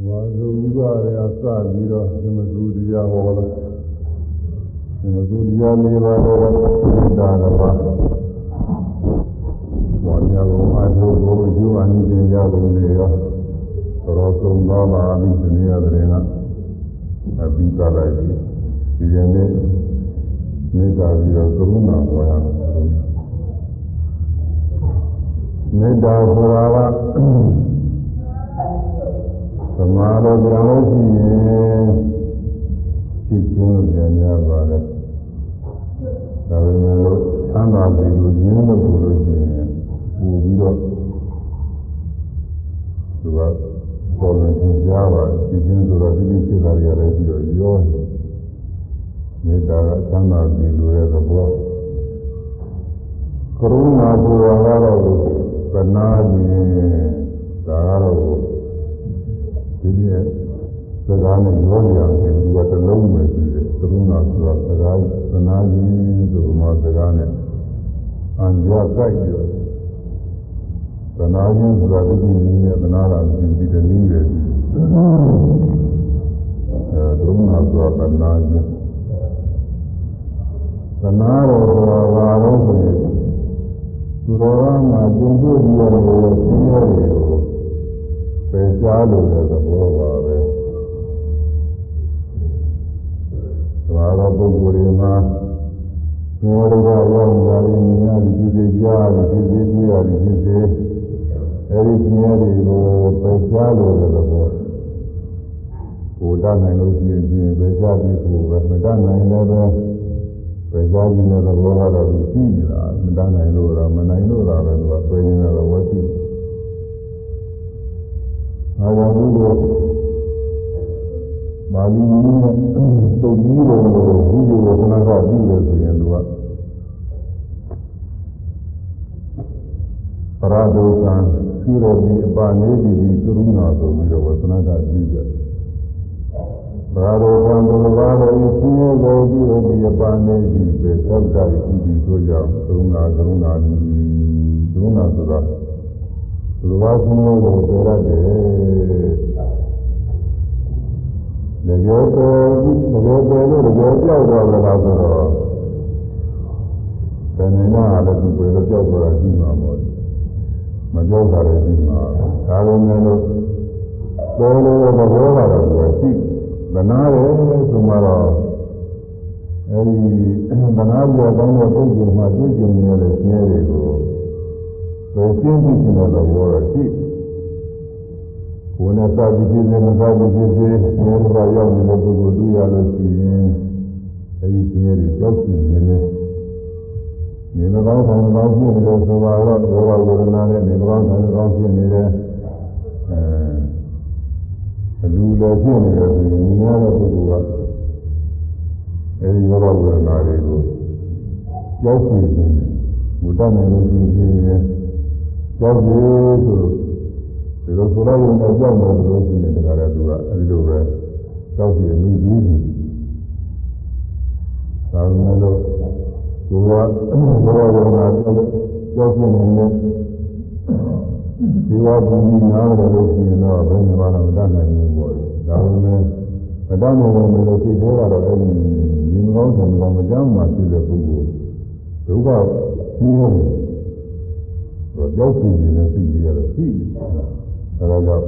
ဝါဇုဥပရအစပြီးတော့သမသူတရားဟောလာသမသူတရား၄ပါးတော့သစ္စာတစ်ပါးဘောညာကုန်အထုပ်ကိုယူအနိစ္စရကုန်နေရောတော်ဆုံးသွားပါပြီဒီနေ့ရတဲ့ကအပြီးသားလိုက်ပြီဒီရင်နေ့မေတ္တာပြီးတော့ကရုဏာဟောရမယ်မေတ္တာဆိုတာကသ မာဓိကြောင့်လို့ရှိရင်ဖြစ်ချင်းပြန်ရပါတယ်ဒါပေမဲ့လို့ချမ်းသာပြီလို့ရင်းလို့ဆိုလို့ရှိရင်ပူပြီးတော့သူကပေါ်လွင်သင်ကြားပါဖြစ်ချင်းဆိုတော့ဒီလိုဖြစ်တာတွေလည်းပြီးတော့ရောမေတ္တာကချမ်းသာပြီလို့ရဲ့သဘောကရုဏာဆိုတာကတော့သနာခြင်းဒါကတော့ ဒီနေ့စကားနဲ့ရောနေအောင်ဒီကတလုံးပဲရှိတယ်ကရုဏာဆိုတာစကားသနာခြင်းဆိုမှစကားနဲ့အံကြကြိုက်ပြီးတော့သနာခြင်းဆိုတာဒီနည်းနဲ့သနာတာရှိပြီးတဲ့နည်းပဲအဲကရုဏာဆိုတာသနာခြင်းသနာတော်ဆိုတာဘာလို့ဆိုရင်သူတော်ကမှကျုံတွေ့ပြီးရတဲ့ဆင်းရဲတွေကို ပယ်ရှားလို့တဲ့သဘောပါပဲ။ဒါတော့ပုဂ္ဂိုလ်တွေမှာဆင်းရဲတွေကရောက်နေတာတွေမြင်ရပြီးဖြစ်စေကြားရပြီးဖြစ်စေတွေ့ရပြီးဖြစ်စေအဲဒီဆင်းရဲတွေကိုပယ်ရှားလို့တဲ့သဘော။ကိုယ်တတ်နိုင်လို့ရှိရင်ပယ်ရှားပြီးကိုယ်ပဲမတတ်နိုင်လည်းပဲပယ်ရှားခြင်းတဲ့သဘောကတော့သူရှိနေတာမတတ်နိုင်လို့တော့မနိုင်လို့တော့ပဲသူကဆွေးနေတာတော့ဝတ်ရှိတယ် အာရုံကိုမာလီနည်းနဲ့တုတ်ကြီးတော်ကိုဘုရားဝကနာကပြုတယ်ဆိုရင်သူကပရဒုက္ခပြုတော်ဒီအပါနေဒီဒီကရုဏာဆိုပြီးတော့ဝကနာကပြုကြတယ်ပရဒုက္ခဘုရားတော်ဤဆင်းရဲကိုပြုတော်ဒီအပါနေဒီပဲသောတာဤဒီဆိုကြောင့်ကရုဏာကရုဏာဒီကရုဏာဆိုတာ လူဝါဆင်းရဲကိုပြောရတယ်။တကယ်ကိုတကယ်ကိုလို့တကယ်ကြောက်တော့လည်းလားဆိုတော့တဏှာလည်းသူပဲကြောက်တော့ရှိမှာပေါ့။မကြောက်တာလည်းရှိမှာ။ဒါပေမဲ့လို့ပေါ်လို့သဘောကတော့သူရှိသနာတယ်ဆိုမှတော့အဲဒီသနာပြောကောင်းတဲ့ပုဂ္ဂိုလ်မှတွေ့ကြုံရတဲ့ဆင်းရဲတွေကို ဘယ်ရှင်းပြီးရှင်းတော့တော့ရှိကိုယ်နဲ့စသည်ဖြစ်စေမစသည်ဖြစ်စေဆင်းရဲကရောက်နေတဲ့ပုဂ္ဂိုလ်တွေ့ရလို့ရှိရင်အဲဒီဆင်းရဲတွေကြောက်စီနေနေနေမကောင်းဆောင်ကောင်းဖြစ်နေလို့ဆိုပါတော့ဘောဂဝေဒနာနဲ့နေမကောင်းဆောင်ကောင်းဖြစ်နေတဲ့အဲအလူလည်းဖြစ်နေတယ်ဆိုရင်များတဲ့ပုဂ္ဂိုလ်ကအဲဒီဘောဂဝေဒနာတွေကိုကြောက်စီနေတယ်ဘုဒ္ဓနဲ့လို့ရှိရင် ကြောက်ပြီဆိုဒီလိုဆိုလိုက်ရင်တော့ကြောက်မယ်လို့ရှိရင်တခါတည်းသူကအဲဒီလိုပဲကြောက်ပြီမိပြီးပြီဒါမှမဟုတ်သူကဘောရဝနာကြောက်ကြောက်နေနေဒီဝါဘူးကြီးနားတယ်လို့ရှိရင်တော့ဘယ်မှာမှမတတ်နိုင်ဘူးပေါ့ဒါပေမဲ့မတတ်နိုင်ဘူးလို့စိတ်ထဲကတော့အဲဒီဒီမကောင်းတယ်မကောင်းမကြောက်မှဖြစ်တဲ့ပုဂ္ဂိုလ်ဒုက္ခကြီးရတယ် တော့ကြောက်စီနေတဲ့စိတ်တွေကတော့ရှိတယ်။အဲဒါကြောင့်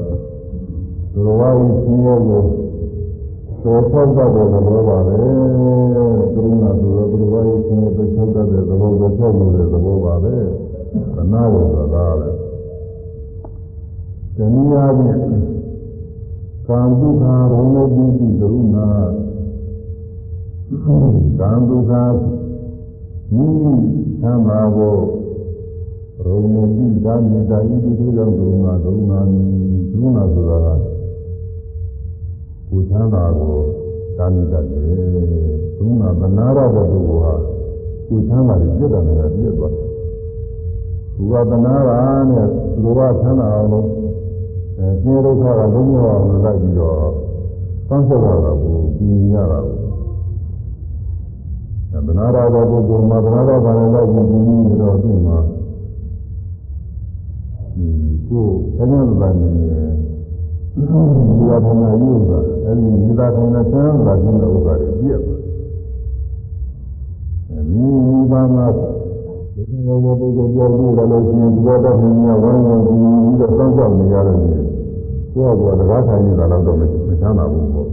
သူတော်ဘာကြီးဆင်းရဲကိုသောသောတတ်တဲ့သဘောပါပဲ။ကရုဏာဆိုတော့သူတော်ဘာကြီးဆင်းရဲကိုသောတတ်တဲ့သဘောကိုကြောက်လို့တဲ့သဘောပါပဲ။သနာဝဆိုတာကလည်းတဏှာဖြင့်ကာမဒုက္ခဘုံလို့ပြီးပြီကရုဏာကာမဒုက္ခမိမိသံဃာကို ရုံမတိဒါမေတ္တာဤသူတို့ကြောင့်ဒုနာဒုနာဒုနာဆိုတာကကိုချမ်းသာကိုဒါမေတ္တာလေဒုနာဗနာရတဲ့ပုဂ္ဂိုလ်ဟာကိုချမ်းသာကိုပြတ်တယ်လည်းပြတ်သွားဘုရားဗနာရနဲ့သူတော်ကချမ်းသာအောင်လို့အဲသင်္ဒုက္ခကလုံးဝအောင်လိုက်ပြီးတော့သံဆက်ရတာကိုပြင်ရတာကိုဗနာရတဲ့ပုဂ္ဂိုလ်မှာဗနာရဘာလဲလိုက်ပြီးပြင်တော့သူ့မှာ ကိုယ်ဘယ်လိုလဲနေဒီသာထိုင်တာယူတာအဲဒီဒီသာထိုင်တာဆန်းသာခြင်းတဲ့ဥစ္စာတွေပြည့်သွားအဲမိမိဘာမှာဒီလိုမျိုးပုဂ္ဂိုလ်ပြောလို့လည်းရှိရင်ဒီတော့တော့မြင်ရဝမ်းဝင်ပြီးတော့စောင့်ကြောက်နေရတဲ့နေ့ကိုယ့်ကတကားထိုင်နေတာတော့မချမ်းသာဘူးပေါ့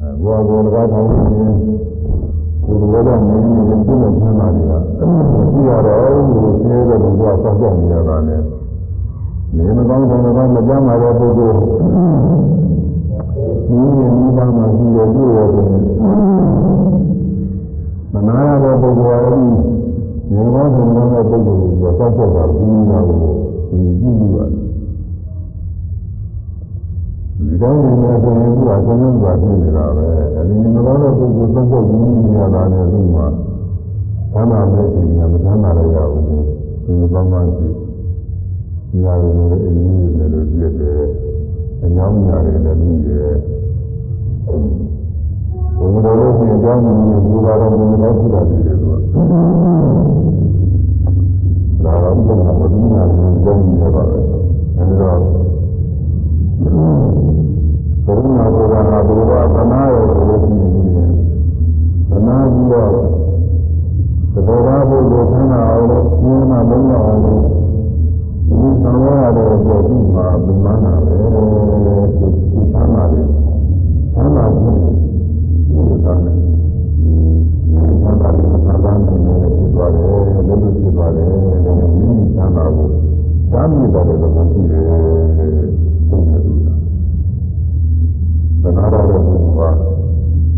အဲကိုယ့်ကတကားထိုင်နေရင်ကိုယ်တော်ကနေနေရင်ပြည့်စုံချမ်းသာနေတာကြည့်ရတော့ကိုယ်ဆင်းရဲတဲ့ဘုရားစောင့်ကြောက်နေရတာနဲ့ နေမကောင်းတဲ့ကောင်းမကြမ်းပါတဲ့ပုဂ္ဂိုလ်ဒီရင်ဒီပါမှာရှိရတွေ့ရတယ်မနာရတဲ့ပုဂ္ဂိုလ်ကလည်းနေကောင်းတဲ့ကောင်းတဲ့ပုဂ္ဂိုလ်ကိုစောင့်ကြောက်တာဘူးလားကိုဒီကြည့်လို့ရတယ်ဒီကောင်းနေတဲ့ဆိုရင်သူကအဆုံးဆုံးကဖြစ်နေတာပဲအဲဒီနေကောင်းတဲ့ပုဂ္ဂိုလ်စောင့်ကြောက်နေနေရတာနဲ့သူကသမ်းပါမဲ့ချိန်ကမသမ်းပါရရဘူးဒီကောင်းမှရှိ ညာရည်နဲ့အင်းကြီးနဲ့လို့ပြည့်တယ်အညောင်းညာတွေလည်းပြီးတယ်ဘုံတော်လို့ပြင်ကြောင်းနေဘူပါတော်ဘုံတော်ပြုတာတည်တယ်သူကလာတော့ဘုရားဘုရားကိုကြောင်းနေပါပဲအဲဒီတော့ဘုရားဘုရားဟာဘုရားသနာရောလို့ရှိနေတယ်သနာပြီးတော့သဘောထားဖို့ကိုဆန်းတာအောင်လို့ဉာဏ်မှလုံးဝအောင်လို့ ဒီသံဃာတော်ကိုဒီမှာဘုရားနာပဲဒီချမ်းသာတယ်ချမ်းသာခြင်းဒီသာနဲ့ချမ်းသာတယ်ချမ်းသာတယ်ဖြစ်သွားတယ်လည်းလို့ဖြစ်သွားတယ်လည်းဒီချမ်းသာကိုသာမြည်တယ်လို့ပြောကြည့်တယ်ဟုတ်တယ်သူကသနာတော်ကဘုရား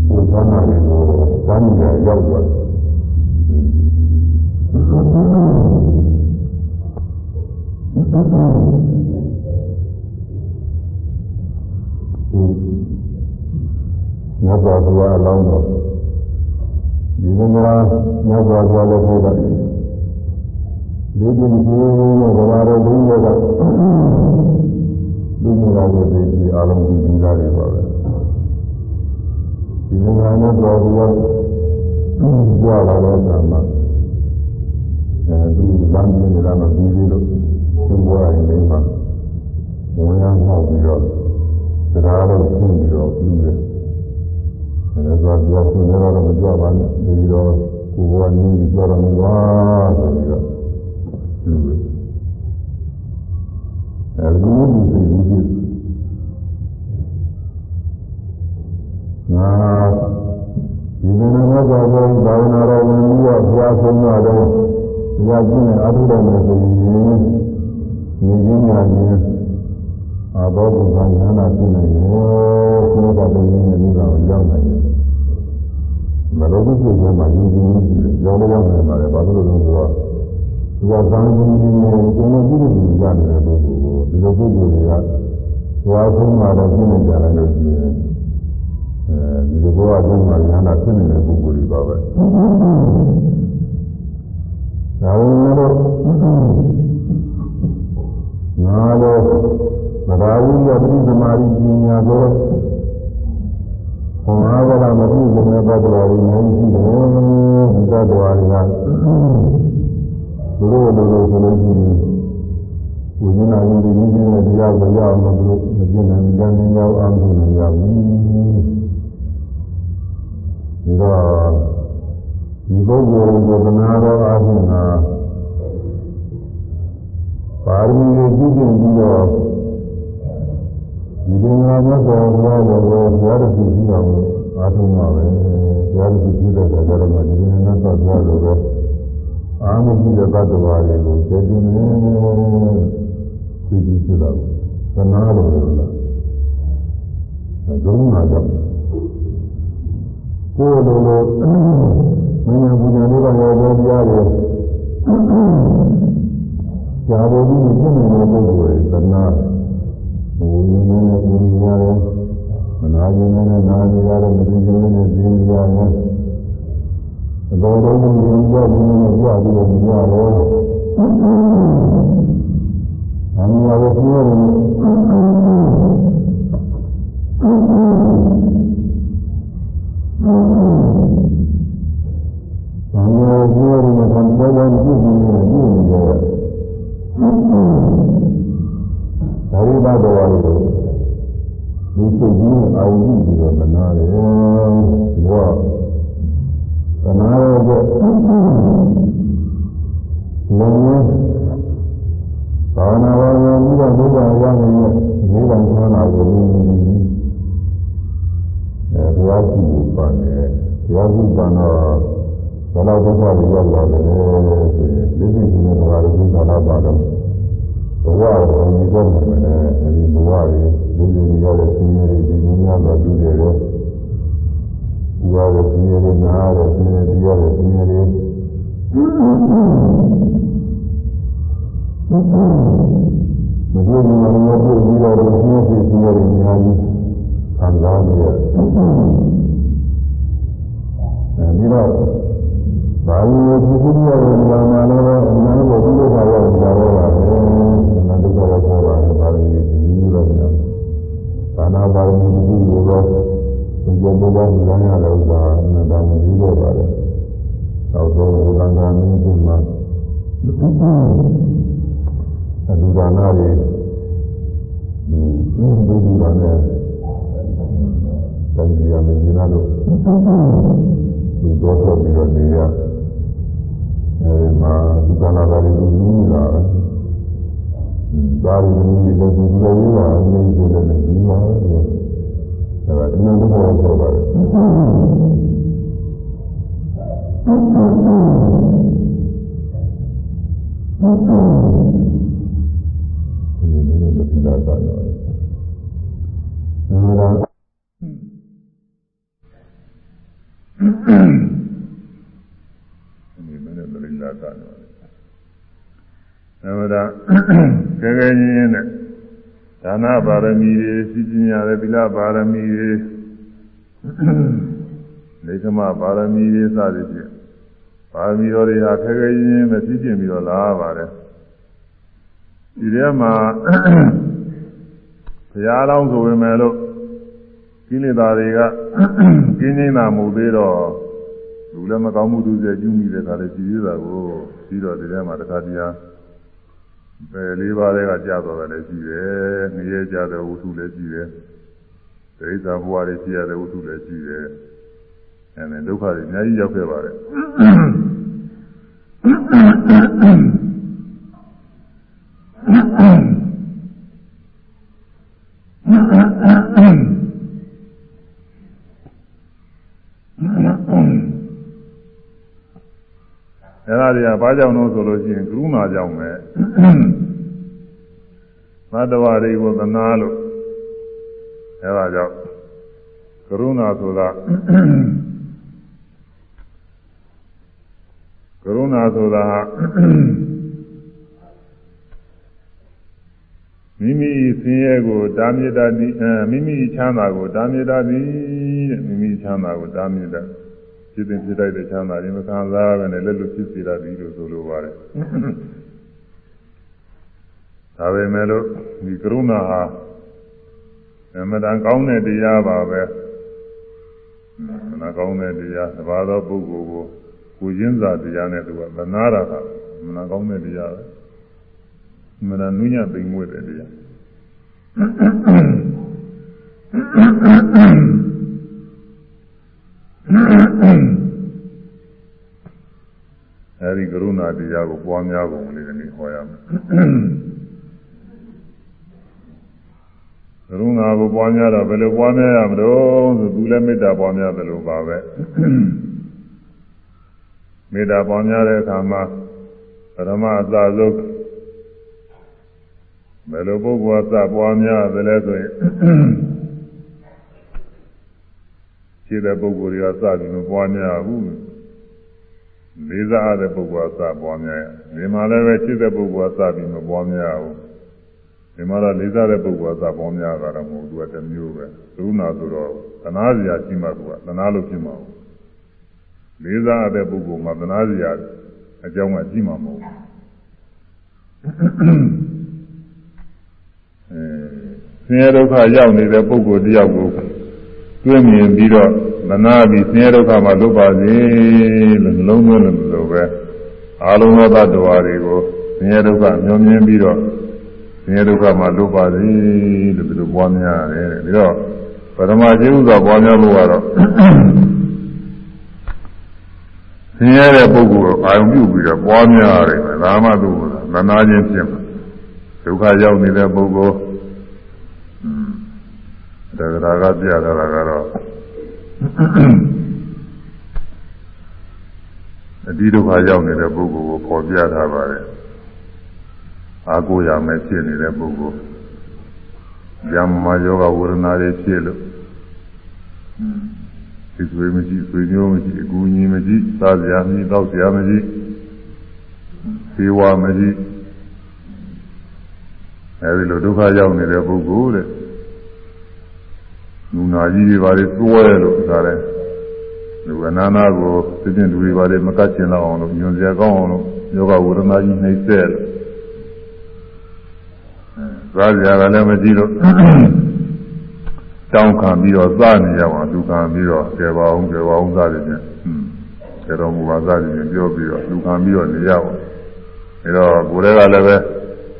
ကိုချမ်းသာတယ်ကိုသာမြည်တယ်ရောက်သွားတယ် မြတ်စွာဘုရားအလောင်းတော်ဒီကနေ့မြတ်စွာဘုရားလည်းပြောတယ်ဒီဒီဒီနဲ့ဘဝတော်ဘုရားကလူမျိုးတော်ရဲ့ဒီအလုံးကြီးကြီးသားတွေပါပဲဒီကနေ့မြတ်စွာဘုရားပြောလာတဲ့အခါမှာအဲဒီလမ်းကြီးနေတာမပြီးသေးလို့ သူ့ဘဝရင်လေးမှာဝင်ရောက်မှောက်ပြီးတော့တရားတော်ရှင်းပြီးတော့ပြုတယ်။အဲဒါဆိုတော့သူကတော့မကြွပါနဲ့ဒီတော့ကိုယ်ကနင်းပြီးကြွတော့မသွားဆိုပြီးတော့ပြုတယ်။အဲဒီလိုဒီစိတ်ကြီးကြီးငါဒီကနေ့တော့ဘာလို့ဘာဝနာတော်ဝင်ပြီးတော့ဘုရားဆုံးတော့တရားကျင့်တဲ့အထုတော်နဲ့ဆိုရင် ဉာဏ်ချင်းညာချင်းအာဘောဘုရားဉာဏ်နာဖြစ်နေရောဘုရားတည်းရင်းနဲ့ဒီကောင်ရောက်နိုင်တယ်မလို့ဒီစိတ်ကမှယဉ်ကျေးမှုရှိတယ်ကြောင်းရောက်နေပါတယ်ဘာလို့လဲဆိုတော့သူကသံဃာကြီးနဲ့ကိုယ်နဲ့ပြုလို့ရနေတဲ့ပုဂ္ဂိုလ်ကိုဒီလိုပုဂ္ဂိုလ်တွေကသွားဆုံးလာတော့ပြင်းနေကြတယ်လို့ရှိရင်အဲဒီလိုဘဝအတွင်းမှာဉာဏ်နာဖြစ်နေတဲ့ပုဂ္ဂိုလ်တွေပါပဲဒါဝင်လို့ ငါတော့မဘာဝိယပရိသမารိပညာကိုဘုရားကလည်းမပြုလို့ပဲတော်တော်လေးနေရှိတယ်ဒီတော်တော်တွေကသူတို့လိုလိုဆိုလို့ရှိရင်ဝိညာဉ်ရင်းဒီနည်းနဲ့တရားကိုရအောင်လို့မကျင့်နိုင်ကြနေရောက်အောင်လုပ်နေရဘူးဒီတော့ဒီပုဂ္ဂိုလ်ကိုသနာတော်အားဖြင့်က ပါရမီကိုပြုကျင့်ပြီးတော့ဒီလိုမျိုးတော့ဘုရားကိုဘုရားတခုရှိအောင်အားထုတ်မှာပဲဘုရားတခုရှိတဲ့အခါကျတော့ဒီလိုမျိုးတော့ဘုရားလိုတော့အာမရှိတဲ့သတ္တဝါတွေကိုကျေတင်နေသိကြည့်ကြတော့သနာတော်လို့လားဒုံနာကြောင့်ကိုယ်လိုလိုမင်းညာပူဇာလေးပါရောပြောပြရတယ်ဇာဘော ကြီးကိုပြည့်နေတဲ့ပုဂ္ဂိုလ်တွေသနာဘုရားနဲ့နဲ့ပူဇာရတယ်မနာခြင်းနဲ့နာနေရတယ်မသိခြင်းနဲ့သိနေရတယ်သဘောတော်ကိုမြင်ကြခြင်းနဲ့ကြပြီးတော့မြင်ရတယ်အမှန်တရားကိုပြောတယ်။ဘာလို့ပြောရမလဲ။ဘာလို့ကြည့်နေလဲကြည့်နေတယ်။ ဒါရိဘတော်ရီကိုလူစိတ်ကြီးနဲ့အာရုံပြုပြီးတော့သနာတယ်ဘောသနာရတဲ့လုံးဝဘာနာဝါယပြီးတော့ဘုရားရမယ်နိဗ္ဗာန်ချမ်းသာကိုအဲဘုရားရှိခိုးပါတယ်ဘုရားရှိခိုးတော့ ဘယ်လောက်ဒုက္ခတွေရောက်လာတယ်ဆိုရင်သိသိချင်းနဲ့ဘုရားရှိခိုးတာပါတော့ဘဝကိုမြည်တော့မယ်နဲ့အဲဒီဘဝတွေလူတွေရတဲ့ဆင်းရဲတွေဒီများစွာတူတယ်ရောဘဝရဲ့ဆင်းရဲတွေနားတဲ့ဆင်းရဲတွေရတဲ့ဆင်းရဲတွေမပြောရင်လည်းမပြောပြီးတော့ဆင်းရဲတွေဆင်းရဲတွေအများကြီးခံစားနေရတယ်အဲဒီတော့ ဘာလို့ဒီကုသိုလ်ရဲ့နေရာမှာလည်းအများကြီးပြုလို့ပါရောက်ကြတော့ပါပဲ။နာဒုက္ခရောက်ပေါ်လာတဲ့ပါရမီဒီလိုတော့များ။ဒါနာပါရမီဒီလိုတော့ဒီလိုမျိုးလမ်းရတဲ့ဥစ္စာနဲ့တောင်းပြီးတော့ပါတယ်။နောက်ဆုံးဘုရားကမင်းကြီးမှာအလူဒါနာတွေဒီဘုရားနဲ့တန်ကြီးရမင်းကြီးနာလို့ဒီတော့တော့ပြီးတော့နေရ အဲဒီမှာဒီကနာတာတွေလူကြီးလာတယ်။ဒါရီလူကြီးလည်းဒီလိုလေးကအမြင်ကြီးလည်းဒီမှာပဲ။အဲဒါအမှန်တော့ပြောပါတယ်။ဒီလိုမျိုးသတိလာတာရော။အဲဒါဒီမနေ့သတိလာတာရော။ အဲဒါကဲကဲချင်းချင်းနဲ့ဒါနပါရမီတွေစီပညာတွေသီလပါရမီတွေလေကမပါရမီတွေစသည်ဖြင့်ပါရမီတော်တွေဟာခဲခဲချင်းချင်းပဲစီးကျင်ပြီးတော့လာပါတယ်ဒီထဲမှာဘုရားလောင်းဆိုပေမဲ့လို့ကိလေသာတွေကကင်းနေတာမဟုတ်သေးတော့လူလည်းမကောင်းမှုသူစေကျူးမိတဲ့ခါလေးကြည်ရတာကိုပြီးတော့ဒီထဲမှာတစ်ခါတည်း ပဲလေးပါးတွေကကြာသွားတယ်လည်းရှိတယ်။နေရကြတဲ့ဝတ္ထုလည်းရှိတယ်။ဒိဋ္ဌာဘဝတွေရှိရတဲ့ဝတ္ထုလည်းရှိတယ်။အဲဒါဒုက္ခတွေအများကြီးရောက်ခဲ့ပါတယ် အဲ့ဒါတွေကဘာကြောင့်လို့ဆိုလို့ရှိရင်ကရုဏာကြောင့်ပဲသတ္တဝါတွေကိုသနာလို့အဲ့ဒါကြောင့်ကရုဏာဆိုတာကရုဏာဆိုတာမိမိဆင်းရဲကိုတာမြစ်တာဒီအဲမိမိချမ်းသာကိုတာမြစ်တာဒီတဲ့မိမိချမ်းသာကိုတာမြစ်တာ ဖြစ်တဲ့ဖြစ်တဲ့ချမ်းသာရင်မခံစားရဘဲနဲ့လက်လွတ်ဖြစ်စေတာဒီလိုဆိုလိုပါတယ်ဒါပေမဲ့လို့ဒီကရုဏာဟာအမှန်တန်ကောင်းတဲ့တရားပါပဲမနာကောင်းတဲ့တရားသဘာဝပုဂ္ဂိုလ်ကိုကိုရင်းစာတရားနဲ့သူကသနာတာကမနာကောင်းတဲ့တရားပဲမနာနုညသိမ်မွေ့တဲ့တရား အဲဒီကရုဏာတရားကိုပွားများပုံလေးနဲ့ဟောရမယ်ကရုဏာကိုပွားများတော့ဘယ်လိုပွားများရမလို့ဆိုသူလည်းမေတ္တာပွားများတယ်လို့ပါပဲမေတ္တာပွားများတဲ့အခါမှာပရမအသာဆုံးဘယ်လိုပုဂ္ဂိုလ်အသာပွားများတယ်လဲဆိုရင် ခြေတဲ့ပုဂ္ဂိုလ်တွေကစပြီးမပွားများဘူးလေးစားတဲ့ပုဂ္ဂိုလ်ကစပွားများဒီမှာလည်းပဲခြေတဲ့ပုဂ္ဂိုလ်ကစပြီးမပွားများဘူးဒီမှာတော့လေးစားတဲ့ပုဂ္ဂိုလ်ကစပွားများတာတော့မဟုတ်ဘူးသူကတစ်မျိုးပဲသုနာဆိုတော့သနာစရာရှိမှသူကသနာလို့ဖြစ်မှာဘူးလေးစားတဲ့ပုဂ္ဂိုလ်မှာသနာစရာအကြောင်းကရှိမှာမဟုတ်ဘူးအဲဆင်းရဲဒုက္ခရောက်နေတဲ့ပုဂ္ဂိုလ်တယောက်ကို တွေ့မြင်ပြီးတော့မနာပြီးဆင်းရဲဒုက္ခမှာလွတ်ပါစေလို့လုံးလုံးလို့ပဲအာလုံးသောတ attva တွေကိုဆင်းရဲဒုက္ခမျောမြင်ပြီးတော့ဆင်းရဲဒုက္ခမှာလွတ်ပါစေလို့ဒီလိုပွားများရတယ်ပြီးတော့ပရမကျေဥစွာပွားများလို့ကတော့ဆင်းရဲတဲ့ပုဂ္ဂိုလ်အာရုံပြုပြီးတော့ပွားများရတယ်ဒါမှသူသနာချင်းဖြစ်မှာဒုက္ခရောက်နေတဲ့ပုဂ္ဂိုလ် တရားကပြတာကတော့အတိဒုက္ခရောက်နေတဲ့ပုဂ္ဂိုလ်ကိုပေါ်ပြထားပါတယ်အာကိုရမယ်ဖြစ်နေတဲ့ပုဂ္ဂိုလ်ဇာမယောဂဝေဒနာတွေဖြစ်လို့ဒီသွေးမရှိသွေးမျိုးမရှိအကူအညီမရှိစားစရာမရှိတောက်စရာမရှိသေဝမရှိအဲဒီလိုဒုက္ခရောက်နေတဲ့ပုဂ္ဂိုလ်တဲ့ လူနာကြီးတွေပါလေသွဲလို့ဆိုတာလဲလူအနာနာကိုသိချင်းလူတွေပါလေမကတ်ချင်တော့အောင်လို့ညွန်စရာကောင်းအောင်လို့ယောဂဝေဒနာကြီးနှိမ့်ဆက်လို့စားကြရလည်းမရှိလို့တောင်းခံပြီးတော့စနေရပါသူခံပြီးတော့ကျေပါအောင်ကျေပါအောင်စတယ်ချင်းကျေတော်မူပါစတယ်ချင်းပြောပြီးတော့သူခံပြီးတော့နေရပါအဲတော့ကိုယ်တည်းကလည်းပဲ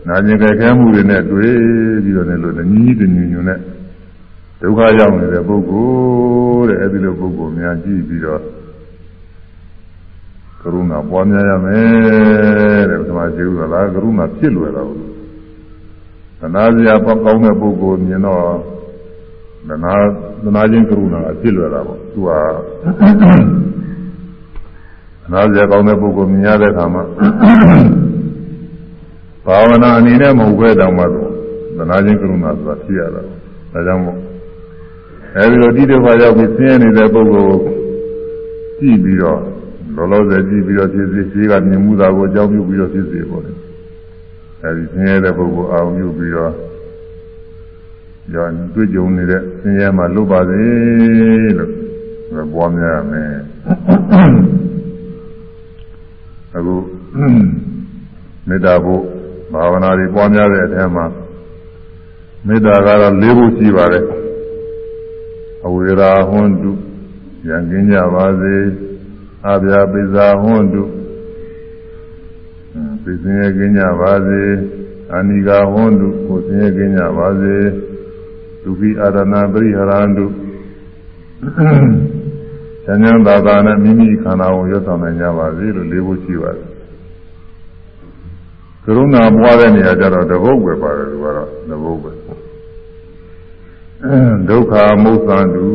နာကျင်ကြဲခဲမှုတွေနဲ့တွေ့ပြီးတော့လည်းလို့ညီးတညညွနဲ့ ဒုက္ခရောက်နေတဲ့ပုဂ္ဂိုလ်တဲ့အဲဒီလိုပုဂ္ဂိုလ်များကြည့်ပြီးတော့ကရုဏာပွားများရမယ်တဲ့ပထမကျေဥစွာလားကရုဏာဖြစ်လွယ်တော့သနာစရာပေါကောင်းတဲ့ပုဂ္ဂိုလ်မြင်တော့သနာသနာချင်းကရုဏာအဖြစ်လွယ်တာပေါ့သူကသနာစရာကောင်းတဲ့ပုဂ္ဂိုလ်မြင်ရတဲ့အခါမှာဘာဝနာအနေနဲ့မဟုတ်ပဲတောင်မှသနာချင်းကရုဏာဆိုတာဖြစ်ရတာဒါကြောင့်မို့ အဲဒီလိုတိတိကျရောက်ပြီးဆင်းရဲနေတဲ့ပုဂ္ဂိုလ်ကြည့်ပြီးတော့လောလောဆယ်ကြည့်ပြီးတော့ဖြစ်စီရှိကမြင်မှုတာကိုအကြောင်းပြုပြီးတော့ဖြစ်စီပေါ့လေအဲဒီဆင်းရဲတဲ့ပုဂ္ဂိုလ်အာရုံပြုပြီးတော့ကြောင့်တွေ့ကြုံနေတဲ့ဆင်းရဲမှလွတ်ပါစေလို့ပွားများရမယ်အခုမေတ္တာဖို့ဘာဝနာတွေပွားများတဲ့အထက်မှာမေတ္တာကတော့၄ခုရှိပါတယ် အဝေရာဟွန်တုရံကင်းကြပါစေအဗျာပိဇာဟွန်တုသိစင်ရကင်းကြပါစေအနိကာဟွန်တုကိုစင်ရကင်းကြပါစေဒုက္ခိအာရဏပရိဟရန္တုဉာဏ်ဉာဏ်သာသာနဲ့မိမိခန္ဓာကိုရွတ်ဆောင်နိုင်ကြပါစေလို့လေးဖို့ရှိပါတယ်ကရုဏာပွားတဲ့နေရာကျတော့တပုတ်ပဲပါတယ်သူကတော့တပုတ်ပဲ ဒုက္ခမုစ္ဆန္တု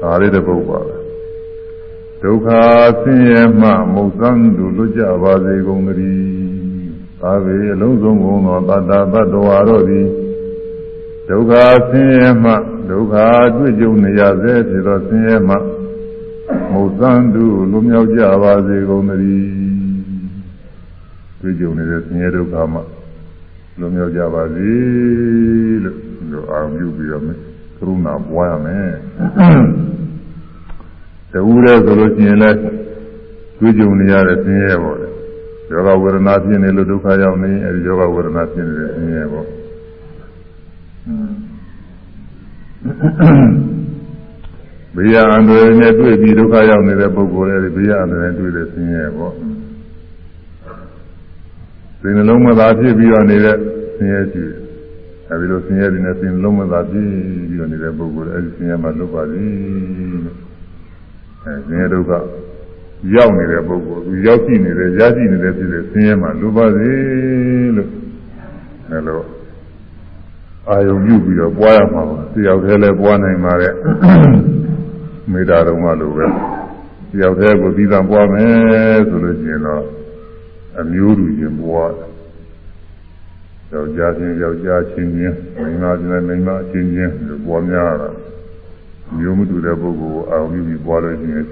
ဒါလေးတပုတ်ပါပဲဒုက္ခဆင်းရဲမှမုစ္ဆန္တုလွတ်ကြပါစေကုန်သတည်းသာဝေအလုံးစုံကုန်သောတတ္တတ္တဝါတို့သည်ဒုက္ခဆင်းရဲမှဒုက္ခတွေ့ကြုံနေရစေဖြစ်သောဆင်းရဲမှမုစ္ဆန္တုလွတ်မြောက်ကြပါစေကုန်သတည်းတွေ့ကြုံနေတဲ့ဆင်းရဲဒုက္ခမှလွတ်မြောက်ကြပါစေလို့ လို့အာရုံပြုပြီးတော့ကရုဏာပွားရမယ်တူရဲဆိုလို့ရှိရင်လည်းတွေ့ကြုံနေရတဲ့ဆင်းရဲပေါ့လေယောဂဝေဒနာဖြစ်နေလို့ဒုက္ခရောက်နေအဲဒီယောဂဝေဒနာဖြစ်နေတဲ့ဆင်းရဲပေါ့ဘေးရအန္တရာယ်နဲ့တွေ့ပြီးဒုက္ခရောက်နေတဲ့ပုဂ္ဂိုလ်တွေဘေးရအန္တရာယ်တွေ့တဲ့ဆင်းရဲပေါ့စိတ်နှလုံးမသာဖြစ်ပြီးတော့နေတဲ့ဆင်းရဲရှိတယ် အဲဒီလိုဆင်းရဲတွေနဲ့စိတ်နှလုံးမသာဖြစ်ပြီးတော့နေတဲ့ပုဂ္ဂိုလ်အဲဒီဆင်းရဲမှလွတ်ပါသည်အဲဆင်းရဲဒုက္ခရောက်နေတဲ့ပုဂ္ဂိုလ်သူရောက်ရှိနေတဲ့ရရှိနေတဲ့ဖြစ်တဲ့ဆင်းရဲမှလွတ်ပါစေလို့အဲလိုအာယုံပြုပြီးတော့ပွားရမှာပါတယောက်တည်းလည်းပွားနိုင်ပါတဲ့မေတ္တာတော်မှလိုပဲတယောက်တည်းကိုသီးသန့်ပွားမယ်ဆိုလို့ရှိရင်တော့အမျိုးတူချင်းပွားယော က်ျားချင်းယောက်ျားချင်းချင်းမိန်းမချင်းမိန်းမချင်းချင်းလို့ပွားများတာမျိုးမတူတဲ့ပုဂ္ဂိုလ်ကိုအာရုံပြုပြီးပွားလို့ရှိရင်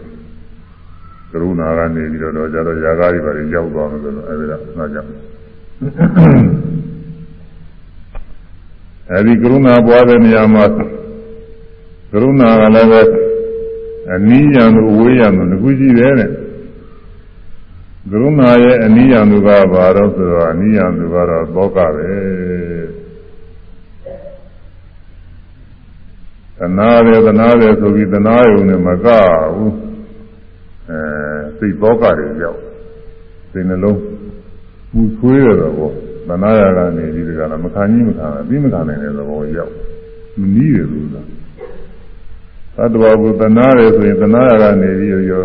ကရုဏာကနေပြီးတော့ကြတော့ຢာကားတွေပါရောက်သွားမယ်ဆိုတော့အဲဒီတော့နားကြအဲဒီကရုဏာပွားတဲ့နေရာမှာကရုဏာကလည်းပဲအနည်းရံလို့ဝေးရံလို့ငခုရှိတယ်တဲ့ ကရုဏာရဲ့အနည်းရံသူကဘာတော့ဆိုတော့အနည်းရံသူကတော့သောကပဲသနာတယ်သနာတယ်ဆိုပြီးသနာယုံနဲ့မကဘူးအဲစိတ်သောကတွေရောက်စိတ်နှလုံးပူဆွေးရတော့ဘောသနာရကနေဒီကလာမခံကြီးမခံဘူးပြီးမခံနိုင်တဲ့သဘောရောက်မနီးတယ်လို့လားသတ္တဝါကိုတနာတယ်ဆိုရင်တနာရကနေပြီးရော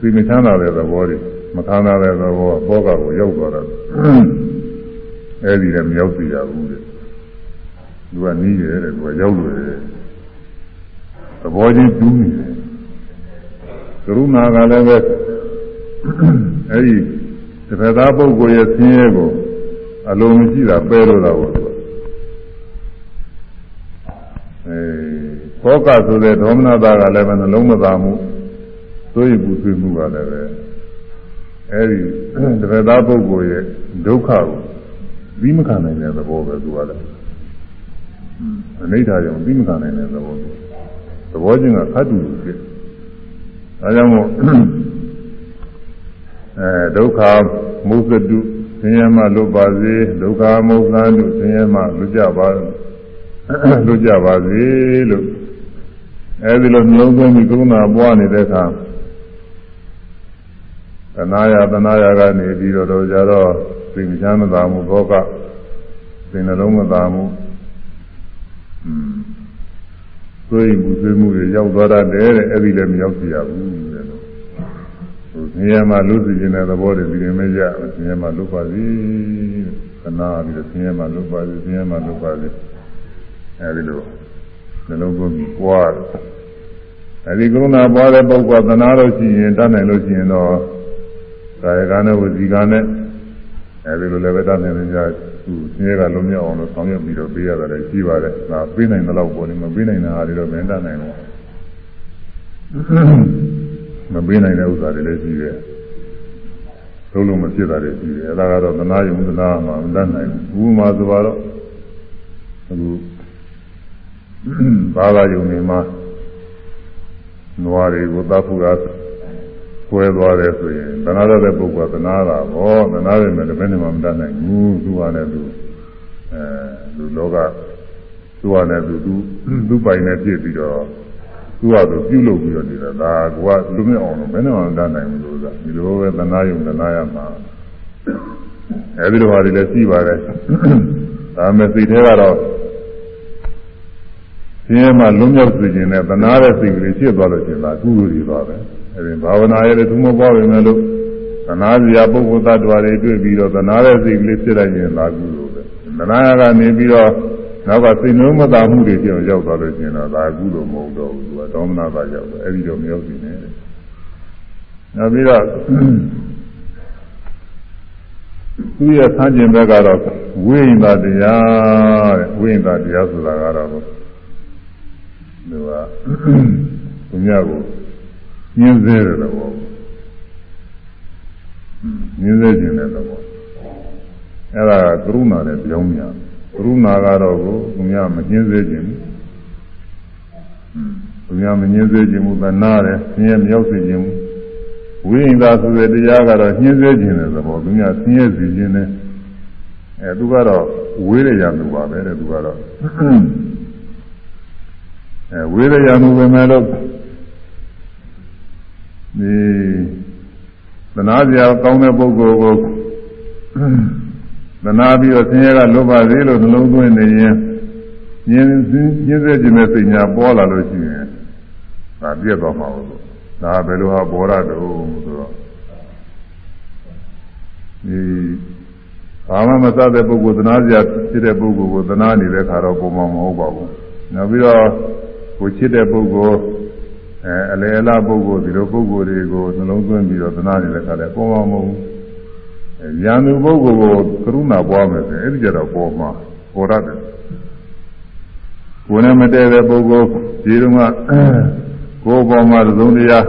သိမချမ်းသာတဲ့သဘောတွေမခံရတဲ့သဘောဘောကကိုရောက်သွားတာအဲဒီလည်းမရောက်သေးရဘူးတဲ့သူကနီးတယ်တဲ့သူကရောက်လို့တယ်သဘောချင်းတူးနေတယ်ကရုဏာကလည်းပဲအဲဒီတစ်ဖက်သားပုဂ္ဂိုလ်ရဲ့ဆင်းရဲကိုအလုံးမရှိတာပယ်လို့တာပေါ့အဲသောကဆိုတဲ့ဒေါမနတာကလည်းပဲနှလုံးမသာမှု သိုးရပူဆွေးမှုကလည်းပဲအဲဒီတစ်ဖက်သားပုဂ္ဂိုလ်ရဲ့ဒုက္ခကိုပြီးမခံနိုင်တဲ့သဘောပဲသူကလည်းအနိဋ္ဌာကြောင့်ပြီးမခံနိုင်တဲ့သဘောသဘောချင်းကခတ်တူလို့ဖြစ်ဒါကြောင့်မို့အဲဒုက္ခမုသတုဆင်းရဲမှလွတ်ပါစေဒုက္ခမုသံတုဆင်းရဲမှလွတ်ကြပါလွတ်ကြပါစေလို့အဲဒီလိုမျိုးသွင်းပြီးကရုဏာပွားနေတဲ့အခါ သနာယသနာယကနေပြီးတော့တော့ကြတော့သိမချမ်းသာမှုဘောကသိနှလုံးမသာမှုอืมသွေးမှုသွေးမှုတွေရောက်သွားတတ်တယ်တဲ့အဲ့ဒီလည်းမရောက်စီရဘူးတဲ့လို့ဟိုဆင်းရဲမှလွတ်စီခြင်းတဲ့သဘောတွေဒီရင်မရဆင်းရဲမှလွတ်ပါစေခဏပြီးတော့ဆင်းရဲမှလွတ်ပါစေဆင်းရဲမှလွတ်ပါစေအဲ့ဒီလိုနှလုံးသွင်းပြီးပွားအဲ့ဒီကရုဏာပွားတဲ့ပုဂ္ဂိုလ်သနာလို့ရှိရင်တတ်နိုင်လို့ရှိရင်တော့ ကာယကနဲ့ဝစီကနဲ့အဲဒီလိုလည်းပဲတတ်နိုင်ကြသူဆင်းရဲကလုံးမြောက်အောင်လို့ဆောင်ရွက်ပြီးတော့ပေးရတယ်လည်းရှိပါတယ်။ဒါပေးနိုင်တဲ့လောက်ပေါ်နေမပေးနိုင်တဲ့ဟာတွေတော့မင်းတတ်နိုင်ဘူး။မပေးနိုင်တဲ့ဥစ္စာတွေလည်းရှိတယ်။လုံးလုံးမဖြစ်တာတွေရှိတယ်။အဲဒါကတော့သနာယုံသနာမှာမတတ်နိုင်ဘူး။ဘုမာဆိုတော့အခုဘာသာယုံနေမှာနွားတွေကိုသတ်ဖို့ရ ကွဲသွားတယ်ဆိုရင်သနာရတဲ့ပုဂ္ဂိုလ်ကသနာတာပေါ့သနာရမယ်လည်းဘယ်နဲ့မှမတတ်နိုင်ဘူးသူကလည်းသူအဲလူလောကသူကလည်းသူသူသူပိုင်နဲ့ပြည့်ပြီးတော့သူကသူပြုလုပ်ပြီးတော့နေတာဒါကလူမြအောင်လို့ဘယ်နဲ့မှမတတ်နိုင်ဘူးလို့ဆိုတာဒီလိုပဲသနာယုံသနာရမှာအဲဒီလိုဟာတွေလည်းရှိပါတယ်ဒါမဲ့စိတ်ထဲကတော့ဆင်းရဲမှလွံ့မြောက်စေခြင်းနဲ့သနာတဲ့စိတ်ကလေးဖြစ်သွားလို့ရှင်သာကုသိုလ်တွေပါပဲ အဲဒီဘာဝနာရဲ့သူမပွားပေမဲ့လို့သနာစရာပုဂ္ဂိုလ်သတ္တဝါတွေတွေ့ပြီးတော့သနာတဲ့စိတ်ကလေးဖြစ်လိုက်ရင်သာကုသိုလ်ပဲသနာရကနေပြီးတော့နောက်ကစိတ်နှုံးမသာမှုတွေပြောင်းရောက်သွားလို့ရှင်တော့ဒါကုသိုလ်မဟုတ်တော့ဘူးသူကဒေါမနတာရောက်တယ်အဲဒီတော့မရောက်ဘူးနဲ့နောက်ပြီးတော့သူရဲ့ဆန်းကျင်ဘက်ကတော့ဝိညာဉ်တရားတဲ့ဝိညာဉ်တရားဆိုတာကတော့သူကသူများကို ညင်းစေတဲ့သဘောညင်းစေခြင်းတဲ့သဘောအဲ့ဒါကကရုဏာနဲ့ပြောင်းမြန်ကရုဏာကတော့ကိုသူများမညင်းစေခြင်းသူများမညင်းစေခြင်းဘူးသနာတယ်ဆင်းရဲမရောက်စေခြင်းဘူးဝိညာဉ်သာဆိုတဲ့တရားကတော့ညှင်းစေခြင်းတဲ့သဘောသူများဆင်းရဲစေခြင်းနဲ့အဲသူကတော့ဝေးရရမှုပါပဲတဲ့သူကတော့အဲဝေးရရမှုပဲမဲ့လို့ ဒီသနာစရာကောင်းတဲ့ပုဂ္ဂိုလ်ကိုသနာပြီးတော့ဆင်းရဲကလွတ်ပါစေလို့နှလုံးသွင်းနေရင်ညင်းညင်းစေခြင်းနဲ့စိတ်ညာပေါ်လာလို့ရှိရင်ဒါပြည့်သွားမှာလို့ဒါဘယ်လိုဟာပေါ်ရတော့ဆိုတော့ဒီဘာမှမစတဲ့ပုဂ္ဂိုလ်သနာစရာဖြစ်တဲ့ပုဂ္ဂိုလ်ကိုသနာနေတဲ့ခါတော့ပုံမှန်မဟုတ်ပါဘူးနောက်ပြီးတော့ကိုချစ်တဲ့ပုဂ္ဂိုလ် အဲအလေအလားပုဂ္ဂိုလ်ဒီလိုပုဂ္ဂိုလ်တွေကိုနှလုံးသွင်းပြီးတော့သနာနေတဲ့ခါလဲပုံမှန်မဟုတ်ဘူးရန်သူပုဂ္ဂိုလ်ကိုကရုဏာပွားမယ်ဆိုရင်အဲ့ဒီကြတော့ပေါ်မှာပေါ်ရတယ်ကိုယ်နဲ့မတည့်တဲ့ပုဂ္ဂိုလ်ဒီတုန်းကကိုယ်ပေါ်မှာသုံးတရား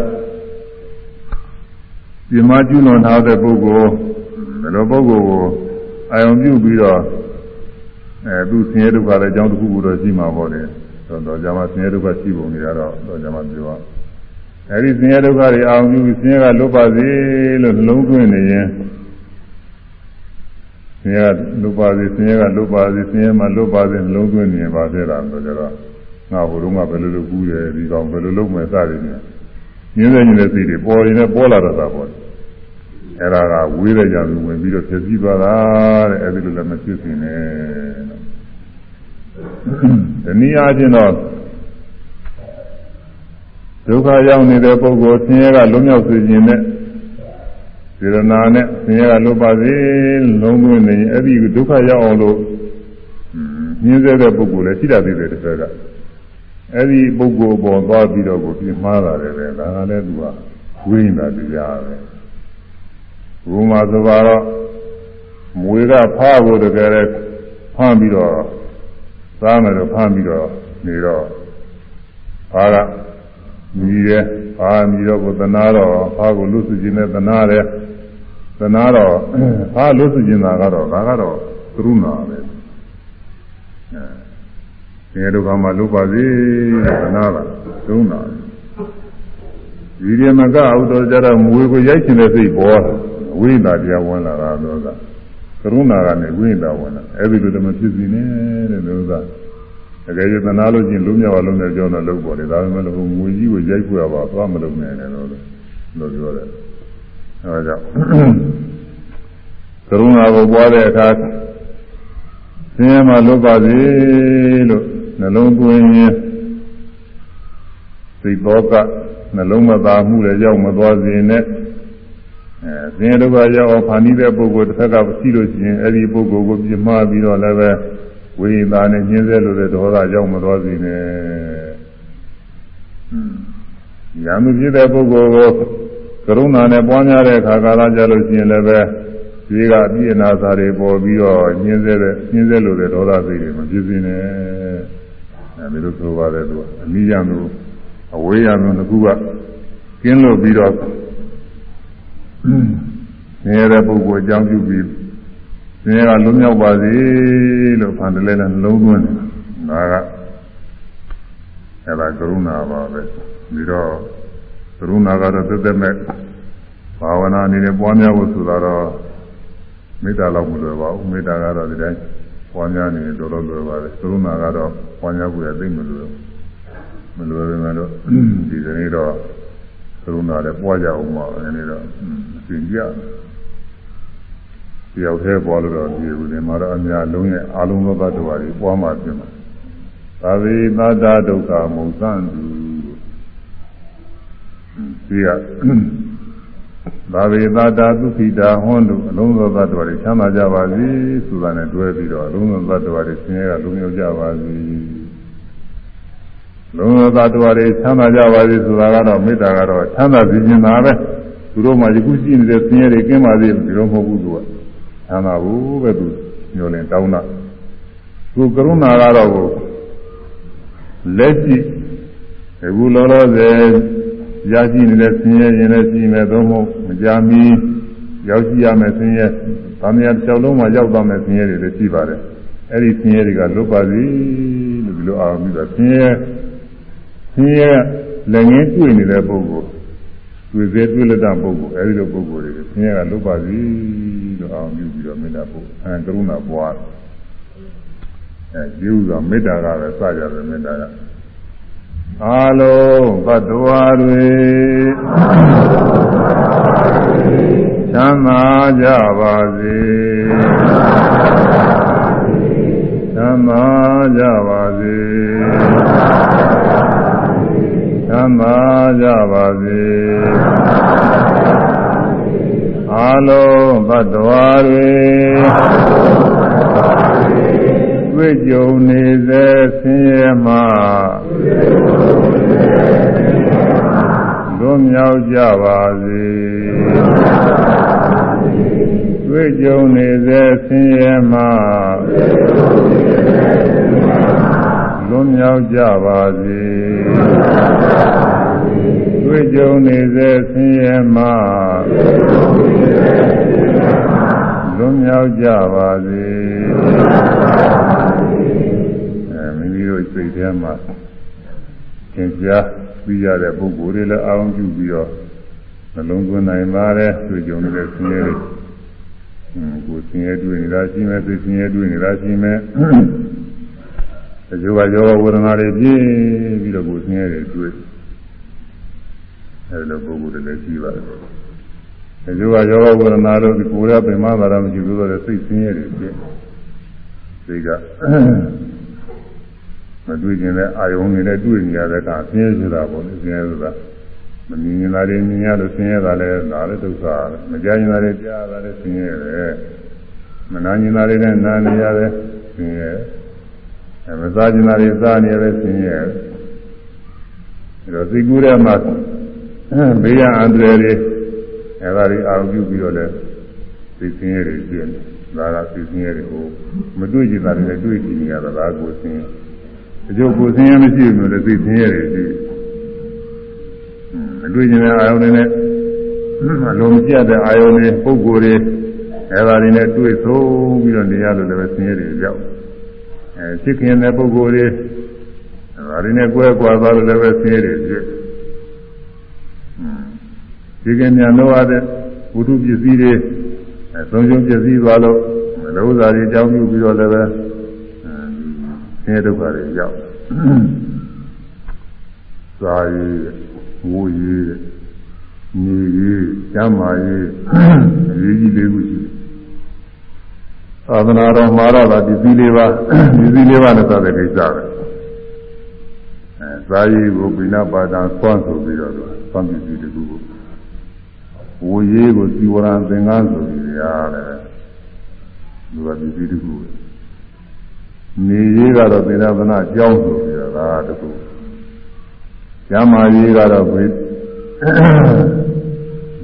ဒီမှာကျွလွန်ထားတဲ့ပုဂ္ဂိုလ်ဒီလိုပုဂ္ဂိုလ်ကိုအာယုံပြုပြီးတော့အဲသူဆင်းရဲဒုက္ခလည်းအကြောင်းတစ်ခုခုတော့ရှိမှာပေါ့လေ တော့တော့ဂျာမဆင်းရဲဒုက္ခရှိပုံတွေကတော့တော့ဂျာမပြောအဲဒီဆင်းရဲဒုက္ခတွေအာယုံပြုပြီးဆင်းရဲကလွတ်ပါစေလို့နှလုံးသွင်းနေရင်ဆင်းရဲလွတ်ပါစေဆင်းရဲကလွတ်ပါစေဆင်းရဲမှလွတ်ပါစေနှလုံးသွင်းနေရင်ပါသေးတာဆိုကြတော့ငါဘုရုံးကဘယ်လိုလုပ်ကူးတယ်ဒီကောင်ဘယ်လိုလုပ်မယ်စသည်ဖြင့်ညင်းတဲ့ညင်းတဲ့စိတ်တွေပေါ်ရင်လည်းပေါ်လာတော့တာပေါ့အဲ့ဒါကဝေးတဲ့ကြံသူဝင်ပြီးတော့ဖြစ်ပြီးသွားတာတဲ့အဲ့ဒီလိုလည်းမဖြစ်စင်နဲ့ ဒီနည်းအားဖြင့်တော့ဒုက္ခရောက်နေတဲ့ပုဂ္ဂိုလ်ဆင်းရဲကလွတ်မြောက်စေခြင်းနဲ့စေရနာနဲ့ဆင်းရဲကလွတ်ပါစေလုံးသွင်းနေရင်အဲ့ဒီဒုက္ခရောက်အောင်လို့ညှင်းဆဲတဲ့ပုဂ္ဂိုလ်လည်းရှိတတ်သေးတယ်တစ်ခါကအဲ့ဒီပုဂ္ဂိုလ်ပေါ်သွားပြီးတော့ကိုပြမှားတာလည်းပဲဒါကလည်းသူကဝိညာဉ်တရားပဲဘုမာသဘာတော့မွေကဖားဖို့တကယ်လည်းဖမ်းပြီးတော့ သားမယ်တော့ဖမ်းပြီးတော့နေတော့ဖားကမြည်တယ်ဖားမြည်တော့ကိုသနာတော့ဖားကိုလွတ်စုခြင်းနဲ့သနာတယ်သနာတော့ဖားလွတ်စုခြင်းသာကတော့ဒါကတော့ကရုဏာပဲအဲဒီဒုက္ခမှာလွတ်ပါစေသနာကကရုဏာဒီရမကဥတော်ကြတော့မွေကိုရိုက်ချင်တဲ့စိတ်ပေါ်ဝိညာဉ်တရားဝင်လာတာတော့ ကကရုဏာကနေဝိညာဉ်ဝင်လာအဲ့ဒီလိုတမဖြစ်စီနဲ့တဲ့လို့သာတကယ်ရသနာလို့ချင်းလုံးမြောက်အောင်လုပ်နေကြောင်းတော့လုပ်ပေါ်တယ်ဒါပေမဲ့လို့ငွေကြီးကိုရိုက်ခွေရပါသွားမလုပ်နိုင်နဲ့လို့လို့ပြောတယ်အဲဒါကြောင့်ကရုဏာကိုပွားတဲ့အခါဆင်းရဲမှလွတ်ပါစေလို့နှလုံးသွင်းရင်စိတ်သောကနှလုံးမသာမှုလည်းရောက်မသွားစေနဲ့ အဲဆင်းရဲဒုက္ခရောက်အောင်ဖန်တီးတဲ့ပုဂ္ဂိုလ်တစ်ခါကရှိလို့ရှိရင်အဲ့ဒီပုဂ္ဂိုလ်ကိုပြမပြီးတော့လည်းပဲဝိညာဉ်နဲ့ညှင်းဆဲလို့တဲ့ဒေါသရောက်မသွားစေနဲ့။ညာမှုဖြစ်တဲ့ပုဂ္ဂိုလ်ကိုကရုဏာနဲ့ပွားများတဲ့အခါကာလကြလို့ရှိရင်လည်းပဲဒီကပြည့်နာစာတွေပေါ်ပြီးတော့ညှင်းဆဲတဲ့ညှင်းဆဲလို့တဲ့ဒေါသစိတ်တွေမဖြစ်စေနဲ့။အဲဒီလိုဆိုပါတယ်သူကအနိယံသူအဝေးရံသူတစ်ခုကကျင်းလို့ပြီးတော့ နေတဲ့ပုဂ္ဂိုလ်အကြောင်းပြုပြီးဆင်းရဲကလွတ်မြောက်ပါစေလို့ဖန်တလဲနဲ့နှလုံးသွင်းတယ်ဒါကအဲ့ဒါကရုဏာပါပဲပြီးတော့ကရုဏာကတော့သက်သက်မဲ့ဘာဝနာအနေနဲ့ပွားများဖို့ဆိုတာတော့မေတ္တာလောက်မလွယ်ပါဘူးမေတ္တာကတော့ဒီတိုင်းပွားများနေတော်တော်လွယ်ပါတယ်ကရုဏာကတော့ပွားများဖို့ရသိမလွယ်မလွယ်ပေမဲ့တော့ဒီကနေ့တော့က ရုဏာလည်းပွားကြအောင်ပါဒီနေ့တော့သင်ကြတယောက်တည်းပွားလို့တော့ဒီဦးဒီမှာတော့အများလုံးရဲ့အာလုံးသောတ attva တွေပွားမှပြင်မှာသာဝေသတ္တဒုက္ခမုံသံတုဒီကသာဝေသတ္တသုခိတာဟွန်းတို့အလုံးစုံသတ္တဝါတွေချမ်းသာကြပါစေဆိုတာနဲ့တွဲပြီးတော့အလုံးစုံသတ္တဝါတွေဆင်းရဲကလုံးရောက်ကြပါစေ လုံးစုံသတ္တဝါတွေချမ်းသာကြပါစေဆိုတာကတော့မေတ္တာကတော့ချမ်းသာစေခြင်းသာပဲသူတို့မှယခုရှိနေတဲ့ဆင်းရဲတွေကင်းပါစေဒီလိုမဟုတ်ဘူးသူကချမ်းသာဘူးပဲသူညှို့လင်တောင်းတာသူကရုဏာကတော့ကိုလက်ရှိအခုလောလောဆယ်ရရှိနေတဲ့ဆင်းရဲရင်လည်းရှိမယ်သို့မဟုတ်မကြမီရောက်ရှိရမယ်ဆင်းရဲဗာမယာတစ်ချောင်းလုံးမှာရောက်သွားမယ်ဆင်းရဲတွေလည်းရှိပါတယ်အဲ့ဒီဆင်းရဲတွေကလွတ်ပါစေလို့ဒီလိုအားပြီးတော့ဆင်းရဲ ဆင်းရဲလည်းငင်းတွေ့နေတဲ့ပုဂ္ဂိုလ်တွေ့စေတွေ့လက်တပုဂ္ဂိုလ်အဲဒီလိုပုဂ္ဂိုလ်တွေဆင်းရဲကလွတ်ပါစေလို့အောင်ပြုပြီးတော့မေတ္တာပို့အဲကရုဏာပွားအဲဒီဥစွာမေတ္တာကပဲစကြတယ်မေတ္တာကအာလုံးဘတ်တော်တွေချမ်းသာကြပါစေချမ်းသာကြပါစေချ မ်းသာကြပါစေအာလုံးဘတ်တော်တွေတွေ့ကြုံနေစေဆင်းရဲမှလွတ်မြောက်ကြပါစေတွေ့ကြုံနေစေဆင်းရဲမှလွတ်မြောက်ကြပါစေ တွေ့ကြုံနေစေဆင်းရဲမှလွတ်မြောက်ကြပါစေအဲမိမိတို့စိတ်ထဲမှာသင်ကြားပြီးရတဲ့ပုဂ္ဂိုလ်တွေလည်းအာရုံပြုပြီးတော့နှလုံးသွင်းနိုင်ပါတယ်တွေ့ကြုံနေတဲ့ဆင်းရဲတွေကိုဆင်းရဲတွေ့နေတာရှိမယ်သိဆင်းရဲတွေ့နေတာရှိမယ် တချို့ကယောဂဝေဒနာတွေပြင်းပြီးတော့ကိုဆင်းရဲတွေတွေ့အဲဒီလိုပုဂ္ဂိုလ်တွေလည်းရှိပါတယ်တချို့ကယောဂဝေဒနာတို့ကိုယ်ရပင်မသာရမရှိဘူးဆိုတော့စိတ်ဆင်းရဲတွေပြင်းစိတ်ကမတွေ့ကျင်တဲ့အာယုံတွေနဲ့တွေ့နေရတဲ့အခါဆင်းရဲဆိုတာပေါ့လေဆင်းရဲဆိုတာမမြင်ရင်လာတယ်မြင်ရလို့ဆင်းရဲတာလည်းဒါလည်းဒုက္ခမကြားရင်လာတယ်ကြားတာလည်းဆင်းရဲတယ်မနာရင်လာတယ်နားနေရတယ်ဆင်းရဲအဲ မစားရင်လာတယ်စားနေရတယ်ဆင်းရဲအဲတော့စိတ်ကူးထဲမှာဘေးရန်အန္တရာယ်တွေအဲဒါတွေအာရုံပြုပြီးတော့လည်းသိဆင်းရဲတွေပြည့်နေဒါကသိဆင်းရဲတွေကိုမတွေ့ကြတာတွေလည်းတွေ့ကြည့်နေရတာဒါကိုဆင်းရဲအကျိုးကိုဆင်းရဲမရှိဘူးလို့သိဆင်းရဲတွေရှိမတွေ့ကြတဲ့အာယုန်တွေနဲ့လုံးမပြတ်တဲ့အာယုန်တွေပုံကိုယ်တွေအဲဒါတွေနဲ့တွေ့ဆုံးပြီးတော့နေရလို့လည်းဆင်းရဲတွေရောက် အဲဖြစ်ခင်တဲ့ပုံကိုယ်တွေဒါတွေနဲ့ကွဲကွာသွားလို့လည်းဆင်းရဲတွေဖြစ်ဒီကနေ့လောရတဲ့ဝိတုပစ္စည်းတွေအဲသုံးချုံပစ္စည်းသွားလို့လောစာတွေအကြောင်းပြုပြီးတော့လည်းပဲဆင်းရဲဒုက္ခတွေရောက်စာရည်ဝူရည်နေရည်ကျမ်းမာရည်အရေးကြီးလေးခုရှိတယ် သာသနာတော်မှာတော့ဒီသီလေးပါဒီသီလေးပါနဲ့သာတဲ့ကိစ္စပဲအဲစာရည်ကိုပိဏပါဒံဆွမ်းဆိုပြီးတော့ဆွမ်းပစ္စည်းတခုကိုဝူရည်ကိုစီဝရံသင်္ကန်းဆိုပြီးရတယ်သူကပစ္စည်းတခုပဲနေရေးကတော့သေနာသနာကြောင်းဆိုပြီးတော့ဒါတခုကျမ်းမာရေးကတော့ဝိ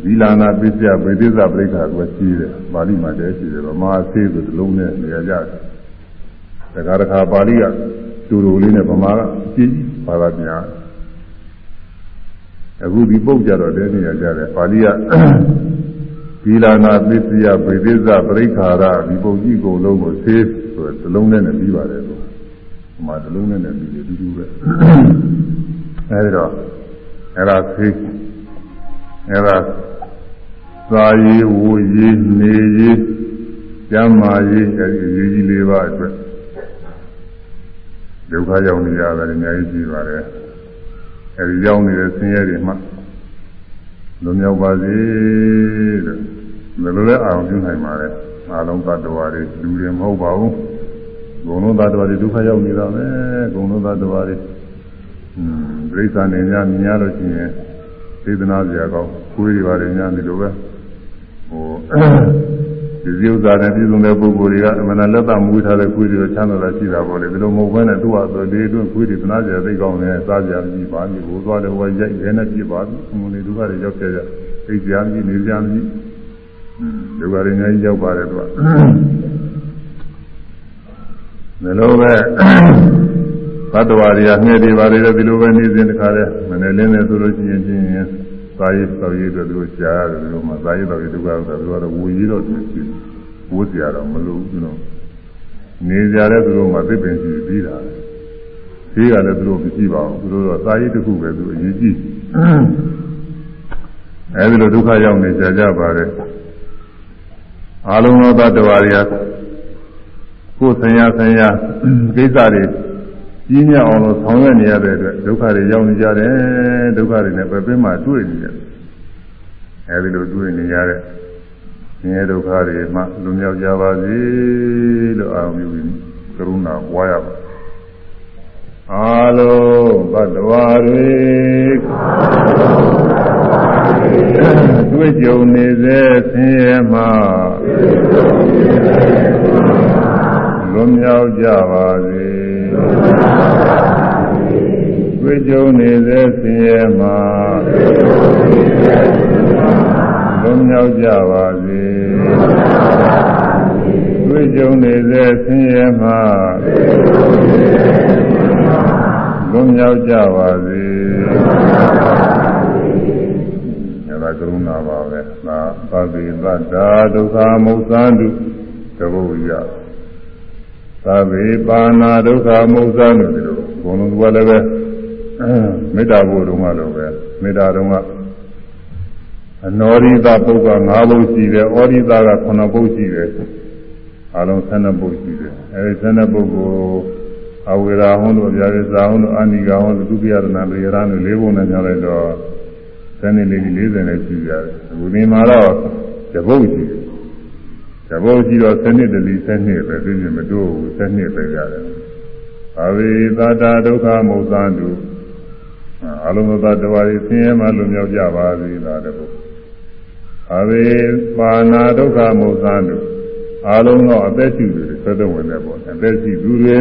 သီလနာပစ္စယဝိသေသပရိက္ခာကိုရှိတယ်ပါဠိမှာတည်းရှိတယ်ဗမာဆေးဆိုဒီလုံးနဲ့နေရာကြတယ်တခါတခါပါဠိကတူတူလေးနဲ့ဗမာကအကြည့်ပါတာများအခုဒီပုတ်ကြတော့တည်းနေရာကြတယ်ပါဠိကသီလနာပစ္စယဝိသေသပရိက္ခာရဒီပုတ်ကြီးကုန်လုံးကိုဆေးဆိုဒီလုံးနဲ့နဲ့ပြီးပါတယ်လို့ဗမာဒီလုံးနဲ့နဲ့ပြီးတယ်တူတူပဲအဲဒီတော့အဲ့ဒါသိအဲ့ဒါ သာယီဝူယီနေယီကျမ်းမာယီအဲဒီရေးကြီးလေးပါအတွက်ဒုက္ခရောက်နေရတယ်အများကြီးရှိပါတယ်အဲဒီရောက်နေတဲ့ဆင်းရဲတွေမှလွန်မြောက်ပါစေတဲ့ဘယ်လိုလဲအာရုံပြုနိုင်ပါလဲအားလုံးသတ္တဝါတွေလူတွေမဟုတ်ပါဘူးဘုံလုံးသတ္တဝါတွေဒုက္ခရောက်နေတာပဲဘုံလုံးသတ္တဝါတွေပြိဿာနေများမြင်ရလို့ရှိရင်သေဒနာစရာကောင်းကိုယ်တွေပါတယ်များဒီလိုပဲဟို ဒီစည်းဥစ္စာနဲ့ပြည်စုံတဲ့ပုဂ္ဂိုလ်တွေကအမှန်လက်သမူထားတဲ့ကိုယ်တွေချမ်းသာတာရှိတာပေါ့လေဒီလိုမဟုတ်ဘဲနဲ့သူ့ဟာဆိုဒီအတွင်းကိုယ်တွေသနာစရာသိကောင်းတယ်စားစရာမရှိပါဘူးဘိုးသွားတယ်ဟိုရိုက်ရဲနဲ့ပြပါဘူးအမှုတွေဒုက္ခတွေရောက်ခဲ့ကြသိစရာမရှိနေစရာမရှိဒုက္ခတွေအများကြီးရောက်ပါတယ်သူကဒီလိုပဲသတ္တဝါတွေကငှဲ့တွေပါလေဒီလိုပဲနေစဉ်တခါလဲမနေ့လင်းနေဆိုလို့ရှိရင်ချင်း ရင်သာယသောက်ရည်တို့သူတို့ရှားတယ်ဒီလိုမှသာယသောက်ရည်ဒုက္ခဆိုတော့သူကတော့ဝူရည်တော့သူရှိဝိုးစရာတော့မလိုဘူးနော်နေကြတဲ့သူတို့မှသိပင်ရှိပြီးတာသေးကလည်းသူတို့မရှိပါဘူးသူတို့တော့သာယတစ်ခုပဲသူအရေးကြီးအဲဒီလိုဒုက္ခရောက်နေကြကြပါတယ်အာလုံးသောတ attva တွေကကိုယ်ဆင်ရဆင်ရကိစ္စတွေ ကြီးမြတ်အောင်လို့ဆောင်ရွက်နေရတဲ့အတွက်ဒုက္ခတွေရောက်နေကြတယ်ဒုက္ခတွေနဲ့ပဲပင်မှတွေ့နေတယ်အဲဒီလိုတွေ့နေရတဲ့ဆင်းရဲဒုက္ခတွေမှလွန်မြောက်ကြပါစေလို့အာရုံပြုပြီးကရုဏာပွားရပါအာလုံးဘတ်တော်တွေတွေ့ကြုံနေစေဆင်းရဲမှလွန်မြောက်ကြပါစေ တွေ့ကြုံနေစေဆင်းရဲမှာလွန်မြောက်ကြပါစေတွေ့ကြုံနေစေဆင်းရဲမှာလွန်မြောက်ကြပါစေအဲဒါကရုဏာပါပဲသာသဗ္ဗေသတ္တာဒုက္ခမုစ္ဆန္တုတဘုရား သဗ္ဗေပါဏာဒုက္ခမုစ္ဆာလို့ဒီလိုဘုံလုံးကလည်းပဲမေတ္တာဘုရုံကလည်းပဲမေတ္တာတုံးကအနောရိသပုဂ္ဂ၅ဘုရှိတယ်ဩရိသက9ဘုရှိတယ်အလုံး12ဘုရှိတယ်အဲဒီ12ဘုကိုအဝေရာဟွန်းတို့ဗျာရဇာဟွန်းတို့အာနိကာဟွန်းတို့ဒုတိယရဏလေရဏတို့၄ဘုနဲ့ညလိုက်တော့ဆယ်နှစ်လေး40နဲ့ရှိရတယ်အခုဒီမှာတော့တဘုရှိတယ်တ ဘောကြီးတော့7နှစ်တလီ7နှစ်ပဲပြည့်ပြည့်မတိုးဘူး7နှစ်ပဲရတယ်အဝိသတာဒုက္ခမုသံတုအလုံးစုံသောတဝါရီဆင်းရဲမှလွတ်မြောက်ကြပါစေသာတပုအဝိပါဏာဒုက္ခမုသံတုအလုံးသောအသက်ရှိသူတွေသက်သက်ဝင်တဲ့ပေါ့အသက်ရှိသူတွေ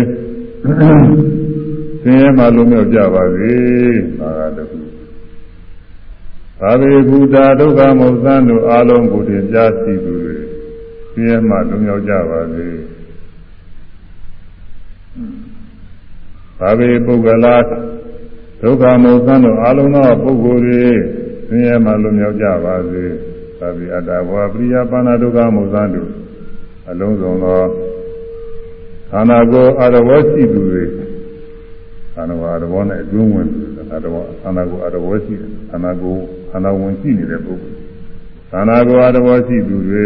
ဆင်းရဲမှလွတ်မြောက်ကြပါစေသာတပုသာဝေဘုဒ္ဓဒုက္ခမုသံတုအလုံးကိုတင်ပြရှိသူတွေ ဆင်းရဲမှလွတ်မြောက်ကြပါစေသာဝေပုဂ္ဂလာဒုက္ခမုသံတို့အလုံးသောပုဂ္ဂိုလ်တွေဆင်းရဲမှလွတ်မြောက်ကြပါစေသာဝေအတ္တဘောပရိယပါဏဒုက္ခမုသံတို့အလုံးစုံသောခန္ဓာကိုယ်အရဝရှိသူတွေခန္ဓာကိုယ်အရဝနဲ့အတွင်းဝင်သူခန္ဓာကိုယ်ခန္ဓာကိုယ်အရဝရှိတယ်ခန္ဓာကိုယ်ခန္ဓာဝင်ရှိနေတဲ့ပုဂ္ဂိုလ်ခန္ဓာကိုယ်အရဝရှိသူတွေ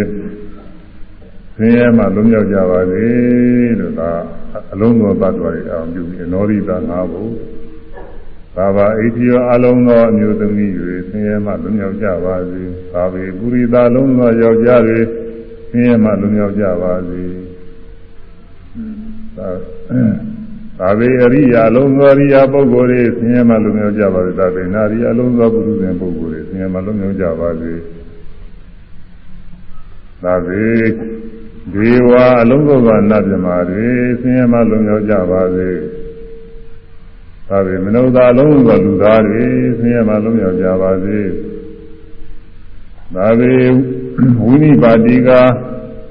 ဆင်းရဲမှလွတ်မြောက်ကြပါစေလို့သာအလုံးစုံသတ္တဝါတွေအောင်ပြုပြီးအနောရိတာငါးဖို့သာဘာအိတိယောအလုံးသောအမျိုးသမီးတွေဆင်းရဲမှလွတ်မြောက်ကြပါစေသာဝေပုရိသလုံးသောယောက်ျားတွေဆင်းရဲမှလွတ်မြောက်ကြပါစေသာသာဝေအရိယာလုံးသောအရိယာပုဂ္ဂိုလ်တွေဆင်းရဲမှလွတ်မြောက်ကြပါစေသာဝေနာရိယာလုံးသောပုရုဇဉ်ပုဂ္ဂိုလ်တွေဆင်းရဲမှလွတ်မြောက်ကြပါစေသာဝေ ဒေဝအလုံးစုံသောနတ်မြမာတွေဆင်းရဲမှလုံရောက်ကြပါစေ။ဒါပေမနုဿာအလုံးစုံသောလူသားတွေဆင်းရဲမှလုံရောက်ကြပါစေ။ဒါပေဝိနိပါတိက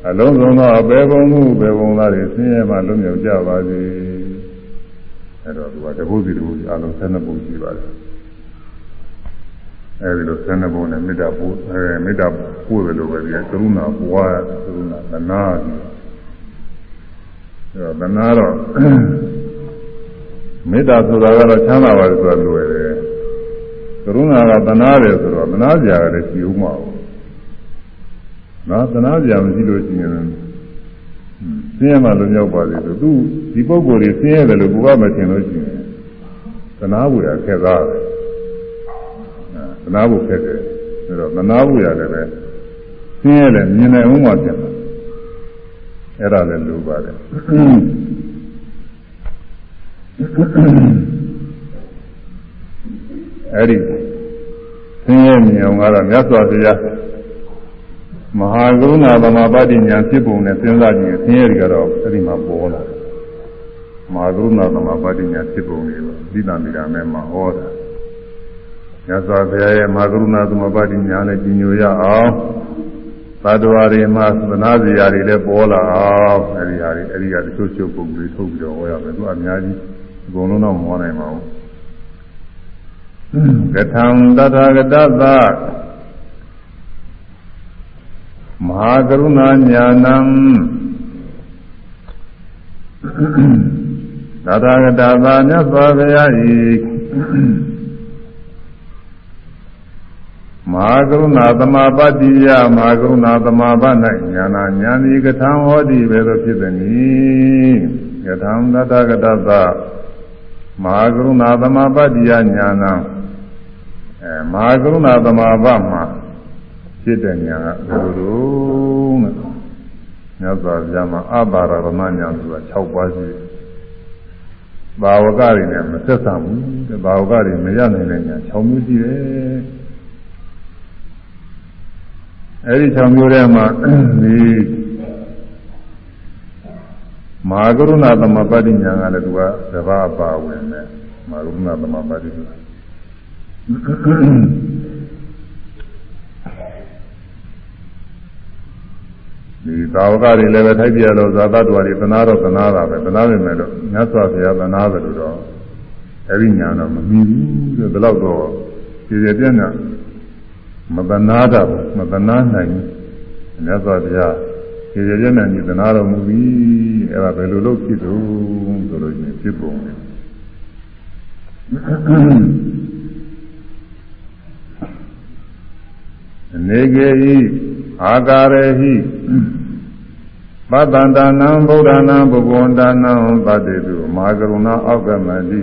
အလုံးစုံသောအပေဘုံမှုပေဘုံသားတွေဆင်းရဲမှလုံရောက်ကြပါစေ။အဲတော့သူကတပုစီတပုစီအလုံး၁၂ပုံရှိပါတယ်။ အဲဒီလိုဆန်းတဲ့ဘုံနဲ့မေတ္တာပို့အဲမေတ္တာပို့တယ်လို့ပဲဒီကရုဏာပွားကရုဏာသနာပြီးအဲတော့သနာတော့မေတ္တာဆိုတာကတော့ချမ်းသာပါတယ်ဆိုတာလွယ်တယ်ကရုဏာကသနာတယ်ဆိုတော့သနာစရာကလည်းရှိဦးမှာဘူးနော်သနာစရာမရှိလို့ရှိရင်ဆင်းရဲမှလွန်မြောက်ပါစေဆိုသူဒီပုံကိုယ်ကြီးဆင်းရဲတယ်လို့ကိုယ်ကမထင်လို့ရှိရင်သနာဘူးရခက်သားတယ် သနာဖို့ခက်တယ်အဲတော့သနာဖို့ရတယ်ပဲဆင်းရဲတယ်မြင်နိုင်အောင်မှပြန်တာအဲ့ဒါလည်းလိုပါတယ်အဲ့ဒီဆင်းရဲမြင်အောင်ကတော့မြတ်စွာဘုရားမဟာကရုဏာသမာပတိညာဖြစ်ပုံနဲ့စဉ်းစားကြည့်ဆင်းရဲတွေကတော့အဲ့ဒီမှာပေါ်လာမဟာကရုဏာသမာပတိညာဖြစ်ပုံတွေပါသီတံမိရာမဲမှာဟောတာ မြတ်စွာဘုရားရဲ့မဟာကရုဏာသမပတိညာနဲ့ကြီးညိုရအောင်သတ္တဝါတွေမှာသနာစရာတွေလည်းပေါ်လာအောင်အဲဒီဟာတွေအဲဒီကတချို့ချုပ်ပုံတွေထုတ်ပြီးတော့ဟောရမယ်သူအများကြီးအကုန်လုံးတော့မဟောနိုင်ပါဘူးကထံတထာဂတသမဟာကရုဏာညာဏံတထာဂတသာမြတ်စွာဘုရား၏ မဟာကရုဏာသမာပတ္တိယမဟာကရုဏာသမာပ၌ညာနာညာတိကထံဟောတိပဲသို့ဖြစ်သည်။ကထံတတကတသမဟာကရုဏာသမာပတ္တိယညာနာအဲမဟာကရုဏာသမာပမှာဖြစ်တဲ့ညာကဘယ်လိုလဲ။မြတ်စွာဘုရားမှာအပါရမညာဆိုတာ6ပါးရှိတယ်။ဘာဝကတွေနဲ့မဆက်ဆံဘူး။ဘာဝကတွေမရနိုင်တဲ့ညာ6မျိုးရှိတယ်။ အဲဒီ6မျိုးထဲမှာဒီမဟာကရုဏာသမပတ္တိညာကလည်းသူကသဘာပါဝင်တယ်မဟာကရုဏာသမပတ္တိဒီသာဝကတွေလည်းပဲထိုက်ပြလို့ဇာတတော်တွေသနာတော့သနာတာပဲသနာနေမယ်လို့မြတ်စွာဘုရားသနာတယ်လို့တော့အဲဒီညာတော့မမီဘူးတဲ့ဘယ်တော့တော့ခြေခြေပြန့်ပြ မသနာတာမသနာနိုင်ဘူးမြတ်စွာဘုရားခြေခြေပြန့်ပြန့်ဒီသနာတော်မူပြီအဲ့ဒါဘယ်လိုလုပ်ဖြစ်တော့ဆိုလို့ရှိရင်ဖြစ်ပုံတယ်နေကေဤအာကာရေဟိပတ္တန္တနံဗုဒ္ဓနာဘုဂဝန္တနံသတ္တေတုမဟာကရုဏာအောက်ကမတိ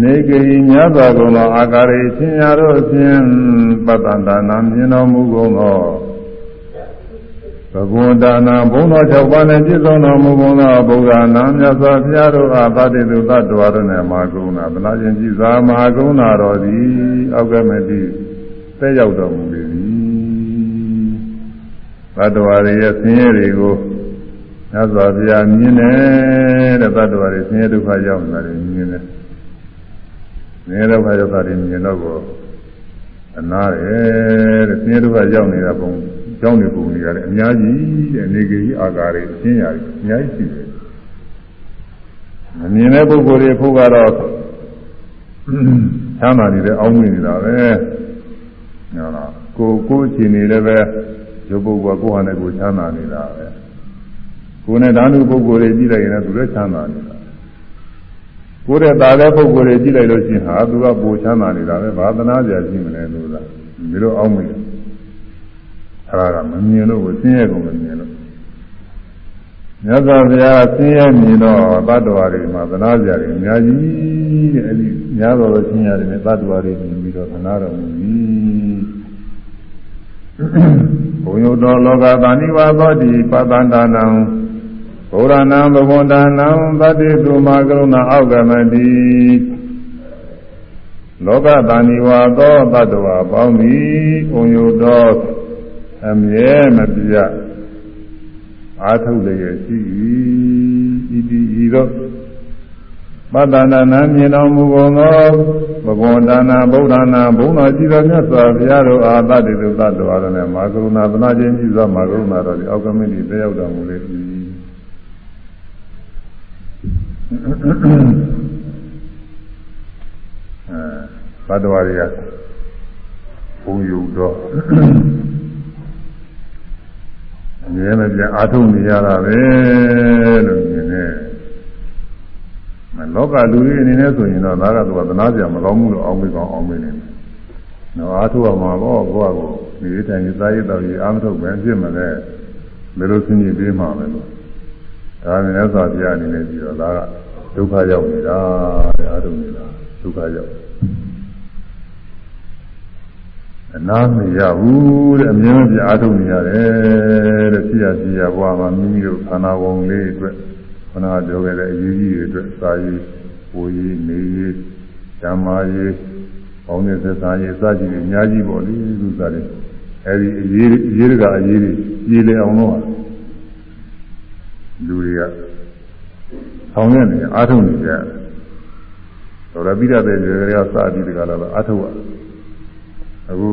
နေကေဤမြတ်စွာဘုရားအာကာရေသင်ရတော့ဖြင့်ပတ္တန္တနာမြင်တော်မူကုန်သောဗဂဝန္တာနာဘုံတော်၆ပါးနဲ့ပြည့်စုံတော်မူကုန်သောဘုရားနာမြတ်စွာဘုရားတို့အားသတ္တိတုသတ္တဝါတို့နဲ့မဟာကရုဏာသနာခြင်းကြည်သာမဟာကရုဏာတော်သည်အောက်ကမတိသက်ရောက်တော်မူလေသည်သတ္တဝါတွေရဲ့ဆင်းရဲတွေကိုမြတ်စွာဘုရားမြင်တယ်တဲ့သတ္တဝါတွေဆင်းရဲဒုက္ခရောက်နေတာတွေမြင်တယ် ဆင်းရဲဒုက္ခရောက်တာတွေမြင်တော့ကိုအနာတယ်တဲ့ဆင်းရဲဒုက္ခရောက်နေတာပုံကြောင်းနေပုံတွေရတယ်အများကြီးတဲ့နေကြီးအာကာတွေအရှင်းရတယ်အများကြီးရှိတယ်မမြင်တဲ့ပုဂ္ဂိုလ်တွေဖို့ကတော့ချမ်းသာနေတဲ့အောင်းမြင်နေတာပဲနော်လားကိုကိုအခြေအနေလည်းပဲရုပ်ပုဂ္ဂိုလ်ကကိုယ်ဟာနဲ့ကိုချမ်းသာနေတာပဲကိုယ်နဲ့ဓာတုပုဂ္ဂိုလ်တွေကြည့်လိုက်ရင်လည်းသူလည်းချမ်းသာနေတာ ကိုယ်တဲ့ตาတဲ့ပုဂ္ဂိုလ်တွေကြည့်လိုက်လို့ရှိရင်ဟာသူကပိုချမ်းသာနေတာပဲဘာသနာကြရှိမလဲလို့လားဒီလိုအောင်းမြင်အဲ့ဒါကမမြင်လို့ကိုဆင်းရဲကုန်မမြင်လို့မြတ်စွာဘုရားဆင်းရဲမြင်တော့တတ္တဝါတွေမှာသနာကြတယ်အများကြီးတဲ့အဲ့ဒီများတော်ဆင်းရဲတယ်နဲ့တတ္တဝါတွေမြင်ပြီးတော့သနာတော်မူပြီဘုံယုတ်တော်လောကသာနိဝါသောတိပတ္တန္တနံ ဘုရားနာဘဂဝန္တနံသတ္တိသုမကရုဏအောက်ကမတိလောကသာနိဝါသောတတ္တဝါပေါင်းသည်ဘုံယုတ်တော်အမြဲမပြတ်အာထုတ်လျက်ရှိ၏ဤဒီဤသောပတ္တနာနာမြင်တော်မူကုန်သောဘဂဝန္တနာဗုဒ္ဓနာဘုံတော်ကြည်တော်မြတ်စွာဘုရားတို့အာတတိတုသတ္တဝါတို့နဲ့မာကရုဏာသနာခြင်းပြုသောမာကရုဏာတော်ဒီအောက်ကမင်းဒီတယောက်တော်မူလေ၏ အဲဘတ်တော်ရီကဘုံယူတော့အမြဲမပြတ်အာထုံနေရတာပဲလို့မြင်တယ်မလောကလူကြီးအနေနဲ့ဆိုရင်တော့ဒါကတော့သနာစရာမကောင်းဘူးလို့အောင်းမေးကောင်းအောင်းမေးနေတယ်။နော်အာထုရမှာပေါ့ကိုယ့်ကိုဒီတိုင်းရေးသားရေးတော်ရေးအာမထုတ်ပဲဖြစ်မလဲဘယ်လိုဆင်းရဲပေးမှာလဲလို့ ဒါနဲ့လည်းဆိုပြအနေနဲ့ပြီးတော့ဒါကဒုက္ခရောက်နေတာတဲ့အာထုနေတာဒုက္ခရောက်အနာမရဘူးတဲ့အမြဲတမ်းအားထုတ်နေရတယ်တဲ့ဖြစ်ရဖြစ်ရဘဝမှာမိမိတို့ခန္ဓာကိုယ်လေးအတွက်ခန္ဓာပြောခဲ့တဲ့အရေးကြီးတွေအတွက်စာရေး၊ကိုယ်ရေး၊နေရေး၊ဓမ္မရေး၊ပေါင်းတဲ့သက်သာရေးစသဖြင့်အများကြီးပေါ့လေသူစားတယ်အဲဒီအရေးအရေးကအရေးတွေပြည်လေအောင်လို့ လူတွေကဆောင်ရနေအားထုတ်နေကြတယ်တော်ရပိရတဲ့တွေကစပြီးတကလားအားထုတ်ရအခု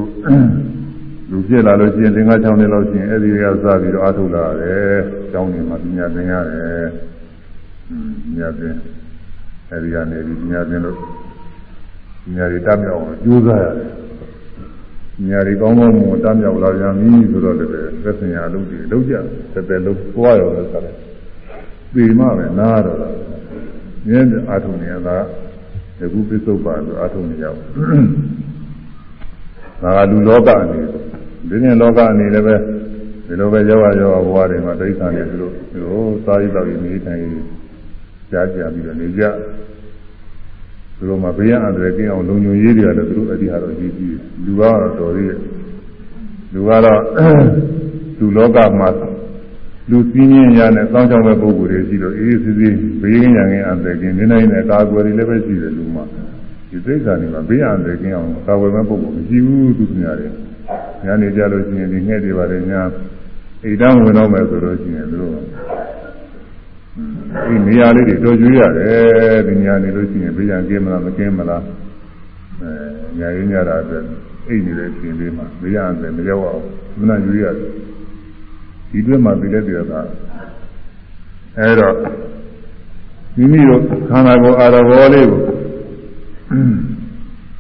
လူပြည့်လာလို့ရှိရင်သင်္ဃ6နှစ်လောက်ရှိရင်အဲ့ဒီကစပြီးတော့အထုလာတယ်။ကျောင်းနေမှာပညာသင်ရတယ်။ပညာသင်အဲ့ဒီကနေဒီပညာသင်လို့ပညာတွေတတ်မြောက်အောင်ကြိုးစားရတယ်။ပညာတွေကောင်းကောင်းမွန်တတ်မြောက်လာကြပြီဆိုတော့လည်းသက်စင်ရအလုပ်တွေလုပ်ကြတယ်တဲ့လို့ပွားရောလို့ဆိုတယ်။ ပြီးမှပဲနားတော့မြင်းအထုနေရတာဒီခုပစ္စုပ္ပန်ဆိုအထုနေရောက်ဒါကလူလောကအနေဒီနေ့လောကအနေလည်းပဲဒီလိုပဲရောက်ရရောက်ဘဝတွေမှာဒိဋ္ဌာန်တွေသူတို့ဟိုသာယိတော်ကြီးနေထိုင်ကြားကြပြီးတော့နေကြသူတို့မှာဘေးရန်အန္တရာယ်ကင်းအောင်လုံခြုံရေးတွေလည်းသူတို့အတိဟာတော့ကြီးကြီးလူကတော့တော်သေးတယ်လူကတော့လူလောကမှာ လူစည်းရင်းရနဲ့စောင်းချောင်းမဲ့ပုဂ္ဂိုလ်တွေရှိလို့အေးအေးဆေးဆေးဘေးရင်းရန်ကင်းအန္တရာယ်ကင်းနေနိုင်တဲ့ကာကွယ်တွေလည်းပဲရှိတယ်လူမှာဒီသိက္ခာတွေမှာဘေးရန်တယ်ကင်းအောင်ကာဝယ်မဲ့ပုဂ္ဂိုလ်မရှိဘူးသူများတွေညနေကြလို့ရှိရင်ဒီငှက်တွေပါတယ်ညာအိမ်တန်းဝင်တော့မယ်ဆိုလို့ရှိရင်သူတို့ဒီနေရာလေးတွေတော်ကျွေးရတယ်ဒီနေရာနေလို့ရှိရင်ဘေးရန်ကင်းမလားမကင်းမလားအဲညာရင်းညတာအတွက်အိမ်နေတဲ့အချိန်လေးမှာဘေးရန်တယ်မရောက်အောင်မနာယူရတယ် ဒီအတွက်မှပြလက်ပြတာအဲတော့မိမိတို့ခန္ဓာကိုယ်အာရဘောလေးကို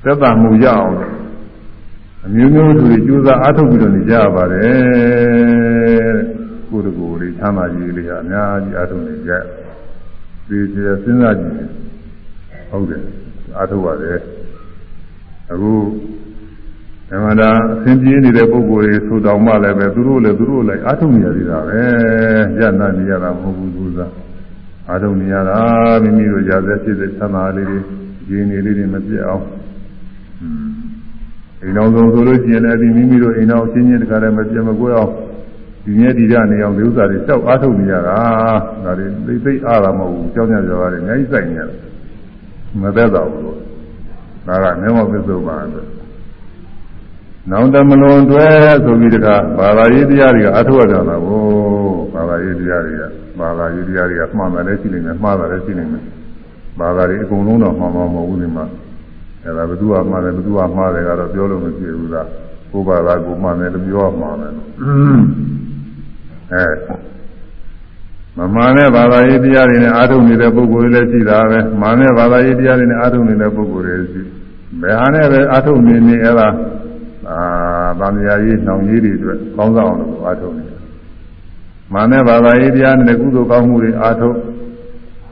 သက်သာမှုရအောင်အမျိုးမျိုးသူတွေကြိုးစားအားထုတ်ပြီးတော့နေကြရပါတယ်ကိုယ်တကူလေးချမ်းသာကြီးလေးကအများကြီးအားထုတ်နေကြဒီကျေစဉ်းစားကြည့်ဟုတ်တယ်အားထုတ်ရတယ်အခု ဓမ္မတာအသင်ပြေးနေတဲ့ပုဂ္ဂိုလ်တွေဆိုတော်မှလည်းပဲသူတို့လည်းသူတို့လည်းအားထုတ်နေရသေးတာပဲညနာနေရတာမဟုတ်ဘူးသူစားအားထုတ်နေရတာမိမိတို့ရာဇက်ဖြစ်တဲ့သမားလေးတွေရင်းနေလေးတွေမပြတ်အောင်အိမ်အောင်ဆုံးဆိုလို့ရှိရင်လည်းဒီမိမိတို့အိမ်အောင်ချင်းချင်းတခါလည်းမပြတ်မကွဲအောင်ဒီမြဲဒီရနေအောင်ဒီဥစ္စာတွေတောက်အားထုတ်နေရတာဒါတွေသိသိအားတာမဟုတ်ဘူးကြောင်းကြကြပါလေအများကြီးစိုက်နေရတယ်မသက်တော့ဘူးလို့ဒါကမျက်မှောက်ပစ္စုပန်ဆို နောင်တမလွန်တွဲဆိုပြီးတခါဘာသာရေးတရားတွေကအထောက်အကြတာကိုဘာသာရေးတရားတွေကဘာသာရေးတရားတွေကမှန်တယ်လည်းရှိနေတယ်မှားတယ်လည်းရှိနေတယ်ဘာသာတွေအကုန်လုံးတော့မှန်မှာမဟုတ်ဘူးဒီမှာအဲဒါဘယ်သူကမှားတယ်ဘယ်သူကမှားတယ်ကတော့ပြောလို့မရှိဘူးလားကိုယ်ဘာသာကိုမှားတယ်လို့ပြောမှာမယ်အဲမမှန်တဲ့ဘာသာရေးတရားတွေနဲ့အားထုတ်နေတဲ့ပုဂ္ဂိုလ်တွေလည်းရှိတာပဲမှန်တဲ့ဘာသာရေးတရားတွေနဲ့အားထုတ်နေတဲ့ပုဂ္ဂိုလ်တွေရှိဘယ်ဟာနဲ့ပဲအားထုတ်နေနေအဲ့ဒါ အာဗာမယာရေးနှောင်ရေးတွေအတွက်ကောင်းဆောင်လို့အားထုတ်နေတယ်မှန်တဲ့ဘာသာရေးတရားနဲ့ကုသိုလ်ကောင်းမှုတွေအားထုတ်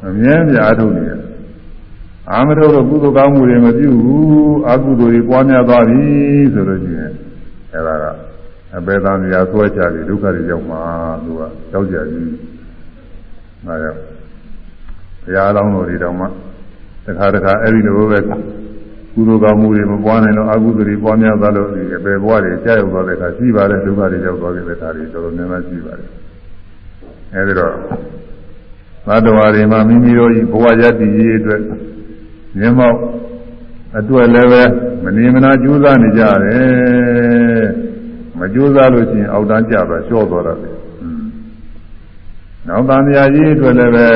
အမြဲတမ်းအားထုတ်နေတယ်အာမထုတ်တော့ကုသိုလ်ကောင်းမှုတွေမပြုဘူးအကုသိုလ်တွေပွားများသွားပြီဆိုလို့ရှိရင်အဲ့ဒါကအပေသံမြာဆွဲချပြီးဒုက္ခတွေရောက်မှာသူကကြောက်ကြကြီး။ဒါကြောင့်ဘုရားအလောင်းတော်တွေတောင်မှတခါတခါအဲ့ဒီလိုပဲ ကုသိုလ်ကောင်းမှုတွေမပွားနိုင်တော့အကုသိုလ်တွေပွားများသွားလို့ဒီအပေဘဝတွေကြာရောက်သွားတဲ့အခါရှိပါတယ်ဒုက္ခတွေရောက်သွားတဲ့အခါတွေတော်တော်များများရှိပါတယ်။အဲဒီတော့သတ္တဝါတွေမှာမိမိတို့ဤဘဝရည်တည်ရေးအတွက်မျက်မှောက်အတွက်လည်းပဲမနေမနာကြိုးစားနေကြတယ်။မကြိုးစားလို့ရှိရင်အောက်တန်းကျသွားလျှော့သွားတယ်။နောက်တန်မြာကြီးအတွက်လည်းပဲ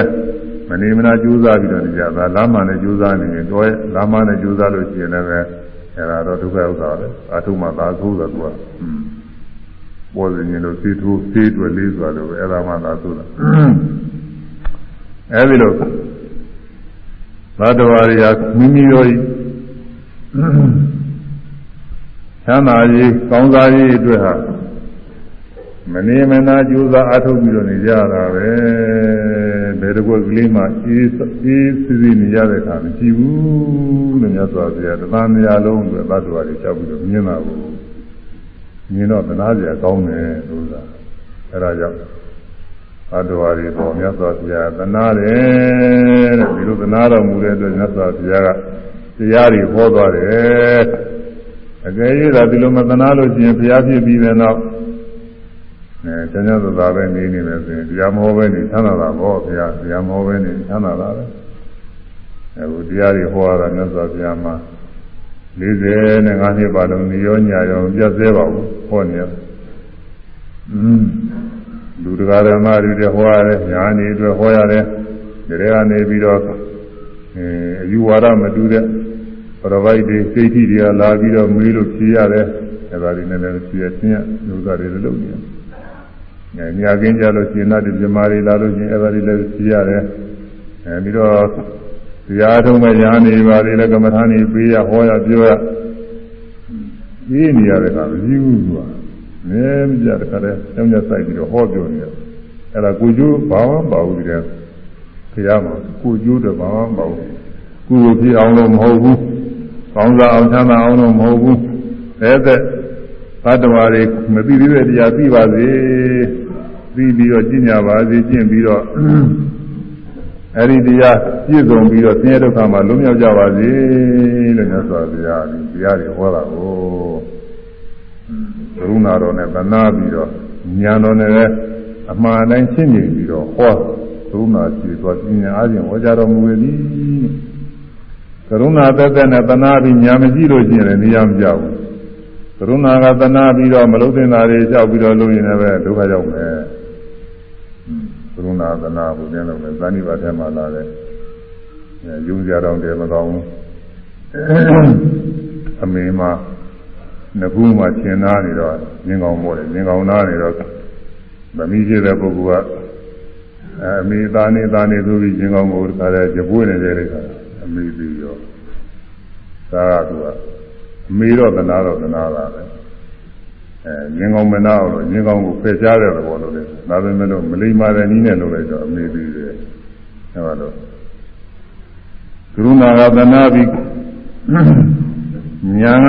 မနေမနာကြိုးစားပြီးတော့နေကြတာလမ်းမှလည်းကြိုးစားနေရင်တော့လမ်းမှလည်းကြိုးစားလို့ရှိရင်လည်းပဲအဲ့ဒါတော့ဒုက္ခဥစ္စာပဲအထုမှသာသိုးတယ်သူကပေါ်နေရင်လို့သိထိုးသိတွေ့လေးဆိုတော့အဲ့ဒါမှသာသိုးတာအဲ့ဒီလိုသတ္တဝါတွေကမိမိတို့ချမ်းသာရေးကောင်းစားရေးအတွက်ဟာမနေမနာကြိုးစားအထုတ်ပြီးတော့နေကြတာပဲဘ ယ်တစ်ခွက်ကလေးမှအေးအေးစီစီနေရတဲ့အခါမရှိဘူးလို့မြတ်စွာဘုရားတသံတရားလုံးအတွက်သတ္တဝါတွေကြောက်ပြီးတော့မြင်တာကိုမြင်တော့သနာစရာကောင်းတယ်လို့သာအဲဒါကြောင့်သတ္တဝါတွေပေါ်မြတ်စွာဘုရားသနာတယ်တဲ့ဒီလိုသနာတော်မူတဲ့အတွက်မြတ်စွာဘုရားကတရားတွေဟောသွားတယ်အကယ်၍သာဒီလိုမသနာလို့ရှိရင်ဘုရားဖြစ်ပြီးတဲ့နောက် အဲကျမ်းစာသာပဲနေနေမယ်ဆိုရင်တရားမဟောပဲနေသမ်းသာတာပေါ့ဘုရားတရားမဟောပဲနေသမ်းသာတာပဲအခုတရားတွေဟောရတာမြတ်စွာဘုရားမှာ40နဲ့5နှစ်ပါလုံးနေရောညာရောပြတ်သေးပါဘူးဟောနေอืมလူတရားဓမ္မတွေဟောရတယ်ညာနေအတွက်ဟောရတယ်ဒီထဲကနေပြီးတော့အဲအယူဝါဒမတူတဲ့ပရဝိုက်တွေစိတ်ထိတွေကလာပြီးတော့မေးလို့ဖြေရတယ်အဲဒါတွေနဲ့လည်းဖြေရချင်းရလူသားတွေလုပ်နေတယ် အဲညာကင်းကြလို့ရှင်နာတိပြမာတွေလာလို့ရှင်အဲဒါတွေလည်းဖြေရတယ်အဲပြီးတော့တရားထုံးမဲ့ညာနေပါလေလည်းကမ္မထာနေပေးရဟောရပြောရပြီးနေရတဲ့ကမရှိဘူးကွာနည်းမကြတခါတည်းကျောင်းကျစိုက်ပြီးတော့ဟောပြောနေတယ်အဲ့ဒါကိုကျိုးဘာမှမပါဘူးဒီကဘုရားမှာကိုကျိုးတော့ဘာမှမပါဘူးကိုယ်ကိုပြအောင်လို့မဟုတ်ဘူးကောင်းစားအောင်ချမ်းသာအောင်လို့မဟုတ်ဘူးအဲ့ဒါ သတ္တဝါတွေမသိသေးတဲ့တရားသိပါစေသိပြီးတော့ကျင့်ကြပါစေကျင့်ပြီးတော့အဲ့ဒီတရားပြည့်စုံပြီးတော့ဆင်းရဲဒုက္ခမှာလွတ်မြောက်ကြပါစေလို့မြတ်စွာဘုရားဒီတရားတွေဟောတာကိုကရုဏာတော်နဲ့ဗနာပြီးတော့ဉာဏ်တော်နဲ့လည်းအမှန်တိုင်းရှင်းနေပြီးတော့ဟောကရုဏာရှိသွားပညာအားဖြင့်ဟောကြားတော်မူ၏ကရုဏာသက်သက်နဲ့ဗနာပြီးဉာဏ်မရှိလို့ရှိရင်လည်းနေရာမကြဘူး ကရုဏာကသနာပြီးတော့မလုံးသင်တာတွေလျှောက်ပြီးတော့လုပ်ရင်လည်းဒုက္ခရောက်မယ်ကရုဏာသနာဘုရင်လုံးလည်းဇာတိပါထဲမှာလာတယ်။ယူကြတော့တယ်မကောင်းဘူး။အမေမှာနှစ်ခုမှရှင်းသားနေတော့ငင်ကောင်ပေါ်တယ်ငင်ကောင်သားနေတော့ဗမီးရှိတဲ့ပုဂ္ဂိုလ်ကအမေသားနေသားနေသူပြီးငင်ကောင်ကိုတခါတည်းကြပွေးနေတယ်လေကအမေပြီးတော့သာကသူကအ မေတော့သနာတော့သနာတာပဲအဲငင်ကောင်မနာအောင်လို့ငင်ကောင်ကိုဖယ်ရှားတဲ့သဘောလို့လေဒါပေမဲ့လို့မလိမ္မာတဲ့နည်းနဲ့လုပ်လိုက်တော့အမေပြီးတယ်အဲပါလို့ကရုဏာကသနာပြီးညာက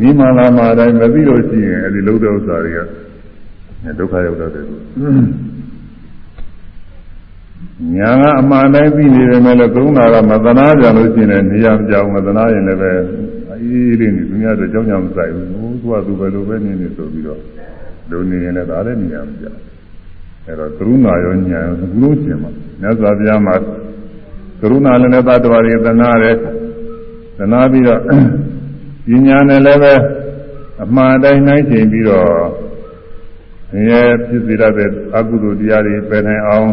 နိမလာမှာတိုင်းမသိလို့ရှိရင်အဲဒီလုံးတဲ့ဥစ္စာတွေကဒုက္ခရောက်တတ်တယ်ညာကအမှန်တိုင်းသိနေတယ်မဲ့လို့ကရုဏာကမသနာကြလို့ရှိရင်နေရာမကြောက်မသနာရင်လည်းပဲ အေးလေးနေသူများတို့ကြောင်းကြောင်မဆိုင်ဘူးသူကသူပဲလိုပဲနေနေဆိုပြီးတော့လူနေရင်လည်းဒါလည်းမြင်ရမှာကြအဲ့တော့ကရုဏာရောညာရောဘုလို့ရှင်မှာမြတ်စွာဘုရားမှာကရုဏာလည်းသတ္တဝါတွေသနာတယ်သနာပြီးတော့ပညာနဲ့လည်းပဲအမှန်တိုင်းနိုင်ချိန်ပြီးတော့ရဲဖြစ်စေရတဲ့အကုသိုလ်တရားတွေပယ်နိုင်အောင်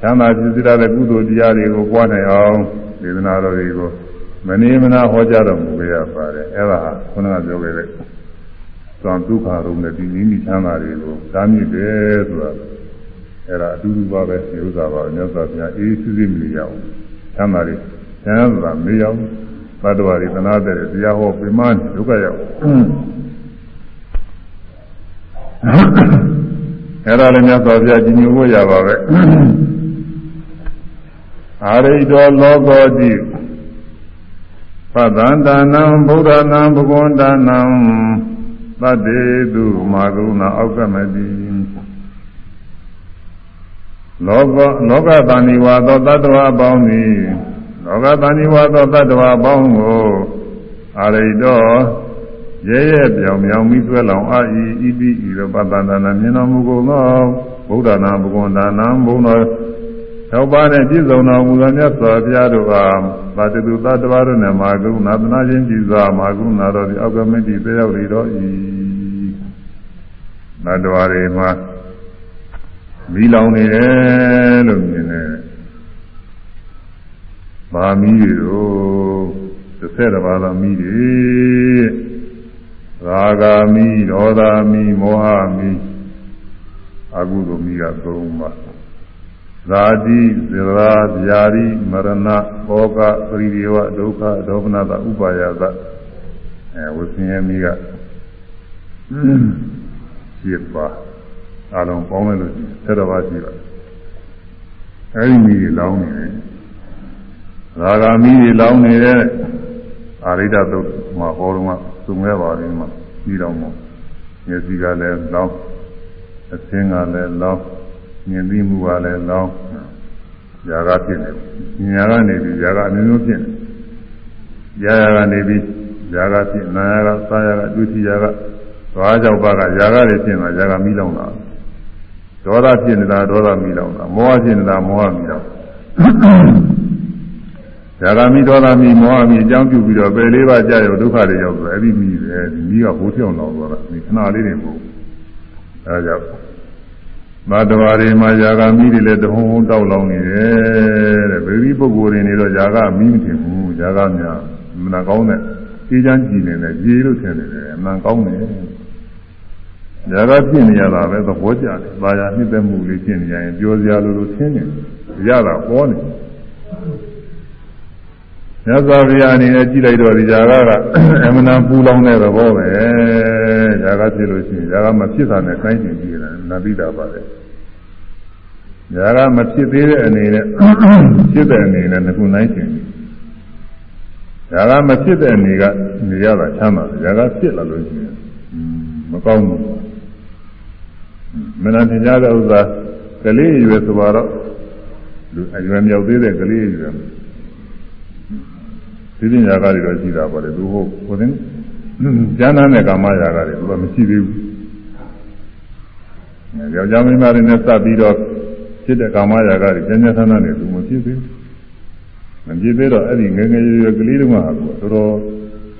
ချမ်းသာဖြစ်စေရတဲ့ကုသိုလ်တရားတွေကိုပွားနိုင်အောင်ဒေသနာတော်တွေကို မနေမနာဟောကြားတော်မူခဲ့ရပါတယ်အဲ့ဒါခုနကပြောခဲ့တဲ့သံဒုက္ခရုံနဲ့ဒီမိမိချမ်းသာတွေကိုတားမြစ်တယ်ဆိုတာအဲ့ဒါအတူတူပါပဲဒီဥစ္စာပါမြတ်စွာဘုရားအေးစစ်စစ်မနေရအောင်ချမ်းသာတွေချမ်းသာမရအောင်ဘတ်တော်ရီသနာတဲ့တရားဟောပြမဒုက္ခရောက်အဲ့ဒါလည်းမြတ်စွာဘုရားကြီးညိုဖို့ရပါပဲအာရိတောလောကောတိ ပတ္တန္တနံဗုဒ္ဓနာဘဂဝန္တနံသတ္တေတုမာကုဏအောက်ကမတိလောကလောကတဏိဝါသောတတ္တဝါပေါင်းသည်လောကတဏိဝါသောတတ္တဝါပေါင်းကိုအာရိတောရဲရဲပြောင်ပြောင်ပြီးဆွဲလောင်အာဤဤတိဤသောပတ္တန္တနာမြင်တော်မူကုန်သောဗုဒ္ဓနာဘဂဝန္တနံဘုံတော် သောပါနဲ့ပြည့်စုံတော်မူသောမြတ်စွာဘုရားတို့အားပါတတုသတ္တဝါတို့နဲ့မာကုဏသနာချင်းကြည်စွာမာကုဏတော်ဒီအောက်ကမတိသေရောက်လေတော့ဤသတ္တဝါတွေမှာမီးလောင်နေတယ်လို့မြင်တယ်။မာမီးတွေတို့တစ်ဆက်တစ်ပါးသောမီးတွေရာဂာမီးဒေါသမီးမောဟမီးအကုသိုလ်မီးကသုံးပါး ဇာတိဇရာဗျာတိမရဏဘောကပရိဒီဝဒုက္ခဒေါမနတဥပါယသအဲဝဆင်းရဲမိကရှိပါအလုံးပေါင်းလိုက်လို့ဆက်တော်ပါရှိပါအဲဒီမိတွေလောင်းနေတယ်ရာဂာမိတွေလောင်းနေတဲ့အာရိဒသုတ်မှာဟောတော့မှသုံးရပါတယ်မှာပြီးတော့မှမျက်စိကလည်းလောင်းအသင်းကလည်းလောင်း မြင်သိမှုကလည်းလောင်းຢာကဖြစ်နေတယ်ညာကနေပြီးຢာကအမျိုးမျိုးဖြစ်နေຢာရာကနေပြီးຢာကဖြစ်နာယာကသာယာကဒုတိယကသွားကြောက်ပါကຢာကတွေဖြစ်မှာຢာကမိလောင်တာဒေါသဖြစ်နေတာဒေါသမိလောင်တာမောဟဖြစ်နေတာမောဟမိလောင်ຢာကမိဒေါသမိမောဟမိအကြောင်းပြုပြီးတော့ပယ်လေးပါးကြာရောဒုက္ခတွေရောက်ဆိုအဲ့ဒီမိပဲဒီမိကဘိုးဖြောင်းတော့သွားတာဒီခဏလေးတွေမဟုတ်အဲဒါကြောင့် မတ္တဝါတွေမှာຢာကမိတွေလည်းတဟုံဟုံတောက်လောင်နေတယ်တဲ့ဗေဒီပုဂ္ဂိုလ်တွေနေတော့ຢာကမိမထင်ဘူးຢာကများမနာကောင်းတဲ့ကြေးချမ်းကြည်နေတယ်ကြေးလို့ထင်နေတယ်အမှန်ကောင်းတယ်ຢာကဖြစ်နေရတာပဲသဘောကျတယ်။ဘာယာနှစ်သက်မှုလေးဖြစ်နေရင်ပြောစရာလိုလိုရှင်းနေရတာပေါ်နေမြတ်စွာဘုရားအနေနဲ့ကြည့်လိုက်တော့ဒီຢာကကအမှန်တန်ပူလောင်တဲ့သဘောပဲ ရာဂဖြစ်လို့ရှိရင်ရာဂမဖြစ်တာနဲ့ကိုင်းကျင်ကြည့်ရတာနပိတာပါပဲရာဂမဖြစ်သေးတဲ့အနေနဲ့ဖြစ်တဲ့အနေနဲ့ငခုနိုင်ကျင်ရာဂမဖြစ်တဲ့အနေကနေရတာချမ်းသာရာဂဖြစ်လာလို့ရှိရင်မကောင်းဘူးမနာတင်ကြတဲ့ဥစ္စာကလေးရွယ်ဆိုတော့လူအရွယ်မြောက်သေးတဲ့ကလေးရွယ်ဒီပညာကားတွေတော့ရှိတာပါလေသူဟုတ်ဟိုသင် ကျမ်းသာတဲ့ကာမရာဂတွေသူကမရှိသေးဘူး။ယောက်ျားမိန်းမတွေနဲ့စပ်ပြီးတော့ဖြစ်တဲ့ကာမရာဂတွေကျမ်းကျမ်းသန်းသန်းတွေသူမဖြစ်သေးဘူး။မဖြစ်သေးတော့အဲ့ဒီငယ်ငယ်ရွယ်ရွယ်ကလေးတုန်းကဟာသူတော်တော်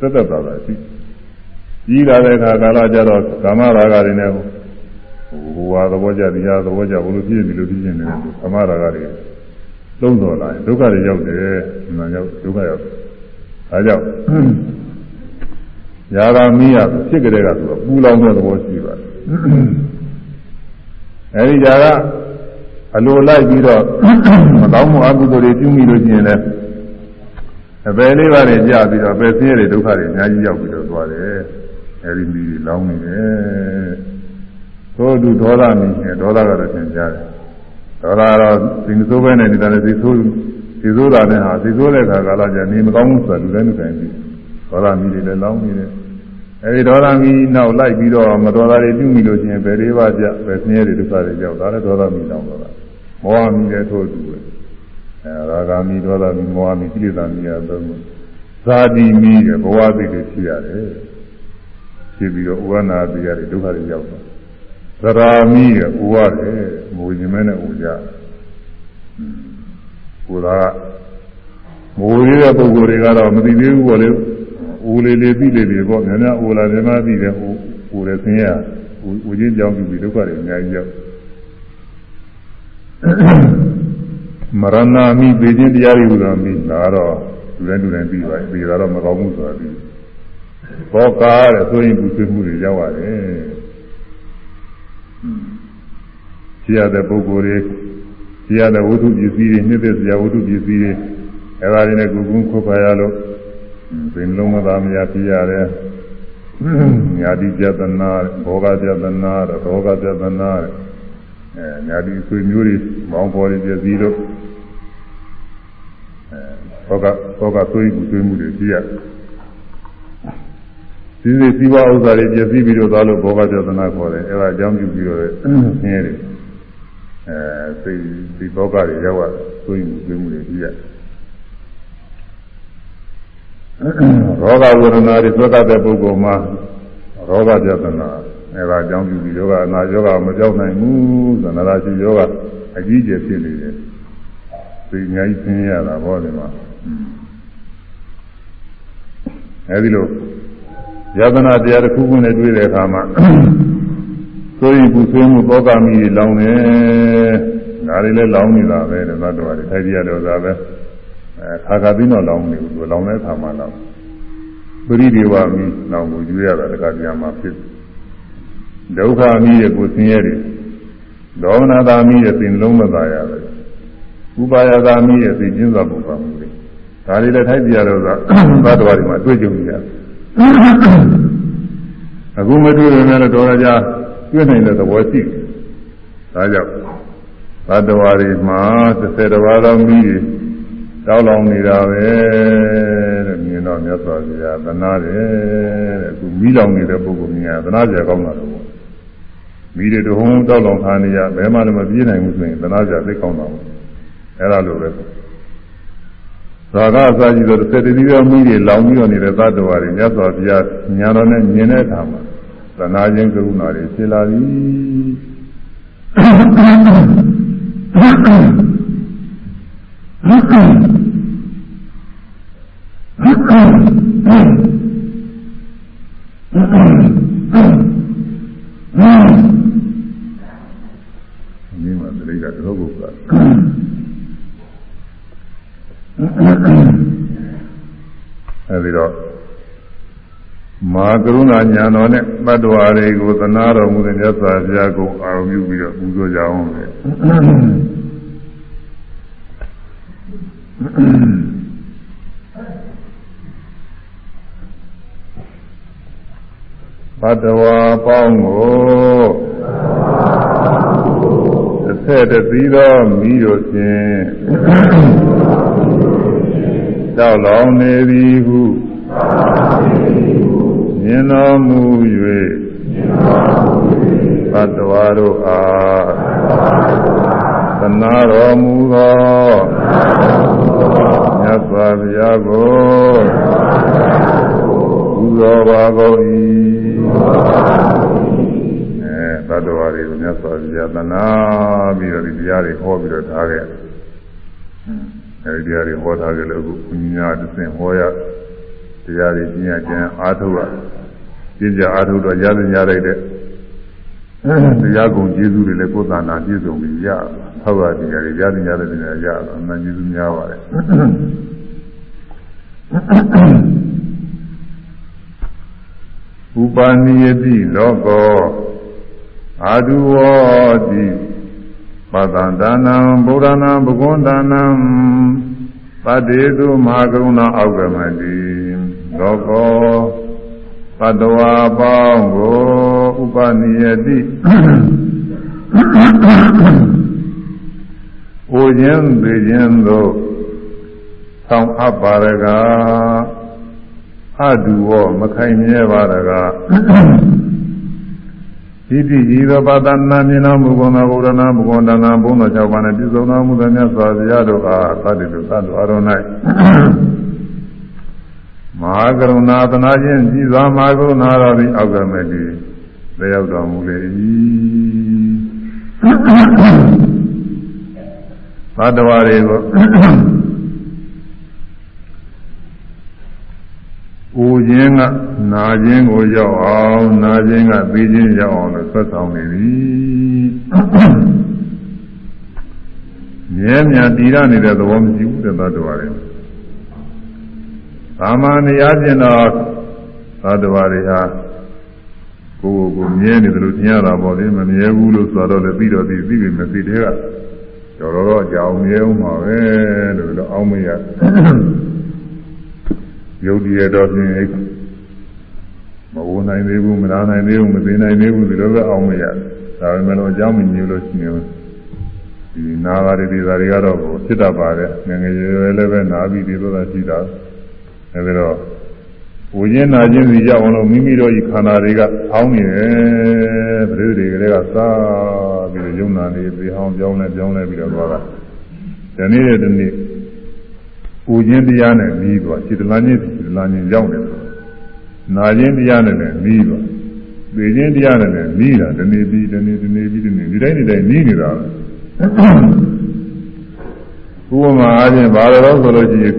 သက်သက်သာသာရှိ။ကြီးလာတဲ့အခါကာလကျတော့ကာမရာဂတွေနဲ့ဟိုဟာသဘောကျဒီဟာသဘောကျဘလို့ဖြစ်နေလို့ဖြစ်နေတယ်ကာမရာဂတွေသုံးတော်လာဒုက္ခတွေရောက်တယ်။မှန်ရောက်ဒုက္ခရောက်။ဒါကြောင့် ယာဂမီးရဖြစ်ကြတဲ့ကဆိုတော့ပူလောင်တဲ့သဘောရှိပါတယ်အဲဒီယာကအလိုလိုက်ပြီးတော့မကောင်းမှုအကုသိုလ်တွေပြုမိလို့ရှိရင်လည်းအပယ်လေးပါးတွေကြာပြီးတော့ပယ်ဆင်းရဲတဲ့ဒုက္ခတွေအများကြီးရောက်ပြီးတော့သွားတယ်အဲဒီမီးလောင်နေတယ်သို့သူဒေါသမီးနဲ့ဒေါသကတော့သင်ကြားတယ်ဒေါသကတော့ဒီမစိုးပဲနဲ့နေတာလည်းဒီဆိုးဒီဆိုးတာနဲ့ဟာဒီဆိုးတဲ့ခါကာလကျနေမကောင်းဘူးဆိုတော့လူတိုင်းလူတိုင်းပြီးဒေါသမီးတွေလည်းလောင်းနေတယ် အဲဒီဒေါသမီးနောက်လိုက်ပြီးတော့မတော်တာတွေပြုမိလို့ရှိရင်ဘယ်လေးပါးကြဘယ်ဆင်းရဲတွေဒုက္ခတွေကြောက်တာလဲဒေါသမီးတောင်းတော့တာမောဟမီလည်းထို့တူပဲအဲရာဂမီဒေါသမီမောဟမီကိလေသာမီရသုံးခုဇာတိမီဘဝသိတွေရှိရတယ်ဖြစ်ပြီးတော့ဥဝနာတရားတွေဒုက္ခတွေရောက်တော့သရာမီးကဥရတယ်မူရင်မဲနဲ့ဥကြကိုယ်ကမူရတဲ့ပုဂ္ဂိုလ်တွေကတော့မသိသေးဘူးပေါ့လေ ဦးလေးလေးပြီးလေးလေးပေါ့များများဦးလာများများပြီးတယ်ဦးဦးလည်းဆင်းရဦးချင်းကြောင်းပြီးဒုက္ခတွေအများကြီးရောက်မရဏမိပေခြင်းတရားတွေဟူသောမိဒါတော့လူတိုင်းလူတိုင်းပြီးပါပြီဒါတော့မကောင်းဘူးဆိုတာပြီးဘောကာတဲ့ဆိုရင်ပူဆွေးမှုတွေရောက်ရတယ်ရှိရတဲ့ပုဂ္ဂိုလ်တွေရှိရတဲ့ဝတ္ထုပစ္စည်းတွေနှစ်သက်စရာဝတ္ထုပစ္စည်းတွေအဲဒါတွေနဲ့ကုကုခွတ်ပါရလို့ ပင်လုံးမသာမရဖြစ်ရတယ်ညာတိပြဒနာဘောဂပြဒနာရောဂပြဒနာအဲညာတိဆွေမျိုးတွေမောင်းပေါ်တွေပြည့်စည်လို့အဲဘောဂဘောဂဆွေးမှုဆွေးမှုတွေဖြစ်ရစီစီစီဝဥစ္စာတွေပြည့်စည်ပြီးတော့သွားလို့ဘောဂပြဒနာခေါ်တယ်အဲဒါအကြောင်းပြုပြီးတော့ဆင်းရဲတယ်အဲစိတ်ဒီဘောဂတွေရောက်ရဆွေးမှုဆွေးမှုတွေဖြစ်ရ ရောဂဝေဒနာတွေသွက်တဲ့ပုဂ္ဂိုလ်မှာရောဂပြဿနာအဲဒါအကြောင်းပြုပြီးယောဂအနာယောဂမကြောက်နိုင်ဘူးသန္တာရှိယောဂအကြီးကျယ်ဖြစ်နေတယ်သိအများကြီးသိရတာဟောဒီမှာအဲဒီလိုယသနာတရားတစ်ခုခုနဲ့တွေ့တဲ့အခါမှာဆိုရင်ကုသိုလ်မှုတောကမိလောင်နေဒါတွေလည်းလောင်နေတာပဲတဲ့သတ္တဝါတွေထိုက်ပြရတော့သာပဲ အဲခါခါပြီးတော့လောင်နေဘူးသူလောင်တဲ့အခါမှာလောင်ပရိဒီဝမိလောင်ကိုယူရတာတခါတည်းမှာဖြစ်ဒုက္ခမိရဲ့ကိုဆင်းရဲတယ်ဒေါမနတာမိရဲ့သင်လုံးမသာရတယ်ဥပါယတာမိရဲ့သိချင်းစွာပုပ္ပမှုတွေဒါတွေလည်းထိုက်ပြရတော့သာသတ္တဝါတွေမှာတွေ့ကြုံရတယ်အခုမတွေ့ရင်လည်းတော်ရကြတွေ့နိုင်တဲ့သဘောရှိတယ်ဒါကြောင့်သတ္တဝါတွေမှာ30တဝါသောမိတွေ တောက်လောင်နေတာပဲတဲ့မြင်တော့မြတ်စွာဘုရားသနာတယ်တဲ့အခုမိလောင်နေတဲ့ပုဂ္ဂိုလ်များသနာကြကောင်းတာတော့မိတွေတုံးတောက်လောင်ခါနေရဘယ်မှလည်းမပြေးနိုင်ဘူးဆိုရင်သနာကြသိကောင်းတာပေါ့အဲ့ဒါလိုပဲသာဂအစာကြီးဆိုတဲ့တတိယမိတွေလောင်ပြီးတော့နေတဲ့သတ္တဝါတွေမြတ်စွာဘုရားညာတော်နဲ့မြင်တဲ့အခါမှာသနာခြင်းကရုဏာတွေဖြစ်လာပြီ ဒီမှာတိတ်ကတော့ဘုရားအဲဒီတော့မာကရုဏာညာတော်နဲ့တတ္တဝါတွေကိုသနာတော်မူတဲ့မြတ်စွာဘုရားကိုအာရုံပြုပြီးတော့ပူဇော်ကြအောင်လေ ဘတ်တော်ပေါင်းကိုတစ်ဆက်တည်းသောမိတို့ဖြင့်တောက်လောင်နေသည်ဟုမြင်တော်မူ၍ဘတ်တော်တို့အား သနာတော်မူသောမြတ်စွာဘုရားကိုပူဇော်ပါကုန်၏အဲသတ္တဝါတွေကိုမြတ်စွာဘုရားသနာပြီးတော့ဒီတရားတွေဟောပြီးတော့ထားခဲ့အဲဒီတရားတွေဟောထားကြလို့အခုဘုရားတဆင်ဟောရတရားတွေကျင့်ရကျင့်အားထုတ်ရကျင့်ကြအားထုတ်တော့ရသညာလိုက်တဲ့တရားကုန်ကျေးဇူးတွေလည်းကိုယ်သာနာပြည့်စုံပြီးရ ဟောရတရားတွေရသညာတဲ့တရားရအမှန်ကျေးဇူးများပါတယ်ဥပါနိယတိလောကောအာဒုဝတိပတံဒါနံဗုဒ္ဓနာဘဂဝန္တနာပတေတုမဟာကရုဏာအောက်ကမတိလောကောပတဝါပေါင်းကိုဥပနိယတိ။ အိုခြင်းပေခြင်းသို့ဆောင်းအပ်ပါရကအတူဝမခိုင်မြဲပါတကားဣတိဤသောပါဒနာမြင်တော်မူကုန်သောဘုရားနာမဂုဏ်တနာဘုံတော်၆ပါးနှင့်ပြည့်စုံတော်မူသောမြတ်စွာဘုရားတို့အားသတ္တိတုသတ္တဝါတော်၌မဟာကရုဏာသနာခြင်းကြည်စွာမဟာကရုဏာတော်သည်အောက်ကမဲ့သည်လက်ရောက်တော်မူလေ၏ သတ္တဝါတွေကိုအိုခြင်းကနာခြင်းကိုရောက်အောင်နာခြင်းကသိခြင်းရောက်အောင်လို့ဆက်ဆောင်နေသည်မြဲမြံတည်ရနေတဲ့သဘောမရှိဘူးတဲ့သတ္တဝါတွေသာမန်တရားကျင်တော့သတ္တဝါတွေဟာကိုယ်ကိုယ်မြဲနေတယ်လို့ထင်ရတာပေါ့လေမမြဲဘူးလို့ဆိုတော့လည်းပြီးတော့ပြီးပြီးပြီမသိတဲ့က တော်တော်ကြောင်မြဲအောင်ပါပဲလို့တော့အောင်းမရယုတ်တည်ရတော့ဖြင့်မဝနိုင်သေးဘူးမနာနိုင်သေးဘူးမသိနိုင်သေးဘူးဒီလိုပဲအောင်းမရဒါပေမဲ့လို့အကြောင်းမညို့လို့ရှိရင်ဒီနာဂရီဒီသာတွေကတော့ဖြစ်တတ်ပါတယ်ငငယ်ရွယ်ရွယ်လည်းပဲနာပြီးဒီလိုသာရှိတာအဲဒီတော့ ဝိညာဉ်နာခြင်းစီရောက်အောင်လို့မိမိတို့ဤခန္ဓာတွေကအောင်းနေတယ်ပရိသေတွေကလေးကစားပြီးတော့ယုံနာနေပြီးဟောင်းပြောင်းလဲပြောင်းလဲပြီးတော့သွားတာဒီနေ့တဲ့ဒီနေ့ဝိညာဉ်တရားနဲ့ပြီးသွားစိတ္တလန်းချင်းစိတ္တလန်းချင်းရောက်နေတယ်နာခြင်းတရားနဲ့လည်းပြီးသွားသိခြင်းတရားနဲ့လည်းပြီးတာဒီနေ့ပြီးဒီနေ့ဒီနေ့ပြီးဒီနေ့ဒီတိုင်းဒီတိုင်းပြီးနေတာဥပမာအားဖြင့်ဘာလို့ဆိုလို့ရှိရင်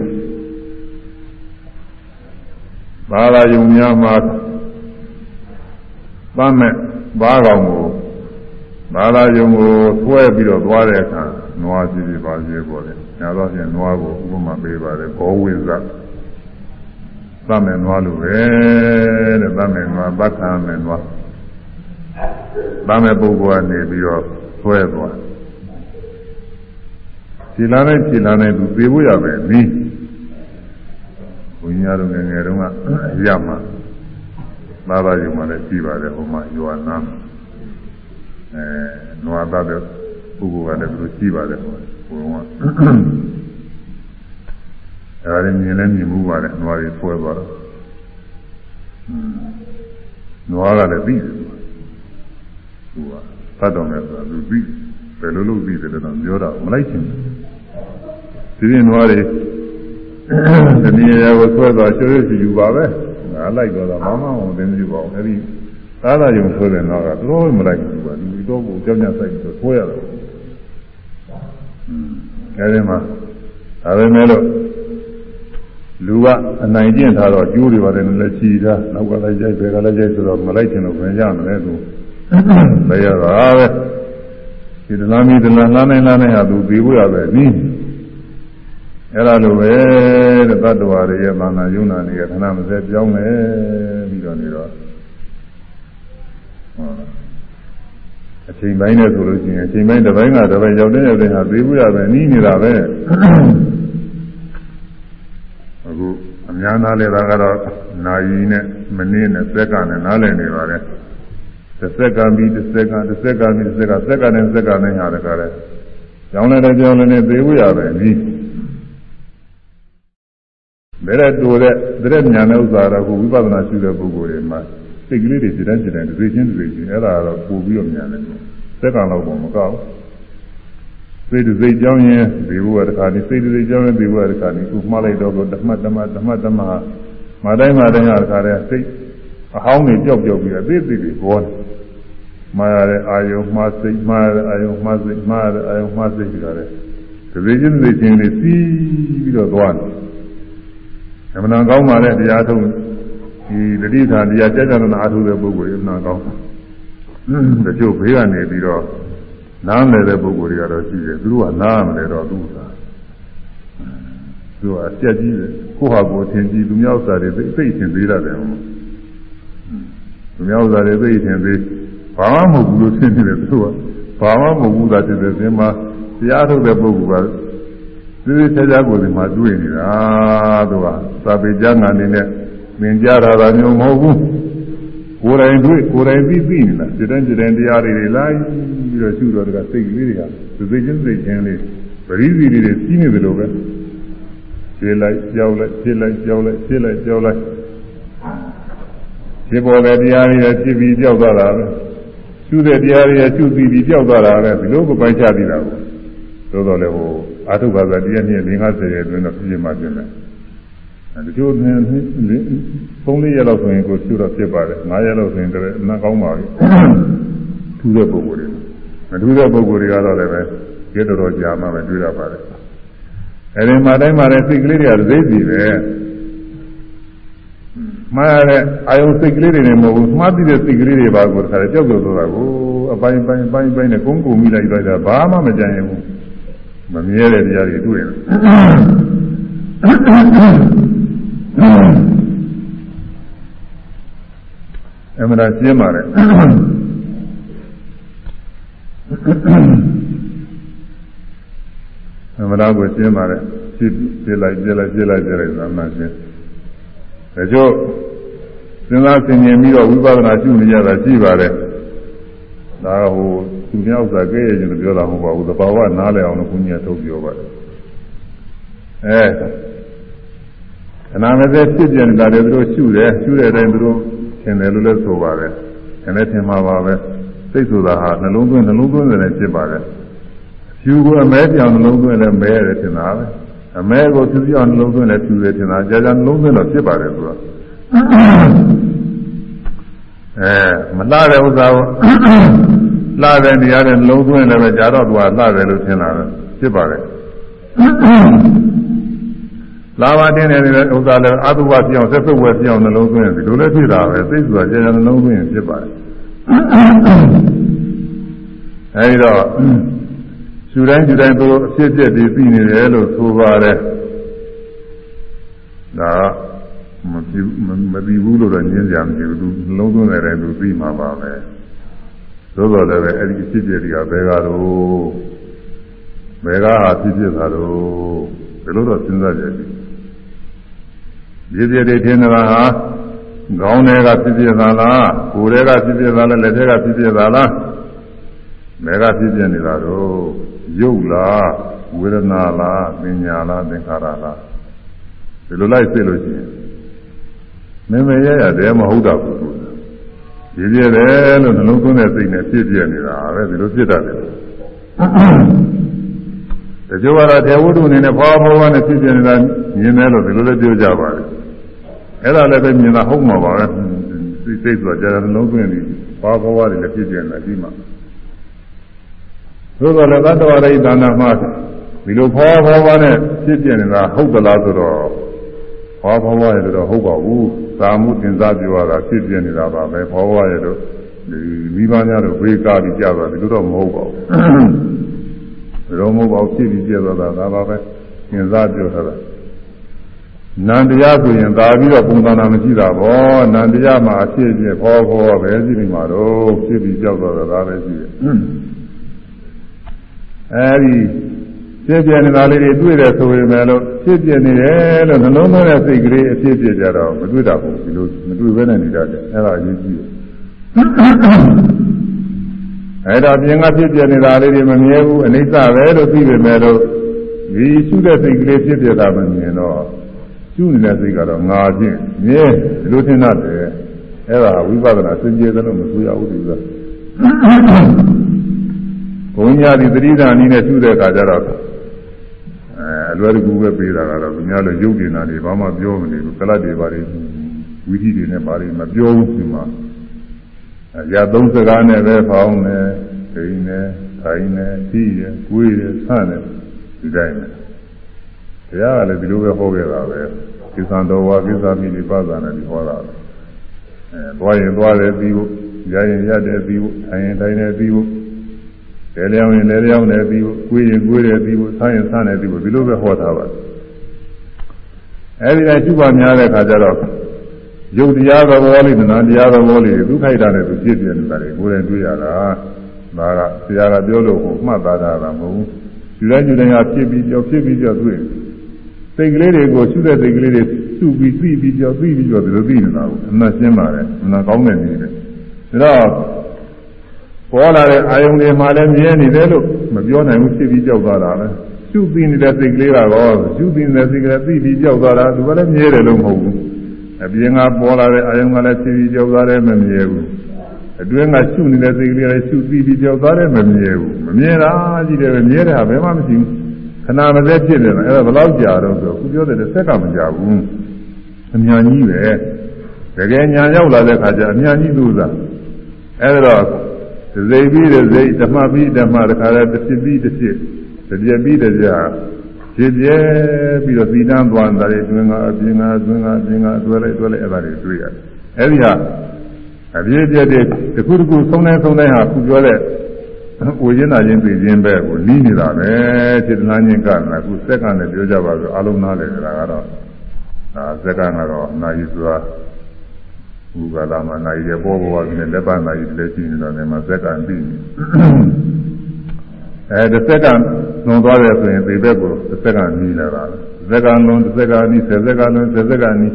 ဘာသာယုံများမှာသမ်းမဲ့ဘာကောင်ကိုဘာသာယုံကိုဆွဲပြီးတော့သွားတဲ့အခါနွားစီစီပါစီပေါ်တယ်။ညာတော့ဖြင့်နွားကိုဥပမာပေးပါတယ်ဘောဝိဇ္ဇသမ်းမဲ့နွားလိုပဲတဲ့သမ်းမဲ့နွားပတ်ခံမဲ့နွားသမ်းမဲ့ပုဂ္ဂိုလ်ကနေပြီးတော့ဆွဲသွားခြေလာနဲ့ခြေလာနဲ့သူသေဖို့ရပဲနီး ဘုန်းကြီးများတို့ငယ်ငယ်တုန်းကရမှာသာသာယုံမှလည်းရှိပါတယ်ဟိုမှာယောနာအဲနွားသားတဲ့ပုဂ္ဂိုလ်ကလည်းသူရှိပါတယ်ဟိုဘုံကအဲဒါလည်းမြင်လည်းမြင်မှုပါတယ်နွားတွေဆွဲသွားတော့နွားကလည်းပြီးတယ်သူကသတ်တော်မယ်ဆိုတာသူပြီးဘယ်လိုလုပ်ပြီးတယ်လဲတော့ပြောတာမလိုက်ချင်ဘူးဒီရင်နွားတွေ တနည်းအားကိုဆွဲသွားကျွေးစီယူပါပဲငါလိုက်တော့ဘာမှမသိဘူးပေါ့အဲဒီသာသာယုံဆွဲတဲ့တော့ကတော့မလိုက်ဘူးကွာဒီတော့ကိုကြောက်ကြဆိုင်ပြီးဆွဲရတယ်အဲဒီမှာဒါပဲမဲ့လို့လူကအနိုင်ကျင့်ထားတော့ကျိုးတွေပါတယ်လည်းချီထားနောက်ကလည်းကြိုက်ဘယ်ကလည်းကြိုက်ဆိုတော့မလိုက်ချင်တော့ဘယ်ရမလဲသူလည်းရတာပဲဒီဒလမီဒလလှမ်းနိုင်လှမ်းနိုင်ဟာသူပြီးဖို့ရပဲနီး အဲ့ဒါလိုပဲတဲ့တတ္တဝါတွေရဲ့မာနယုံနာတွေကခဏမစဲပြောင်းလဲပြီးတော့နေတော့အချိန်ပိုင်းနဲ့ဆိုလို့ရှိရင်အချိန်ပိုင်းတစ်ပိုင်းကတစ်ပိုင်းရောက်တဲ့ရောက်တဲ့ဟာသေးဘူးရပဲနီးနေတာပဲအခုအများသားလည်းဒါကတော့နာယီနဲ့မနည်းနဲ့စက်ကနဲ့နားလည်နေပါတယ်တစ်စက်ကပြီးတစ်စက်ကတစ်စက်ကပြီးတစ်စက်ကစက်ကနဲ့စက်ကနဲ့ဟာတကားလဲကြောင်းလည်းကြောင်းလည်းသေးဘူးရပဲနီး ဘယ်တဲ့တူတဲ့တဲ့ညာတဲ့ဥစ္စာတော့ကိုဝိပဿနာရှိတဲ့ပုဂ္ဂိုလ်တွေမှာစိတ်ကလေးတွေစိတ်တိုင်းစိတ်တိုင်းသိချင်းသိချင်းအဲ့ဒါတော့ပို့ပြီးတော့ညာတယ်စက္ကန့်လောက်တော့မကောက်စိတ်စိတ်ကြောင်းရင်ဒီဘုရားတစ်ခါဒီစိတ်စိတ်ကြောင်းရင်ဒီဘုရားတစ်ခါဒီခုမှားလိုက်တော့ဓမ္မဓမ္မဓမ္မဓမ္မမတိုင်းမတိုင်းဟာတစ်ခါတည်းစိတ်အဟောင်းတွေကြောက်ကြောက်ပြီးအသေးသေးတွေဘောတယ်မှားရတဲ့အာယုံမှားစိတ်မှားရတဲ့အာယုံမှားစိတ်မှားရတဲ့အာယုံမှားစိတ်ကြတယ်ဒီချင်းသိချင်းလေးစီးပြီးတော့သွားတယ် အမှန်ကောင်းပါတဲ့တရားထုံးဒီတတိထာတရားကြကြနာအားထုတ်တဲ့ပုဂ္ဂိုလ်ရမှန်ကောင်းတချို့ဘေးကနေပြီးတော့နားလည်တဲ့ပုဂ္ဂိုလ်တွေကတော့ရှိတယ်သူတို့ကနားမလဲတော့သူကသူကအပြက်ကြီးတယ်ကိုဟာကိုထင်ကြည့်သူများဥစ္စာတွေသိသိထင်သေးတယ်ဟုတ်သူများဥစ္စာတွေသိထင်သေးဘာမှမဟုတ်ဘူးလို့ထင်နေတယ်သူကဘာမှမဟုတ်ဘူးသာတည်တယ်ဒီမှာတရားထုတ်တဲ့ပုဂ္ဂိုလ်က သေသေးချာချာကိုယ်ဒီမှာတွေ့နေတာသူကသာပေကျမ်းဂန်နေနဲ့သင်ကြားတာမျိုးမဟုတ်ဘူးကိုယ်တိုင်တွေ့ကိုယ်တိုင်ပြီးပြီးနေတာဒီတိုင်းဒီတိုင်းတရားတွေလိုက်ပြီးတော့ရှုတော့တကစိတ်ကလေးတွေကသူသိချင်းသိချင်းလေးပရိသီလေးတွေစီးနေတယ်လို့ပဲခြေလိုက်ကြောက်လိုက်ခြေလိုက်ကြောက်လိုက်ခြေလိုက်ကြောက်လိုက်ခြေပေါ်တဲ့တရားတွေဖြစ်ပြီးကြောက်သွားတာပဲရှုတဲ့တရားတွေရှုပြီးပြီးကြောက်သွားတာပဲဒီလိုပဲပိုက်ချပြီးတာကိုသို့တော်လည်းဟို အာထုဘာသာတရားနည်း50ရဲ့အတွင်းတော့ပြည့်မှပြင်တယ်ဒီလိုနဲ့သုံးလေးရက်လောက်ဆိုရင်ကိုရှုတော့ဖြစ်ပါတယ်၅ရက်လောက်ဆိုရင်တည်းအနာကောင်းပါပြီထူးတဲ့ပုံစံတွေမထူးတဲ့ပုံစံတွေကတော့လည်းပဲကြည့်တော်တော်ကြာမှပဲတွေ့ရပါတယ်အဲဒီမှာတိုင်းမှာလည်းစိတ်ကလေးတွေကသိစီပဲမှားရတဲ့အာယုစိတ်ကလေးတွေနဲ့မဟုတ်ဘူးမှားပြီးတဲ့စိတ်ကလေးတွေပါကိုတခါကြောက်ကြောက်သွားတာကိုအပိုင်းပိုင်းပိုင်းပိုင်းနဲ့ကုန်းကုန်မိလိုက်လိုက်တာဘာမှမကြံရဘူး မမြဲတဲ့တရားတွေတွေ့ရင်အမှန်တရားရှင်းပါတယ်အမှန်တရားကိုရှင်းပါတယ်ဖြစ်ပြလိုက်ပြလိုက်ပြလိုက်ပြလိုက်သာမှရှင်းဒါကြောင့်စဉ်းစားဆင်ခြင်ပြီးတော့ဝိပဿနာရှုနေကြတာရှိပါတယ်ဒါဟို သူများဥစ္စာကဲရခြင်းလို့ပြောတာမဟုတ်ပါဘူးသဘာဝနားလည်အောင်လို့ဘုရားထုတ်ပြောပါတယ်အဲအနာမသက်ဖြစ်ပြနေတာတွေသူတို့ရှုတယ်ရှုတဲ့အတိုင်းသူတို့သင်တယ်လို့လည်းဆိုပါတယ်။ဒါနဲ့သင်မှာပါပဲ။စိတ်ဆိုတာဟာနှလုံးသွင်းနှလုံးသွင်းတယ်လည်းဖြစ်ပါတယ်။ဖြူကအမဲပြောင်နှလုံးသွင်းလည်းမဲရတယ်ထင်တာပဲ။အမဲကိုဖြူပြောင်နှလုံးသွင်းလည်းဖြူတယ်ထင်တာကြာကြာနှလုံးသွင်းတော့ဖြစ်ပါတယ်သူက။အဲမလှတဲ့ဥစ္စာကို လှတဲ့နေရာနဲ့နှလုံးသွင်းလည်းပဲကြာတော့သူကလှတယ်လို့ထင်တာပဲဖြစ်ပါတယ်။လာပါတင်းနေတဲ့ဥစ္စာလည်းအတုဝပြောင်းဆက်စုပ်ဝဲပြောင်းနှလုံးသွင်းဒီလိုလည်းဖြစ်တာပဲသိဆိုတာကျေကျေနှလုံးသွင်းဖြစ်ပါတယ်အဲဒီတော့ရှူတိုင်းရှူတိုင်းသူအဖြစ်အပျက်တွေသိနေတယ်လို့ဆိုပါတယ်ဒါမပြီးမပြီးဘူးလို့တော့ညင်းကြမရှိဘူးသူနှလုံးသွင်းတဲ့တိုင်းသူသိမှာပါပဲ သို့တော်လည်းပဲအဲ့ဒီအဖြစ်အပျက်တွေကဘယ်ကတော့ဘယ်ကဖြစ်ဖြစ်တာတော့ဘယ်လိုတော့စဉ်းစားကြည့်ရည်ရည်တွေထင်တာဟာခေါင်းထဲကဖြစ်ဖြစ်တာလားကိုယ်ထဲကဖြစ်ဖြစ်တာလားလက်ထဲကဖြစ်ဖြစ်တာလားဘယ်ကဖြစ်ဖြစ်နေတာတော့ရုပ်လားဝေဒနာလားပညာလားသင်္ခါရလားဒီလိုလိုက်သိလို့ရှိရင်မင်းမရရတဲ့မဟုတ်တော့ဘူး ရည်ရည်တယ်လို့နှလုံးသွင်းတဲ့စိတ်နဲ့ဖြစ်ပြနေတာပဲဒီလိုဖြစ်တတ်တယ်တချို့ကတော့တေဝုဒ္ဓအနေနဲ့ဖွာဖွာဖွာနဲ့ဖြစ်ပြနေတာမြင်တယ်လို့ဒီလိုလည်းပြောကြပါတယ်အဲ့ဒါလည်းပဲမြင်တာဟုတ်မှာပါပဲစိတ်စိတ်ဆိုတာကြာကြာလုံးသွင်းပြီးဖွာဖွာဖွာတွေလည်းဖြစ်ပြနေတာဒီမှာသို့တော်လည်းသတ္တဝရိဒါနမှာဒီလိုဖွာဖွာဖွာနဲ့ဖြစ်ပြနေတာဟုတ်သလားဆိုတော့ ဖွာဖွာဖွာရတော့ဟုတ်ပါဘူးသာမှုတင်စားပြောရတာဖြစ်ပြနေတာပါပဲဖွာဖွာရတော့ဒီမိဘများတို့ဝေကားပြီးကြသွားဒီလိုတော့မဟုတ်ပါဘူးရောမဟုတ်ပါဘူးဖြစ်ပြီးပြသွားတာဒါပါပဲသင်စားပြောထားတာနန္တရားဆိုရင်သာပြီးတော့ပုံသဏ္ဍာန်မရှိတာပေါ့နန္တရားမှာအဖြစ်ဖြစ်ဟောဟောပဲရှိနေမှာတော့ဖြစ်ပြီးကြောက်သွားတာဒါပဲရှိတယ်အဲဒီ ဖြစ်ပြနေတာလေးတွေတွေ့တယ်ဆိုရင်လည်းဖြစ်ပြနေတယ်လို့နှလုံးသွင်းတဲ့စိတ်ကလေးအဖြစ်ဖြစ်ကြတော့မတွေ့တာဘူးဒီလိုမတွေ့ဘဲနဲ့နေတတ်တယ်အဲ့ဒါအရေးကြီးတယ်အဲ့တော့ပြင်ကဖြစ်ပြနေတာလေးတွေမမြဲဘူးအနိစ္စပဲလို့သိပေမဲ့လို့ဒီရှုတဲ့စိတ်ကလေးဖြစ်ပြတာမမြင်တော့ရှုနေတဲ့စိတ်ကတော့ငါချင်းမြဲဒီလိုထင်တတ်တယ်အဲ့ဒါဝိပဿနာစင်ကြယ်တယ်လို့မဆိုရဘူးဒီကဘုံညာဒီသတိဓာနီးနဲ့ရှုတဲ့အခါကျတော့ အဲအလွယ်တကူပဲပေးတာကတော့သူများလည်းရုပ်တင်တာတွေဘာမှပြောမနေဘူးကလတ်တွေဘာတွေဝိသီတွေနဲ့ဘာတွေမပြောဘူးဒီမှာရသုံးစကားနဲ့ပဲဖောင်းနေဒိနေထိုင်နေကြည့်ရကိုယ်ရဆန့်နေဒီတိုင်းပဲတရားကလည်းဒီလိုပဲဟောခဲ့တာပဲကိစ္စတော်ဝါကိစ္စမိနိပါဒနာဒီဟောတာအဲသွားရင်သွားတယ်ပြီးဖို့ရရင်ရတယ်ပြီးဖို့ထိုင်ရင်ထိုင်တယ်ပြီးဖို့ လဲလျောင်းရင်လဲလျောင်းတယ်ပြီးဖို့ကိုယ်ရင်ကိုယ်တယ်ပြီးဖို့ဆန်းရင်ဆန်းတယ်ပြီးဖို့ဒီလိုပဲဟောထားပါအဲဒီတိုင်းရှိပါများတဲ့ခါကျတော့ယုတ်တရားသဘောလေးနာတရားသဘောလေးဒုက္ခိတာနဲ့သူဖြစ်ပြနေတာလေကိုယ်တိုင်တွေ့ရတာဒါကဆရာကပြောလို့ကိုမှတ်သားတာမဟုတ်ဘူးယူတိုင်းယူတိုင်းကဖြစ်ပြီးကြောဖြစ်ပြီးကြောတွေ့စိတ်ကလေးတွေကိုရှုတဲ့စိတ်ကလေးတွေစုပြီးသိပြီးကြောသိပြီးကြောဒီလိုသိနေတာကိုအမှန်ရှင်းပါတယ်အမှန်ကောင်းတဲ့နည်းနဲ့ဒါတော့ ပေါ်လာတဲ့အာယုန်တွေမှာလည်းမြဲနေတယ်လို့မပြောနိုင်ဘူးဖြစ်ပြီးကြောက်သွားတာပဲရှုပြီးနေတဲ့စိတ်ကလေးကတော့ရှုပြီးနေတဲ့စိတ်ကလေးသိပြီးကြောက်သွားတာသူကလည်းမြဲတယ်လို့မဟုတ်ဘူးအပြင်ကပေါ်လာတဲ့အာယုံကလည်းဖြည်းဖြည်းကြောက်သွားတယ်မမြဲဘူးအတွင်းကရှုနေတဲ့စိတ်ကလေးလည်းရှုပြီးပြီးကြောက်သွားတယ်မမြဲဘူးမမြဲတာကြီးတယ်ပဲမြဲတယ်ဟာဘယ်မှမရှိဘူးခဏမစဲဖြစ်နေတယ်အဲ့ဒါဘယ်လောက်ကြာတော့ဆိုခုပြောတဲ့ဆက်ကမကြဘူးအမြန်ကြီးပဲတကယ်ညာရောက်လာတဲ့ခါကျအမြန်ကြီးသူစားအဲ့ဒါတော့ ဇိပြီးတဲ့ဇိဓမ္မပြီးဓမ္မတခါလဲတစ်ဖြစ်ပြီးတစ်ဖြစ်တစ်ပြက်ပြီးတစ်ပြက်ဖြစ်ပြဲပြီးတော့သီတန်းသွားတာတွေတွင်ကအပြင်ကအတွင်ကအပြင်ကအတွဲလိုက်တွဲလိုက်အဲ့ဒါတွေတွေ့ရတယ်အဲ့ဒီဟာအပြည့်ပြည့်တဲ့တစ်ခုတစ်ခုဆုံးတိုင်းဆုံးတိုင်းဟာခုပြောတဲ့ဝိညာဉ်နာချင်းသိခြင်းပဲကိုနီးနေတာပဲစေတနာချင်းကနာခုစက္ကန့်နဲ့ပြောကြပါဆိုအလုံးနားတယ်ဆိုတာကတော့ဒါစက္ကန့်ကတော့နာယီဆိုတာ ဘုရားလာမနာယီရဲ့ပေါ်ပေါ်ကနေလက်ပါနာယီလည်းရှိနေတော့လည်းမစက္ကန့်ပြီးနေအဲတစ်စက္ကန့်လွန်သွားတယ်ဆိုရင်ဒီဘက်ကိုတစ်စက္ကန့်နီးလာတာစက္ကန့်လွန်တစ်စက္ကန့်နီးဆယ်စက္ကန့်လွန်ဆယ်စက္ကန့်နီး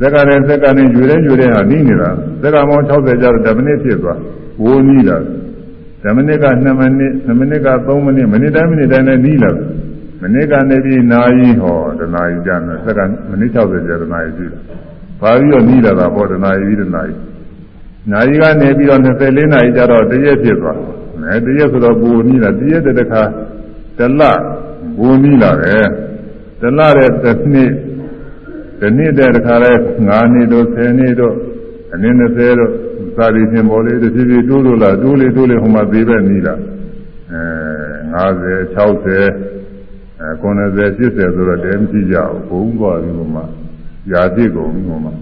စက္ကန့်နဲ့စက္ကန့်နဲ့ယူရဲယူရဲဟာနီးနေတာစက္ကန့်ပေါင်း60ကျတော့10မိနစ်ဖြစ်သွားဝိုးနီးတာ10မိနစ်က2မိနစ်2မိနစ်က3မိနစ်မိနစ်တိုင်းမိနစ်တိုင်းနဲ့နီးလာမိနစ်ကနေပြီးနာရီဟောတနာရီကြာတယ်စက္ကန့်မိနစ်60ကြာတနာရီရှိတယ် ပါပြီးတော့နီးလာတာပေါ့တနာရီပြီးတနာရီနာရီကနေပြီးတော့24နာရီကြာတော့တရက်ဖြစ်သွားအဲတရက်ဆိုတော့ပူနီးလာတရက်တည်းခါတလပူနီးလာတယ်တလတဲ့တစ်နှစ်ဒီနှစ်တည်းတခါလဲ9နှစ်တို့10နှစ်တို့အနည်း20တို့သာဒီရှင်ပေါ်လေးတစ်ဖြည်းဖြည်းတိုးလို့လာတိုးလေတိုးလေဟိုမှာသေးပဲနီးလာအဲ50 60အဲ90 80ဆိုတော့တဲမရှိကြဘူးဘုံသွားပြီးဟိုမှာ ຢာပြည့်ကုန်ပြီးဟိုမှာ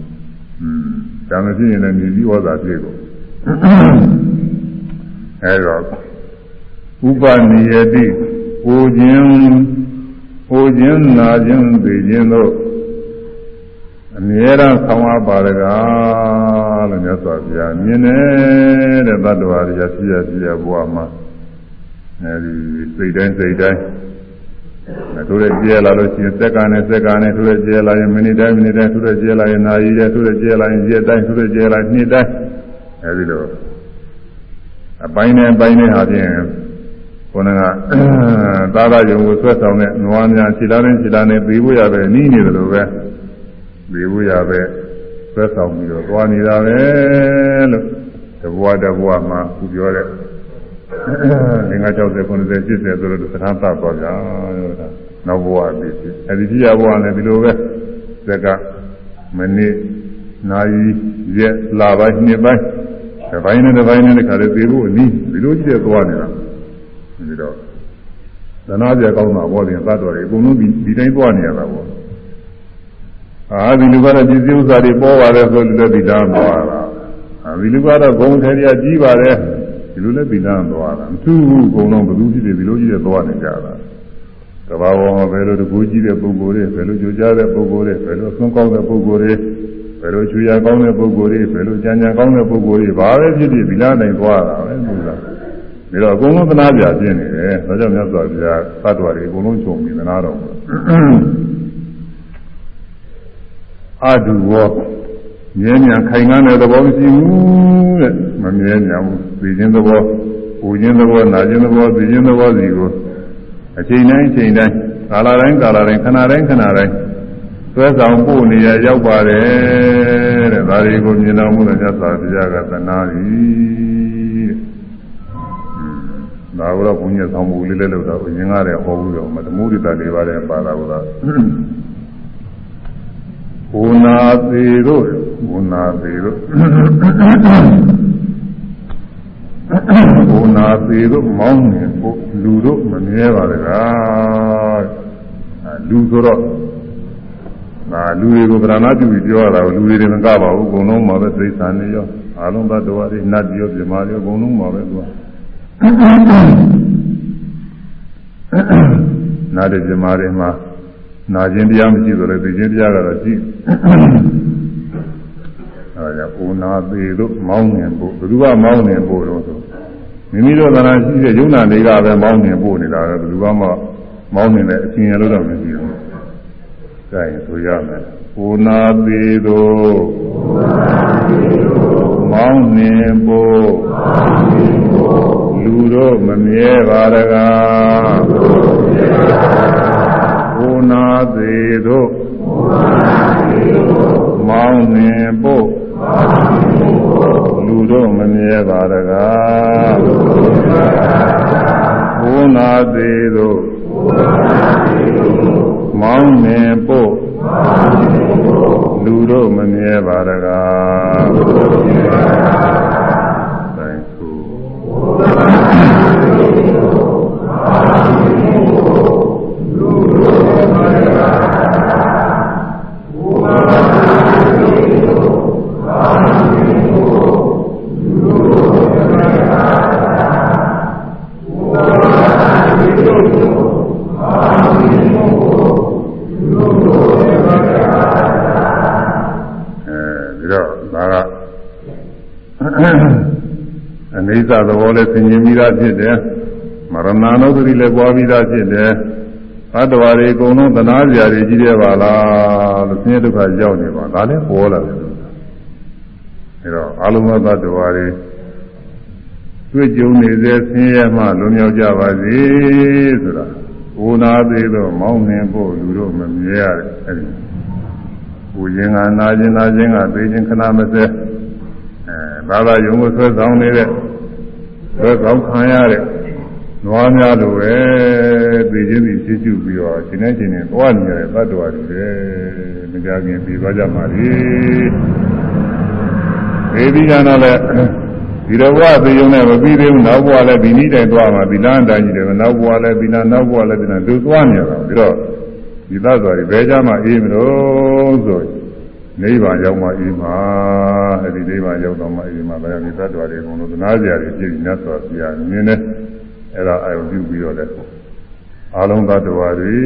อืมဒါမှဖြစ်ရင်လည်းမြည်ပြီးဩဇာပြည့်ကုန်အဲတော့ဥပနိယတိပူခြင်းပူခြင်းနာခြင်းသိခြင်းတို့အမြဲတမ်းဆောင်းအပ်ပါရကားလို့မြတ်စွာဘုရားမြင်တယ်တဲ့တ attva တွေရရှိရရှိရဘဝမှာအဲဒီစိတ်တိုင်းစိတ်တိုင်း ထိုးရကျဲလာလို့ရှိရင်စက္ကန့်နဲ့စက္ကန့်နဲ့ထိုးရကျဲလာရင်မိနစ်တိုင်းမိနစ်တိုင်းထိုးရကျဲလာရင်နာရီတိုင်းထိုးရကျဲလာရင်ရက်တိုင်းထိုးရကျဲလာနှစ်တိုင်းအဲဒီလိုအပိုင်းနဲ့အပိုင်းနဲ့ဟာဖြင့်ခေါင်းကသာသာယုံကိုဆွဲဆောင်တဲ့နွားများခြေလာနဲ့ခြေလာနဲ့ပြီးဖို့ရပဲနီးနေတယ်လို့ပဲပြီးဖို့ရပဲဆွဲဆောင်ပြီးတော့သွားနေတာပဲလို့တဘွားတဘွားမှာသူပြောတဲ့ ငါ60 90 80ဆိုတော့သထမ်းသတ်သွားကြတာနောက်ဘဝအဖြစ်အဲဒီပြရဘဝနဲ့ဒီလိုပဲဇက်ကမိနစ်နာရီရက်လပိုင်းနှစ်ပိုင်းတစ်ပိုင်းနဲ့တစ်ပိုင်းနဲ့တခါလေသေဖို့အနည်းဒီလိုကြည့်ရသွားနေတာပြီးတော့သနာပြကောင်းတာဘောတင်သတ်တော်တွေအကုန်လုံးဒီဒီတိုင်းသွားနေရတာပေါ့အာဒီလူကတော့ဒီစည်းဥစ္စာတွေပေါ်ပါတယ်ဆိုလို့လည်းဒီလားသွားတာအာဒီလူကတော့ဂုံထေရကြီးပါတယ်ဒီ လိုလည်းပြီးလမ်းသွားတာမထူးဘူးအကုန်လုံးဘယ်သူဖြစ်ဖြစ်ဒီလိုကြီးတဲ့သွားနေကြတာကဘာပေါ်မှာဘယ်လိုတကူကြီးတဲ့ပုဂ္ဂိုလ်တွေဘယ်လိုကြိုးကြားတဲ့ပုဂ္ဂိုလ်တွေဘယ်လိုအဆုံးကောင်းတဲ့ပုဂ္ဂိုလ်တွေဘယ်လိုချွေရကောင်းတဲ့ပုဂ္ဂိုလ်တွေဘယ်လိုကြံကြံကောင်းတဲ့ပုဂ္ဂိုလ်တွေဘာပဲဖြစ်ဖြစ်ဒီလားနိုင်သွားတာပဲသူကဒါတော့အကုန်လုံးသနာပြပြနေတယ်ဒါကြောင့်မြတ်စွာဘုရားသတ္တဝါတွေအကုန်လုံးချုပ်ပြီးသနာတော်မူအဒုဝော မြဲမြံခိုင်ခံတဲ့သဘောမရှိဘူးတဲ့မမြဲမြံဘူးသိခြင်းသဘောပူခြင်းသဘောနာခြင်းသဘောသိခြင်းသဘောစီကိုအချိန်တိုင်းအချိန်တိုင်းကာလတိုင်းကာလတိုင်းခဏတိုင်းခဏတိုင်းသွဲဆောင်ပို့နေရရောက်ပါတယ်တဲ့ဒါတွေကိုမြင်တော်မူတဲ့မြတ်စွာဘုရားကသနာပြီတဲ့ဒါကတော့ဘုန်းကြီးဆောင်မှုလေးလည်းလုပ်တော့အရင်ကတည်းကဟောဘူးတော့မသမုဒိတာလေးပါးလည်းပါတာကတော့ဘုနာသေးတို့ ဘုနာသေးတို့ဘုနာသေးတို့မောင်းနေဖို့လူတို့မမြဲပါတကားလူဆိုတော့ဒါလူတွေကိုဗရဏပြုပြီးပြောရတာလူတွေတွေမကပါဘူးအကုန်လုံးမှာပဲသိသနေရောအလုံးသတ္တဝါတွေနတ်တွေရောပြမာတွေရောအကုန်လုံးမှာပဲသူကနတ်တွေပြမာတွေမှာနာခြင်းတရားမရှိဆိုလည်းသိခြင်းတရားကတော့ရှိအဲဒါ ကြောင့်ဦးနာသေးတို့မောင်းနေဖို့ဘယ်သူကမောင်းနေဖို့တော့ဆိုမိမိတို့သဏ္ဍာန်ရှိတဲ့ယုံနာတွေကပဲမောင်းနေဖို့နေတာပဲဘယ်သူကမှမောင်းနေတဲ့အချင်းရလို့တော့မရှိဘူး။ဒါရင်ဆိုရမယ်။ဦးနာသေးတို့မောင်းနေဖို့လူတို့မမြဲပါရကားကိုနာသေးတို့မောင်းနှင်ဖို့ လူတို့မမြဲပါတကားကိုနာသေးတို့မောင်းနှင်ဖို့လူတို့မမြဲပါတကားတိုင်းခုအဲဒီတော့ဒါကအနိစ္စ သဘောနဲ့သင်ញင်ပြီးသားဖြစ်တယ်မရဏနုဒ္ဒတိလည်းပွားပြီးသားဖြစ်တယ်ဘတ်တော်ရီအကုန်လုံးသနာစရာတွေကြီးတယ်ပါလားလို့ဆင်းရဲဒုက္ခရောက်နေပါဒါလည်းပေါ်လာတယ်အဲတော့အလုံးစုံသတ္တဝါတွေတွေ့ကြုံနေစေဆင်းရဲမှလွန်မြောက်ကြပါစေဆိုတာဘုနာသေးတော့မောင်းနှင်ဖို့လူတို့မမြဲရတယ်အဲဒီပူခြင်းကနာခြင်းနာခြင်းကသိခြင်းခဏမစဲအဲဘာသာယုံကိုဆွဲဆောင်နေတဲ့ ဆွဲဆောင်ခံရတဲ့နွားများလိုပဲသိခြင်းပြီးရှိကျပြီးတော့ရှင်နေရှင်နေသွားနေရတဲ့သတ္တဝါတွေပဲမကြခင်ပြီးသွားကြပါလေဒီပြီးကြတော့လည်းဒီတော့ဘဝသိုံနဲ့မပြီးသေးဘူးနောက်ဘဝလည်းဒီနည်းတိုင်သွားမှာဒီလမ်းတိုင်းကြီးတယ်နောက်ဘဝလည်းဒီနာနောက်ဘဝလည်းဒီနာသူသွားနေရတာပြီးတော့ဒီသတ္တဝါတွေဘယ်ကြမှာအေးမလို့ဆို နိဗ္ဗာန်ရောက်မှအေးမှာအဲဒီနိဗ္ဗာန်ရောက်တော့မှအေးမှာလည်းဒီသတ္တဝါတွေအကုန်လုံးသနာစရာတွေပြည့်ညတ်စွာပြရမြင်တယ်အဲ့ဒါအာရုံပြုပြီးတော့လည်းအလုံးသတ္တဝါတွေ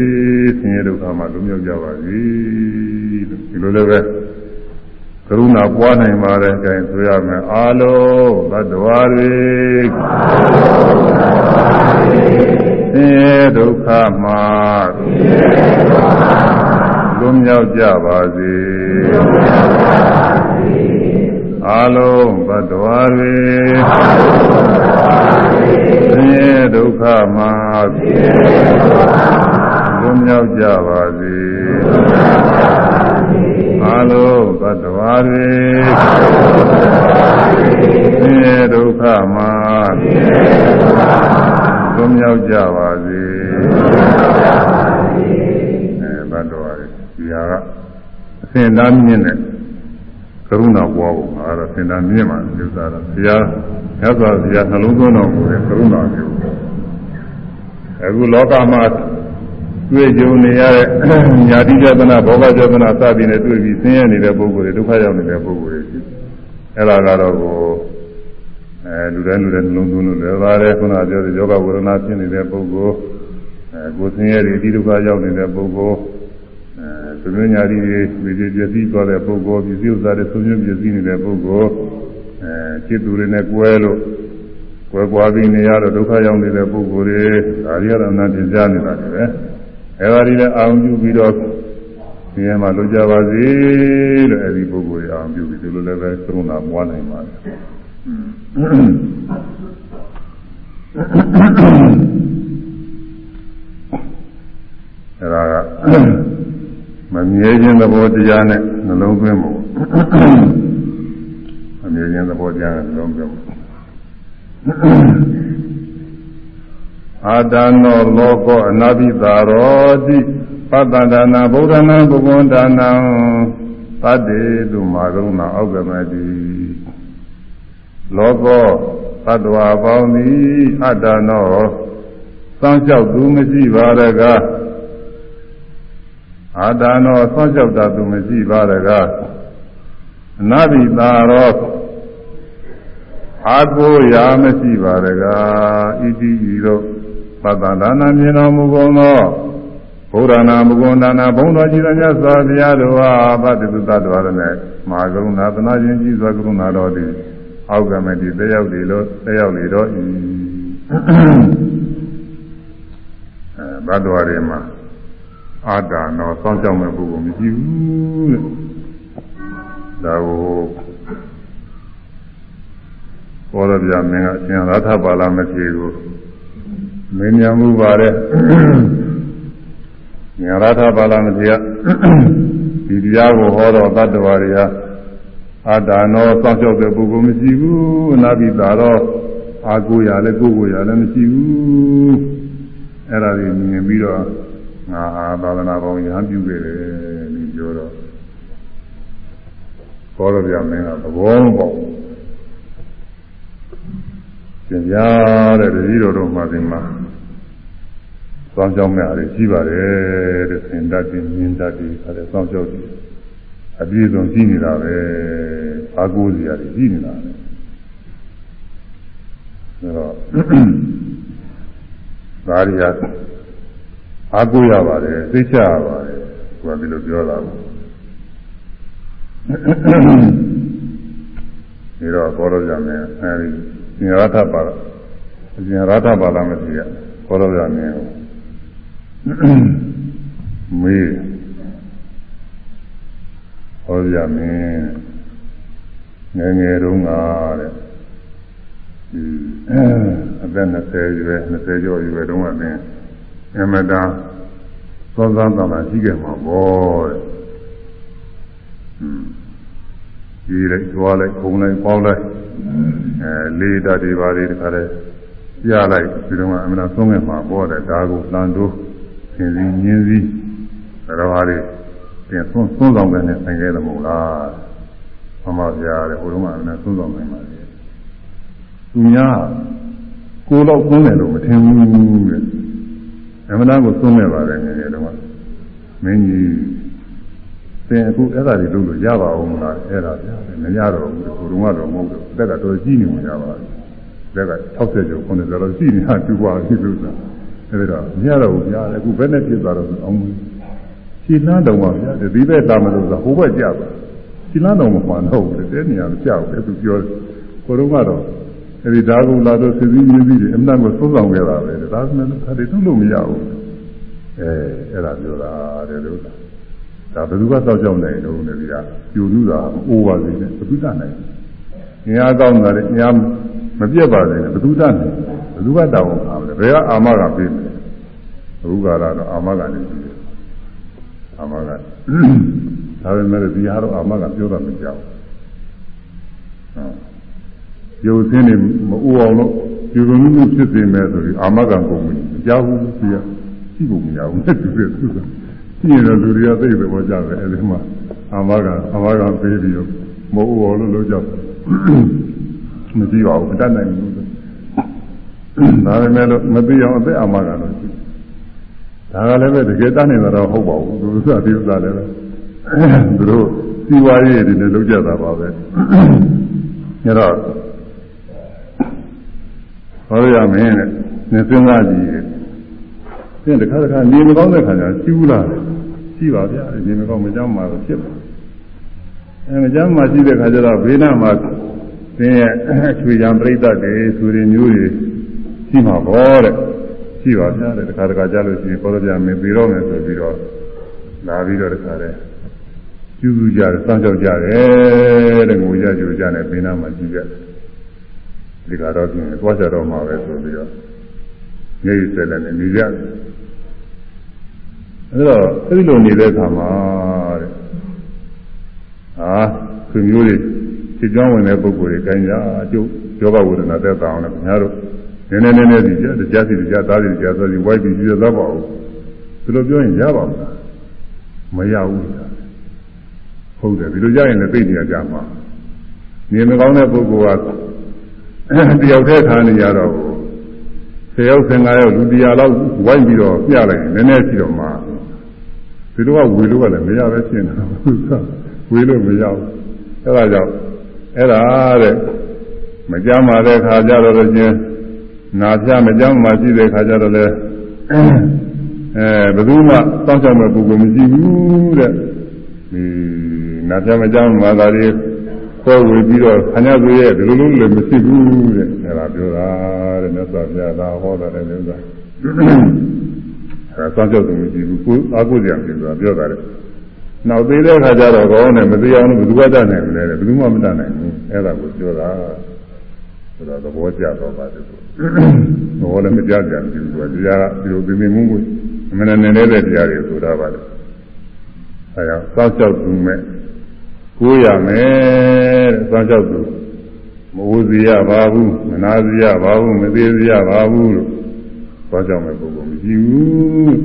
ဆင်းရဲဒုက္ခမှလွတ်မြောက်ကြပါစေဒီလိုလည်းပဲကရုဏာပွားနိုင်ပါတယ်အဲဒါဆိုရမယ်အာလုံးသတ္တဝါတွေဆင်းရဲဒုက္ခမှ လွတ်မြောက်ကြပါစေအာလုံးသတ္တဝါတွေဆင်းရဲဒုက္ခမှလွတ်မြောက်ကြပါစေအာလုံးသတ္တဝါတွေဆင်းရဲဒုက္ခမှလွတ်မြောက်ကြပါစေ ကအစဉ်တမ်းမြင့်တဲ့ကရုဏာပွားဖို့ငါတော့စင်တာမြင့်မှာပြုစားတော့ဘုရားမြတ်စွာဘုရားနှလုံးသွင်းတော်မူတဲ့ကရုဏာမျိုးအခုလောကမှာတွေ့ကြုံနေရတဲ့ညာတိကြဒနာဘောဂကြဒနာစသည်နဲ့တွေ့ပြီးဆင်းရဲနေတဲ့ပုဂ္ဂိုလ်တွေဒုက္ခရောက်နေတဲ့ပုဂ္ဂိုလ်တွေရှိအဲ့ဒါကတော့ကိုအဲလူတိုင်းလူတိုင်းနှလုံးသွင်းလို့လည်းပါတယ်ခုနကပြောတဲ့ယောဂဝေဒနာဖြစ်နေတဲ့ပုဂ္ဂိုလ်အဲကိုယ်ဆင်းရဲတွေဒီဒုက္ခရောက်နေတဲ့ပုဂ္ဂိုလ်အဲ သမညာတိတွေပြည်ပြည်ပြည့်စည်သွားတဲ့ပုဂ္ဂိုလ်ပြည်စည်းဥစ္စာတွေဆုံးရှုံးပြည့်စည်နေတဲ့ပုဂ္ဂိုလ်အဲจิตသူတွေနဲ့ကွဲလို့ကွဲကွာပြီးနေရတော့ဒုက္ခရောက်နေတဲ့ပုဂ္ဂိုလ်တွေဒါတွေကတော့အနန္တကြားနေတာတွေပဲအဲဒါတွေလည်းအာရုံပြုပြီးတော့ဒီထဲမှာလွတ်ကြပါစေလို့အဲဒီပုဂ္ဂိုလ်တွေအာရုံပြုပြီးဒီလိုလည်းပဲသုံးတာပွားနိုင်ပါတယ်အဲဒါက မမြဲခြင်းသဘောတရားနဲ့နှလုံးသွင်းဖို့မမြဲခြင်းသဘောတရားနဲ့နှလုံးသွင်းဖို့အာတနောလောကောအနာပိသာရောတိပတ္တဒါနာဗုဒ္ဓနာဘုဂဝန္ဒနာသတ္တေတုမာကရုဏာအောက်ကမတိလောကောသတ္တဝါပေါင်းသည်အတ္တနောစောင့်ကြောက်သူမရှိပါရကား အာတနောဆွမ်းလျှောက်တာသူမရှိပါတကားအနာဘိတာရောအာကိုရာမရှိပါတကားဣတိဤတို့ပတ္တဒါနာမြင်တော်မူကုန်သောဘုရားနာမဂုဏဒါနာဘုံတော်ကြီးတော်မြတ်စွာဘုရားတော်ဟာဗတ္တိသတ္တဝါရနဲ့မဟာကရုဏာသနာခြင်းကြီးစွာကရုဏာတော်သည်အောက်ကမတိတက်ရောက်လေလို့တက်ရောက်လေတော့ဤအဲဘတ်တော်ရီမှာ အာတာနောစောင့်ကြောက်မဲ့ပုဂ္ဂိုလ်မရှိဘူးတဲ့ဒါကိုဘောရပြမင်းကအရှင်ရထပါလာမထေကိုမင်းညာမှုပါတယ်ညာရထပါလာမထေကဒီတရားကိုဟောတော့တတ္တဝါတွေဟာအာတာနောစောင့်ကြောက်တဲ့ပုဂ္ဂိုလ်မရှိဘူးအနာပိတာတော့အာကိုရလည်းကိုယ်ကိုရလည်းမရှိဘူးအဲ့ဒါတွေမြင်ပြီးတော့ ငါဟာသာသနာပေါင်းရဟန်းပြုခဲ့တယ်လို့ပြောတော့ဘောရပြမင်းကသဘောပေါက်ကျင်ပြတဲ့တတိတော်တို့မှဒီမှာစောင်းကြောင်းမဲ့အားရှိပါတယ်တဲ့သင်တတ်ပြီးမြင်တတ်ပြီးအဲဒါစောင်းကြောက်ပြီးအပြည့်စုံရှိနေတာပဲအာကိုးစရာရှိနေတာပဲဒါတော့ဒါရီယာ အာကိုးရပါတယ်သိချရပါတယ်သူကဒီလိုပြောတာကိုဒီတော့ဘောရကြမယ်အဲဒီသင်္ရထပါဒသင်္ရထပါဒမသိရဘောရကြမယ်မေးဟောကြမယ်ငယ်ငယ်တုန်းကတဲ့ဒီအသက်20ရွယ်20ကျော်ရွယ်တုန်းကလည်း အမတာသောသောသာသာရှိခဲ့မှာပေါ့တဲ့ကြီးလိုက်သွားလိုက်ခုံလိုက်ပေါင်းလိုက်အဲလေးဓာတ်တွေပါတွေတခါတည်းပြလိုက်ဒီတော့အမှန်ဆုံးခဲ့မှာပေါ့တဲ့ဒါကိုလန်တို့သင်စီညင်းစီဘယ်တော့ဟာတွေပြန်ဆုံးဆုံးဆောင်တဲ့နဲ့ဆိုင်ခဲ့တယ်မဟုတ်လားမမပြားတဲ့ဟိုတုန်းကအမှန်ဆုံးဆောင်နိုင်ပါလေသူများကိုတော့ဆုံးတယ်လို့မထင်ဘူးတဲ့ အမှန်ကိုဆုံးခဲ့ပါတယ်ငယ်ငယ်တုန်းကမင်းကြီးသင်အခုအဲ့ဒါတွေလုပ်လို့ရပါအောင်မလားအဲ့ဒါပြမရတော့ဘူးဘုရုံကတော့မဟုတ်တော့တက်ကတော်ကြီးနေမှရပါဘူးတက်က60ကျော်90ကျော်တော့ရှိနေတာတူပါပြီလို့ဆိုတာအဲ့ဒါမရတော့ဘူးညာအခုဘယ်နဲ့ပြစ်သွားတော့အောင်ရှင်းလန်းတော်ပါဗျာဒီဘက်တာမလို့ဆိုဟိုဘက်ကြပါရှင်းလန်းတော်မမှန်တော့ဘူးတဲ့နေရာမကြောက်ဘူးသူပြောဘုရုံကတော့ အဲ့ဒီဓာတ်ကုလာတော့စီစီမြည်ပြီးအမှန်ကိုသုံးဆောင်ခဲ့တာပဲဒါကလည်းဒါတွေသုံးလို့မရဘူးအဲအဲ့ဒါပြောတာတဲ့လို့ဒါဘယ်သူကတောက်ကြောက်နိုင်တော့လဲဗျာပြူလူတာအိုးပါစေနဲ့ဘယ်သူတတ်နိုင်ငါကောင်းတာလေငါမပြတ်ပါစေနဲ့ဘယ်သူတတ်နိုင်ဘယ်သူကတောင်းအောင်လဲဘယ်ကအာမကပြေးမလဲဘုရားကတော့အာမကနေပြီးတယ်အာမကဒါပေမဲ့ဒီဟာတော့အာမကပြောတာမကြောက်ဟုတ် ရုပ်စင်းနေမအိုးအောင်လို့ဒီလိုမျိုးဖြစ်နေမယ်ဆိုပြီးအာမကကုန်ပြီမကြောက်ဘူးသူကရှိဖို့မရဘူးနဲ့တူတယ်သူကရှိရင်တော့လူတွေကသိတယ်ပေါ်ကြတယ်အဲဒီမှာအာမကအမကပေးပြီးတော့မဟုတ်ဘောလို့လုပ်ကြတယ်မကြည့်ပါဘူးမတတ်နိုင်ဘူးဒါပေမဲ့လို့မသိအောင်အသက်အာမကတော့ရှိဒါကလည်းပဲတကယ်တတ်နေတာတော့ဟုတ်ပါဘူးသူကဒီဥစ္စာလည်းပဲသူတို့စီဝါရေးတွေလည်းလုပ်ကြတာပါပဲအဲတော့ ဟောရမယ်တဲ့နေစဉ်းစားကြည့်သင်တခါတခါနေမကောင်းတဲ့ခါကျကျူးလာတယ်ရှိပါဗျာနေမကောင်းမကြောက်မှတော့ဖြစ်ပါအဲမကြောက်မှရှိတဲ့ခါကျတော့ဘေးနားမှာသင်ရဲ့ချွေကြံပြိဿတွေဆိုရင်မျိုးတွေရှိမှာပေါ့တဲ့ရှိပါဗျာတဲ့တခါတခါကြားလို့ရှိရင်ပေါ်တော့ပြမယ်ပြီးတော့မယ်ဆိုပြီးတော့လာပြီးတော့တခါတည်းကျူးကျူးကြတယ်စောင့်ကြောက်ကြတယ်တဲ့ငိုကြကြိုကြတယ်ဘေးနားမှာကြည့်ကြတယ် ဒီကတော့ပြင်သွားကြတော့မှာပဲဆိုပြီးတော့နေရစလည်းနေကြတယ်အဲတော့အဲဒီလိုနေတဲ့အခါမှာတဲ့ဟာသူမျိုးတွေစိတ်ကြောင်းဝင်တဲ့ပုဂ္ဂိုလ်တွေခိုင်းကြအကျုပ်ယောဂဝေဒနာသက်သာအောင်လည်းခင်ဗျားတို့နည်းနည်းနည်းနည်းဒီကြတရားစီတရားသားစီတရားဆိုပြီးဝိုက်ပြီးပြည့်သွားပါဦးဒီလိုပြောရင်ရပါမလားမရဘူးဟုတ်တယ်ဒီလိုကြရင်လည်းသိနေကြမှာနေမကောင်းတဲ့ပုဂ္ဂိုလ်က တယောက်တည်းခါနေရတော့10ယောက်15ယောက်လူတရားလောက်ဝိုင်းပြီးတော့ပြလိုက်ရင်နည်းနည်းရှိတော့မှဒီလိုကဝေလို့ကလည်းမရပဲရှင်းတာဝေလို့မရဘူးအဲဒါကြောင့်အဲ့ဒါတဲ့မကြမ်းပါတဲ့ခါကြတော့လည်းချင်းနာပြမကြမ်းမှရှိတဲ့ခါကြတော့လည်းအဲဘယ်သူမှစောင့်ရှောက်မဲ့ပုဂ္ဂိုလ်မရှိဘူးတဲ့ဒီနာပြမကြမ်းမှသာတွေ ခွဲဝေပြီးတော့ခဏသွေးရဲ့ဒီလိုလိုလည်းမရှိဘူးတဲ့အဲဒါပြောတာတဲ့မြတ်စွာဘုရားသာဟောတာတဲ့ဥစ္စာအဲစောင့်ကြောက်သူမရှိဘူးကိုအာကိုကြံပြီဆိုတာပြောတာတဲ့နောက်သေးတဲ့ခါကျတော့ကောင်းတယ်မသေးအောင်ဘယ်သူကတတ်နိုင်မလဲတဲ့ဘယ်သူမှမတတ်နိုင်ဘူးအဲဒါကိုပြောတာဆိုတော့သဘောကျတော့ပါတယ်သူသဘောလည်းမကြကြဘူးသူကတရားကဒီလိုပြင်းပြင်းမှုကိုအမှန်နဲ့နေတဲ့တရားတွေဆိုတာပါလေအဲဒါစောင့်ကြောက်သူမဲ့ ကိုးရမယ်တဲ့စောင့်ကြောက်သူမဝစီရပါဘူးမနာစီရပါဘူးမသေးစီရပါဘူးလို့စောင့်ကြောက်မဲ့ပုဂ္ဂိုလ်မရှိဘူး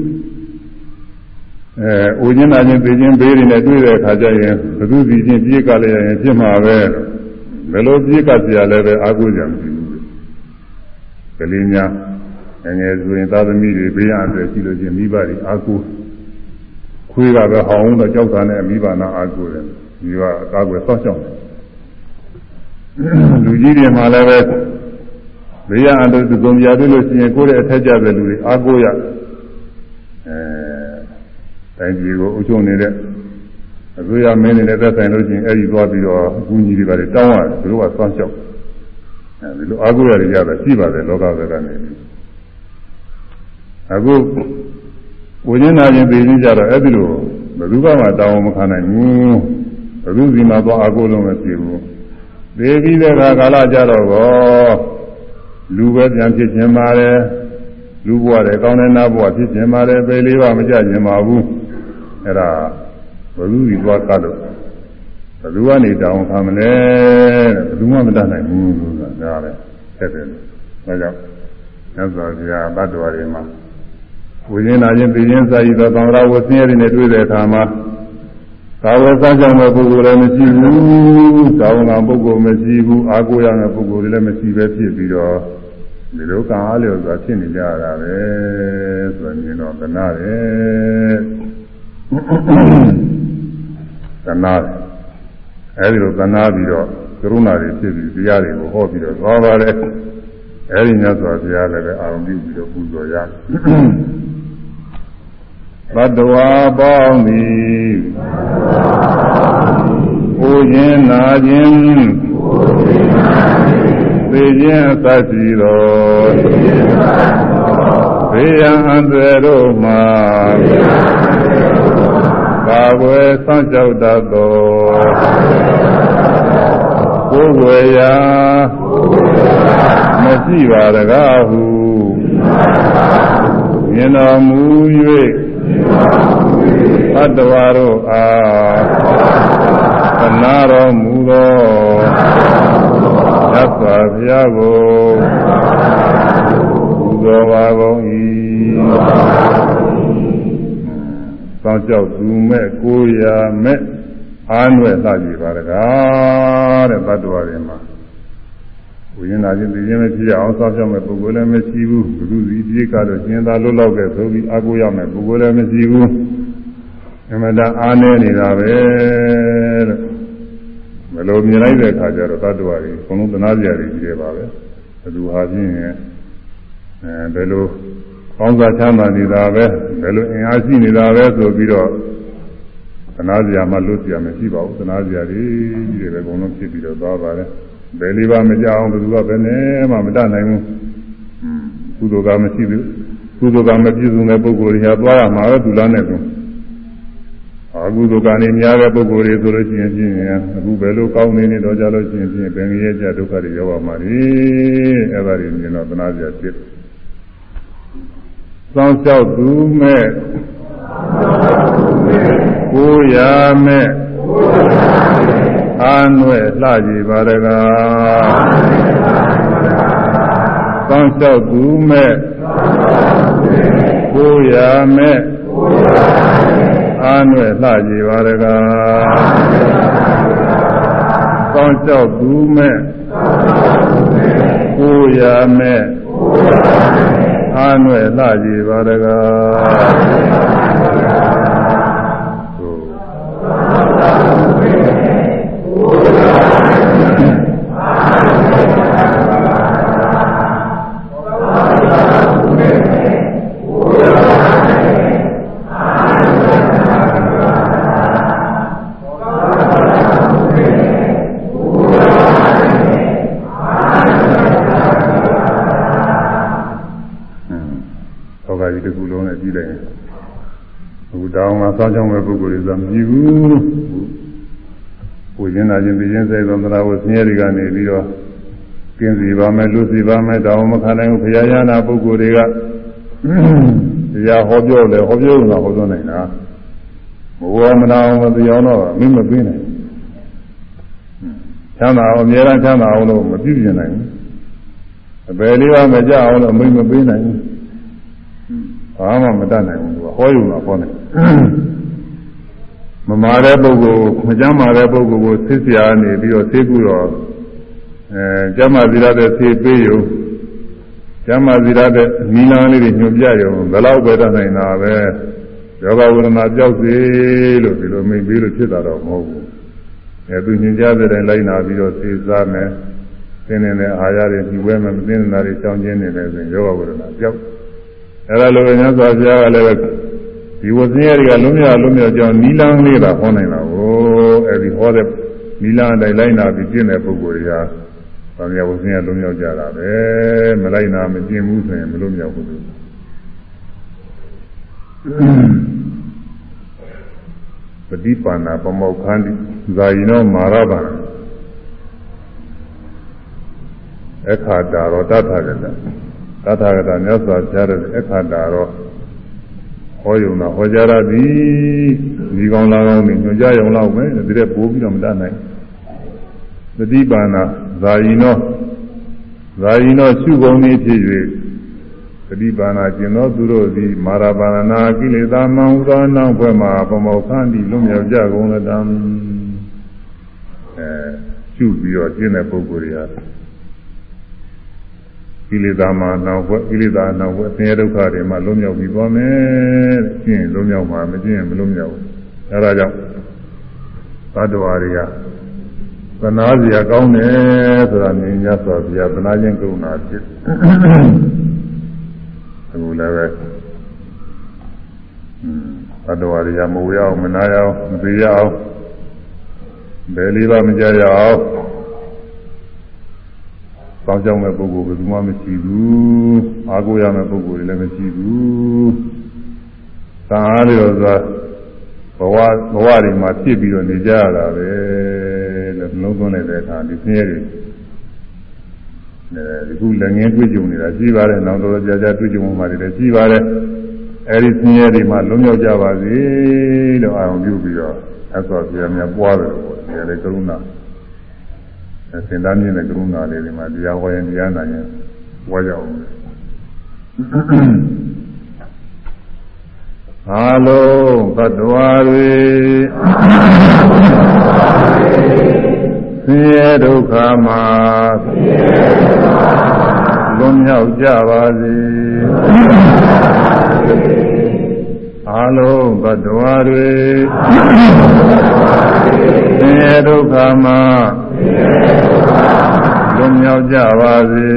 အဲအိုချင်းနာချင်းသိချင်းဘေးတွေနဲ့တွေ့တဲ့အခါကျရင်ဘသူစီချင်းပြေးကလည်းရင်ဖြစ်မှာပဲဘယ်လိုပြေးကစရာလဲပဲအာကိုကြမရှိဘူးကလေးများငယ်ဆိုရင်သာသမီတွေဘေးရအတွက်ရှိလို့ချင်းမိဘတွေအာကိုခွေးကပဲဟောင်းတော့ကြောက်တာနဲ့မိဘနာအာကိုတယ် ဒီကအကားကွယ်ဆောက်ရှောက်တယ်လူကြီးတွေမှလည်းပဲဘေးရအတူသူကုန်ပြတွေ့လို့ရှိရင်ကိုယ့်ရဲ့အထက်ကျတဲ့လူတွေအာကိုရအဲတိုင်းပြည်ကိုအုပ်ချုပ်နေတဲ့အစိုးရမင်းတွေနဲ့သက်ဆိုင်လို့ရှိရင်အဲ့ဒီသွားပြီးတော့အကူအညီတွေပါတောင်းရတယ်သူတို့ကစောင့်ရှောက်အဲဒီလိုအာကိုရတွေရတာရှိပါတယ်လောကဘက်ကနေအခုဝိညာဉ်နာခြင်းသိခြင်းကြတော့အဲ့ဒီလိုဘယ်သူမှတောင်းမခံနိုင်ဘူး ဘယ်သူစီမှာသွားအာကိုလုံးမဖြစ်ဘူးသိပြီးတဲ့အခါကာလကြတော့ကောလူပဲပြန်ဖြစ်ခြင်းပါတယ်လူဘဝတဲ့ကောင်းတဲ့နာဘဝဖြစ်ခြင်းပါတယ်ပေလေးပါမကြခြင်းပါဘူးအဲ့ဒါဘယ်သူစီသွားကလို့ဘယ်သူကနေတောင်းခံမလဲတဲ့ဘယ်သူမှမတတ်နိုင်ဘူးဆိုတာဒါပဲဆက်တယ်ဒါကြောင့်သစ္စာပြာဘတ်တော်တွေမှာဝိညာဉ်နာခြင်းသိခြင်းစာရည်သောသံဃာဝဆင်းရဲတွေနဲ့တွေ့တဲ့အခါမှာ သာဝေစားကြောင့်တဲ့ပုဂ္ဂိုလ်လည်းမရှိဘူးသာဝနာပုဂ္ဂိုလ်မရှိဘူးအာကိုရတဲ့ပုဂ္ဂိုလ်လည်းမရှိပဲဖြစ်ပြီးတော့ဒီလိုကံအားလျော်စွာဖြစ်နေကြရတာပဲဆိုရင်မြင်တော့ကနာတယ်ကနာတယ်အဲဒီလိုကနာပြီးတော့ကရုဏာတွေဖြစ်ပြီးတရားတွေကိုဟောပြီးတော့သွားပါတယ်အဲဒီညဆိုဘုရားလည်းပဲအာရုံပြုပြီးတော့ပူဇော်ရတယ် ဘတ်တော်ပေါင်းသည်ဘုရင်နာခြင်းသိခြင်းအသတိတော်ဘေးရန်အန္တရာယ်တို့မှာကာကွယ်စောင့်ကြောက်တတ်သောကိုယ်ွယ်ရာမရှိပါတကားဟုမြင်တော်မူ၍ သတ္တဝါတို့အားသနာတော်မူသောသစ္စာဘုရားကိုပူဇော်ပါကုန်၏သောကြောက်သူမဲ့ကိုရမဲ့အားနွယ်လှကြည့်ပါတကားတဲ့သတ္တဝါတွေမှာ ဝိညာဉ်နာခြင်းသိခြင်းမဖြစ်အောင်စောင့်ရှောက်မဲ့ပုဂ္ဂိုလ်လည်းမရှိဘူးဘုသူစီပြေကတော့ကျင်သာလွတ်လောက်တဲ့ဆိုပြီးအာကိုရမဲ့ပုဂ္ဂိုလ်လည်းမရှိဘူးအမှန်တန်အားနည်းနေတာပဲတဲ့မလို့မြင်လိုက်တဲ့အခါကျတော့သတ္တဝါတွေအကုန်လုံးသနာစရာတွေကြီးတယ်ပါပဲဘယ်သူဟာဖြင့်အဲဘယ်လိုကောင်းစားချမ်းသာနေတာပဲဘယ်လိုအင်အားရှိနေတာပဲဆိုပြီးတော့သနာစရာမှလွတ်စရာမရှိပါဘူးသနာစရာတွေကြီးတယ်ပဲအကုန်လုံးဖြစ်ပြီးတော့သွားပါတယ် ဘယ်လေးပါမကြအောင်ဘယ်သူကဘယ်နဲ့မှမတတ်နိုင်ဘူးကုသိုလ်ကမရှိဘူးကုသိုလ်ကမပြည့်စုံတဲ့ပုဂ္ဂိုလ်တွေဟာသွားရမှာပဲသူလားနဲ့သူအကုသိုလ်ကနေများတဲ့ပုဂ္ဂိုလ်တွေဆိုလို့ရှိရင်ဖြင့်အခုဘယ်လိုကောင်းနေနေတော့ကြလို့ရှိရင်ဖြင့်ဘယ်ငရဲကြဒုက္ခတွေရောက်ပါမှာလေအဲ့ဒါတွေမြင်တော့သနာစရာဖြစ်စောင်းလျှောက်သူမဲ့ကိုရမဲ့ အာနွယ်လှကြည်ပါရကားစောင်းလျှောက်သူမဲ့ကိုရမဲ့အာနွယ်လှကြည်ပါရကားစောင်းလျှောက်သူမဲ့ကိုရမဲ့အာနွယ်လှကြည်ပါရကာ စောင်းကြောင်းမဲ့ပုဂ္ဂိုလ်တွေဆိုမြည်ဘူးကိုရင်းနာခြင်းပြင်းစေသောသရာဝဆင်းရဲတွေကနေပြီးတော့ကျင်းစီပါမယ်လူစီပါမယ်တောင်းမခံနိုင်ဘူးဘုရားရဟနာပုဂ္ဂိုလ်တွေကတရားဟောပြောတယ်ဟောပြောတာဟောပြောနိုင်တာဘဝမနာအောင်မပြောင်းတော့မင်းမပေးနိုင်ချမ်းသာအောင်အများအားချမ်းသာအောင်လို့မပြည့်ပြည့်နိုင်ဘူးအပယ်လေးပါမကြအောင်လို့မင်းမပေးနိုင်ဘူးဘာမှမတတ်နိုင်ဘူးသူကဟောယူတာဟောနေတယ် မမာတဲ့ပုဂ္ဂိုလ်မကြမ်းမာတဲ့ပုဂ္ဂိုလ်ကိုဆစ်စရာနေပြီးတော့ဆေးကူတော့အဲကျမ်းမာသီရတဲ့ဆေးပေးရုံကျမ်းမာသီရတဲ့နီလန်းလေးတွေညွှန်ပြရုံဘယ်တော့ပဲတတ်နိုင်တာပဲယောဂဝေဒနာကြောက်စေလို့ဒီလိုမိတ်ပြီးလို့ဖြစ်တာတော့မဟုတ်ဘူးအဲသူညင်ကြတဲ့တိုင်းလိုက်နာပြီးတော့သေစားမယ်သင်နေတဲ့အာရတွေဒီဝဲမယ်မသိနေတာတွေကြောင်းကျင်းနေတယ်ဆိုရင်ယောဂဝေဒနာကြောက်အဲဒါလိုပဲညစွာဘုရားကလည်း ဒီဝဇင်းရတွေကလုံးမြောက်လုံးမြောက်ကြောင်းနီလန်းလေးတာဟောနိုင်တာကိုအဲဒီဟောတဲ့နီလန်းတိုင်းလိုက်နာပြီးကျင့်တဲ့ပုဂ္ဂိုလ်တွေကဗာမယဝဇင်းရလုံးမြောက်ကြတာပဲမလိုက်နာမကျင့်ဘူးဆိုရင်မလုံးမြောက်ဘူးပฏิပါဏပမောခန္တိဇာယိနောမာရဗံအခါတာရောတထာဂတတထာဂတမြတ်စွာဘုရားရဲ့အခါတာရော ဟောယုံတာဟောကြားရသည်ဒီကောင်းလာကောင်းနေညွှန်ကြားယုံလောက်ပဲဒီတဲ့ပိုးပြီးတော့မတတ်နိုင်ပฏิပါဏဇာယိနောဇာယိနောရှုကုန်နေဖြစ်၍ပฏิပါဏကျင်သောသူတို့သည်မာရပါဏနာကိလေသာမံဥသောနောက်ဘက်မှာပမောခန္တိလွတ်မြောက်ကြကုန်လတံအဲရှုပြီးတော့ကျင့်တဲ့ပုဂ္ဂိုလ်တွေဟာ ကိလေသာမှာနောက်ဘက်ကိလေသာနောက်ဘက်ဆင်းရဲဒုက္ခတွေမှာလွတ်မြောက်ပြီးသွားမယ်ကျင့်လွတ်မြောက်မှာမကျင့်မလွတ်မြောက်ဘူးအဲဒါကြောင့်သတ္တဝါတွေကသနာစရာကောင်းတယ်ဆိုတာမြင်ရသော်ဘုရားသနာချင်းကရုဏာဖြစ်အခုလည်းပဲသတ္တဝါတွေကမဝရအောင်မနာရအောင်မသေးရအောင်ဘယ်လေးပါမကြရအောင် ကောင်းကြောင်းမဲ့ပုဂ္ဂိုလ်ဘယ်သူမှမရှိဘူးအားကိုးရမယ့်ပုဂ္ဂိုလ်တွေလည်းမရှိဘူးသာအားလျော်စွာဘဝဘဝတွေမှာဖြစ်ပြီးတော့နေကြရတာပဲလို့နှလုံးသွင်းလိုက်တဲ့အခါဒီဆင်းရဲတွေအဲဒီခုလည်းငင်းတွေ့ကြုံနေတာရှိပါတယ်နောက်တော့ကြာကြာတွေ့ကြုံမှတွေလည်းရှိပါတယ်အဲဒီဆင်းရဲတွေမှာလုံးရောက်ကြပါစေလို့အာရုံပြုပြီးတော့အဆောပြများပွားတယ်ပေါ့ဒီလေကရုဏာ စင်သားမြင့်တဲ့ကရုဏာလေးတွေမှာတရားဟောရင်တရားနာရင်ဝါကြအောင်အားလုံးသတ္တဝါတွေဆင်းရဲဒုက္ခမှာလွန်မြောက်ကြပါစေ အားလုံးသတ္တဝါတွေဆင်းရဲဒုက္ခမှာလွန်မြောက်ကြပါစေ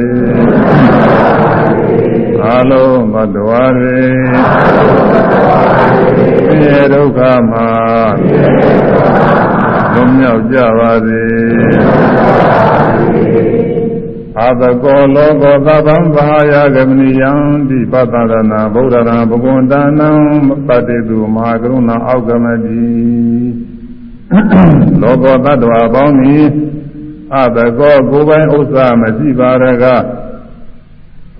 အားလုံးသတ္တဝါတွေဆင်းရဲဒုက္ခမှာလွန်မြောက်ကြပါစေ အာသကောလောကောသဗ္ဗံဘာယဂမနိယံတိပတ္တရဏဗုဒ္ဓရံဘဂဝန္တနံပတိတုမဟာကရုဏာအောက်ကမတိလောကောတ attva ပေါင်းသည်အသကောကိုယ်ပိုင်ဥစ္စာမရှိပါရက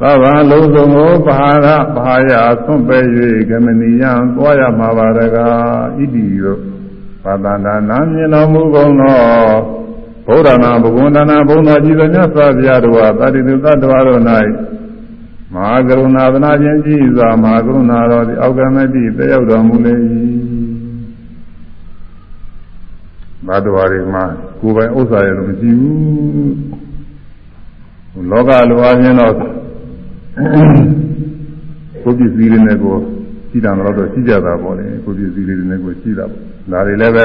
သဗ္ဗံလုံးစုံကိုဘာရဘာယဆွန့်ပဲ၍ဂမနိယံသွားရမှာပါရကဣတိယောပါတန္တနာမြင်တော်မူကုန်သော ဘုရားနာဘဂဝန္တနာဘုံတော်ကြည်သောမြတ်စွာဘုရားတော်ဟာတတိတုသတ္တဝါတို့၌မဟာကရုဏာသနာခြင်းကြည်စွာမဟာကရုဏာတော်သည်အောက်ကမတိတယောက်တော်မူလေ၏ဘတ်တော်ရီမှာကိုယ်ပိုင်ဥစ္စာရလို့မရှိဘူးလောကလိုအချင်းတော့ကိုယ်ပစ္စည်းတွေနဲ့ကိုရှိတာတော့ရှိကြတာပေါ့လေကိုယ်ပစ္စည်းတွေနဲ့ကိုရှိတာပေါ့ဒါတွေလည်းပဲ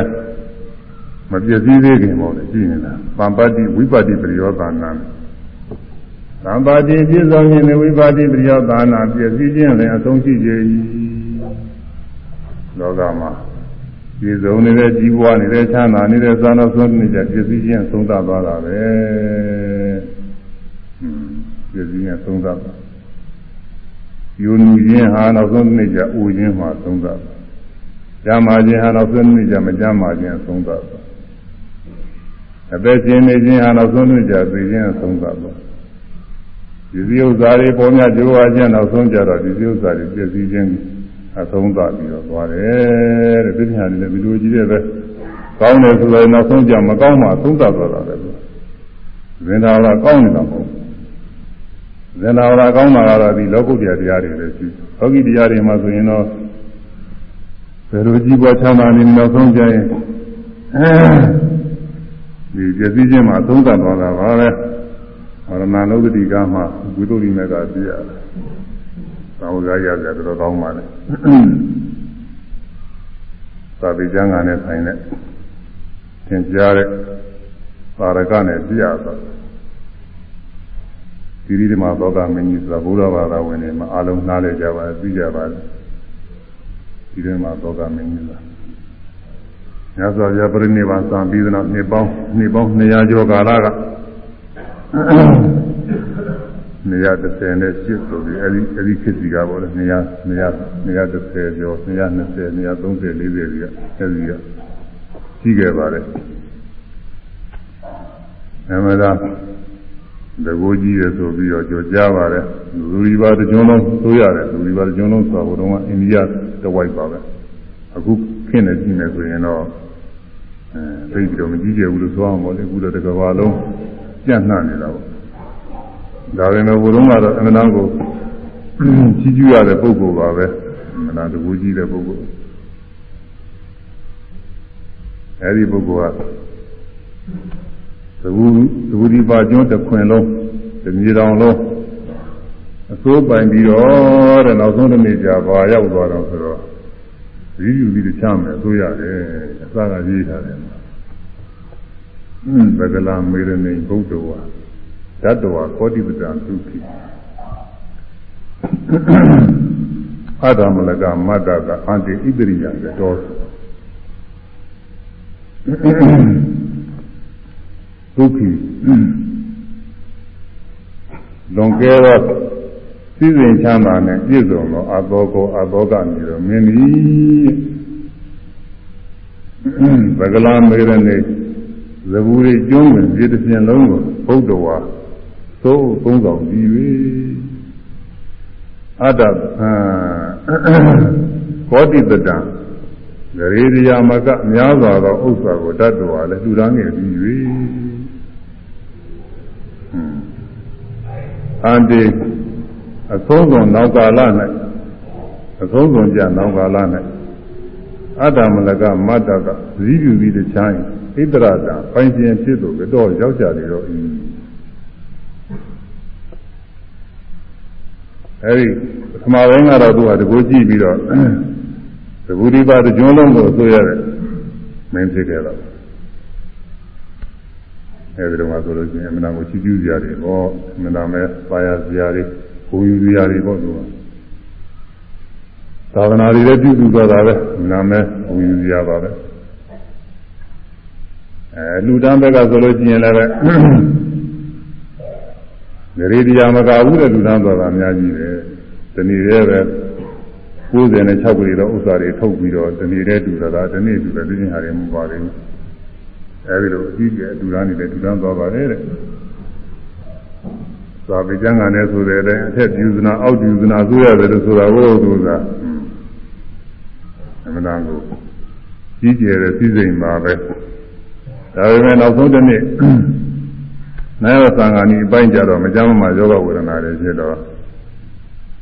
မပြည့်စည်သေးခင်ပေါ့လေရှိနေတာပံပတိဝိပတိပရိယောသာနာသံပါတိပြည့်စုံခြင်းနဲ့ဝိပါတိပရိယောသာနာပြည့်စည်ခြင်းလည်းအဆုံးရှိကြ၏လောကမှာပြည့်စုံနေတဲ့ကြီးပွားနေတဲ့ချမ်းသာနေတဲ့သာနာဆုံးနေကြပြည့်စည်ခြင်းသုံးသသွားတာပဲပြည့်စည်ခြင်းသုံးသသွားယူနူခြင်းဟာနောက်ဆုံးနေကြဥခြင်းမှာသုံးသသွားကြမ်းမာခြင်းဟာနောက်ဆုံးနေကြမကြမ်းမာခြင်းသုံးသသွား အသက်ရှင်နေခြင်းဟာနောက်ဆုံးနေကြသိခြင်းသုံးသသွားဒီစည်းဥစ္စာတွေပေါ်များကြိုးဝါခြင်းနောက်ဆုံးကြတော့ဒီစည်းဥစ္စာတွေပြည့်စည်ခြင်းအဆုံးသပြီးတော့သွားတယ်တဲ့ဒီညာလည်းဒီလိုကြီးတဲ့ပဲကောင်းတယ်ဆိုရင်နောက်ဆုံးကြမကောင်းမှသုံးသသွားတာပဲဇင်သာဝရကောင်းနေတာမဟုတ်ဇင်သာဝရကောင်းတာကတော့ဒီလောကုတ္တရာတရားတွေလည်းရှိလောကီတရားတွေမှာဆိုရင်တော့ဘယ်လိုကြီးပွားချမ်းသာနေနောက်ဆုံးကြရင် ဒီပြည့်စည်ခြင်းမှာသုံးသပ်သွားတာပါပဲမရဏနုဒတိကမှာဝိသုဒ္ဓိမေကပြရတယ်။သာဝကရရတယ်တော်တော်ကောင်းပါလေ။သာဝိကျမ်းကနဲ့ဆိုင်တဲ့သင်ကြားတဲ့ပါရကနဲ့ပြရတော့ဒီဒီမှာသောကမင်းကြီးဆိုတာဘုရားဘာသာဝင်တွေမှာအလုံးနားလည်ကြပါသိကြပါလေဒီထဲမှာသောကမင်းကြီးလား ညဇောပြပြိနိဗ္ဗာန်စံပြီးတဲ့နောက်နှစ်ပေါင်းနှစ်ပေါင်း200ကျော်ကာလက230နဲ့ရှစ်ဆိုပြီးအဲဒီအဲဒီခေတ်စီကပေါ့လေ200 230ကျော်220 230 40ကြီးကအဲဒီကကြီးခဲ့ပါတယ်အမှန်တရားတကူကြီးရဆိုပြီးတော့ကြော်ကြားပါတယ်လူရီပါတကြုံလုံးသိုးရတယ်လူရီပါတကြုံလုံးဆိုတော့တော့အိန္ဒိယတဝိုက်ပါပဲအခုခင်းနေကြည့်နေဆိုရင်တော့ အဲသိပြီးတော့မကြည့်ကြဘူးလို့ဆိုအောင်ပေါ့လေအခုတော့တကဘာလုံးပြန့်နှံ့နေတာပေါ့ဒါပေမဲ့ဘုရုံးကတော့အမှန်တမ်းကိုကြီးကျူးရတဲ့ပုဂ္ဂိုလ်ပါပဲအမှန်တမ်းတကူကြီးတဲ့ပုဂ္ဂိုလ်အဲဒီပုဂ္ဂိုလ်ကသဘူသဘူဒီပါကျွန်းတစ်ခွင်လုံးတမြေတောင်လုံးအစိုးပိုင်ပြီးတော့တဲ့နောက်ဆုံးတစ်နေ့ကြာဘာရောက်သွားတော့ဆိုတော့ ရီးယူပြီးချမ်းမယ်အစိုးရတယ်အစကရေးထားတယ်။အင်းဘဂလာမေရနေဘုဒ္ဓဝါဓတ္တဝါခောတိပတံသုခိအာဒမလကမတ္တကအန္တိဣတရိယံတော်ဒုက္ခိလွန်ကဲသော စည်းစိမ်ချမ်းသာနဲ့ပြည့်စုံသောအသောကိုအသောကနေတော့မင်းသည်ဗကလာမေရနေဇဘူရိကျွန်းဝင်ဒီတစ်ပြင်လုံးကိုဘုဒ္ဓဝါသို့သုံးဆောင်ပြီး၍အတ္တကောတိတတံဂရေရိယာမကများစွာသောဥစ္စာကိုတတ်တော်လည်းလှူဒါန်းခဲ့ပြီး၍အန္တိ အဆုံးစွန်နောက်ကာလ၌အဆုံးစွန်ကြနောက်ကာလ၌အတ္တမလကမတ္တကဇီးပြူပြီးတခြားဣတရတာပိုင်ရှင်ဖြစ်သူတော့ရောက်ကြတယ်တော့ဤအဲဒီပထမပိုင်းကတော့သူကတကူကြည့်ပြီးတော့သဘူရိပါတကျွန်းလုံးကိုဆိုရတယ်မင်းဖြစ်ခဲ့တော့အဲဒီတော့မှဆိုလို့ရှိရင်အမှန်ကိုချီးကျူးကြရတယ်ဟောအမှန်မဲပါရစရာတွေ ကိုယူစရာတွေပေါ့သူကသာသနာတွေလည်းပြုစုသွားတာပဲအမှန်မဲကိုယူစရာပါပဲအဲလူတန်းဘက်ကဆိုလို့ရှိရင်လည်းဂရေတရားမကဘူးတဲ့လူတန်းသွားတာအများကြီးတယ်ဒီနေ့တည်းပဲ96ပြည်တော့ဥစ္စာတွေထုတ်ပြီးတော့ဒီနေ့တည်းတူတာဒီနေ့တူတယ်ဒီနေ့ဟာတွေမပါဘူးအဲဒီလိုအကြီးကျယ်တူတန်းနေတယ်တူတန်းသွားပါတယ်တဲ့ သာဝေကျမ်းဂန်နဲ့ဆိုတဲ့အတိုင်းအထက်ပြုဇနာအောက်ပြုဇနာဆိုရတယ်လို့ဆိုတာကိုသူကအမှန်တန်ကိုကြီးကျယ်တဲ့စည်းစိမ်ပါပဲဒါပေမဲ့နောက်ဆုံးတစ်နေ့နာယသံဃာနီအပိုင်းကြတော့မကြမ်းမှယောဂဝေဒနာတွေဖြစ်တော့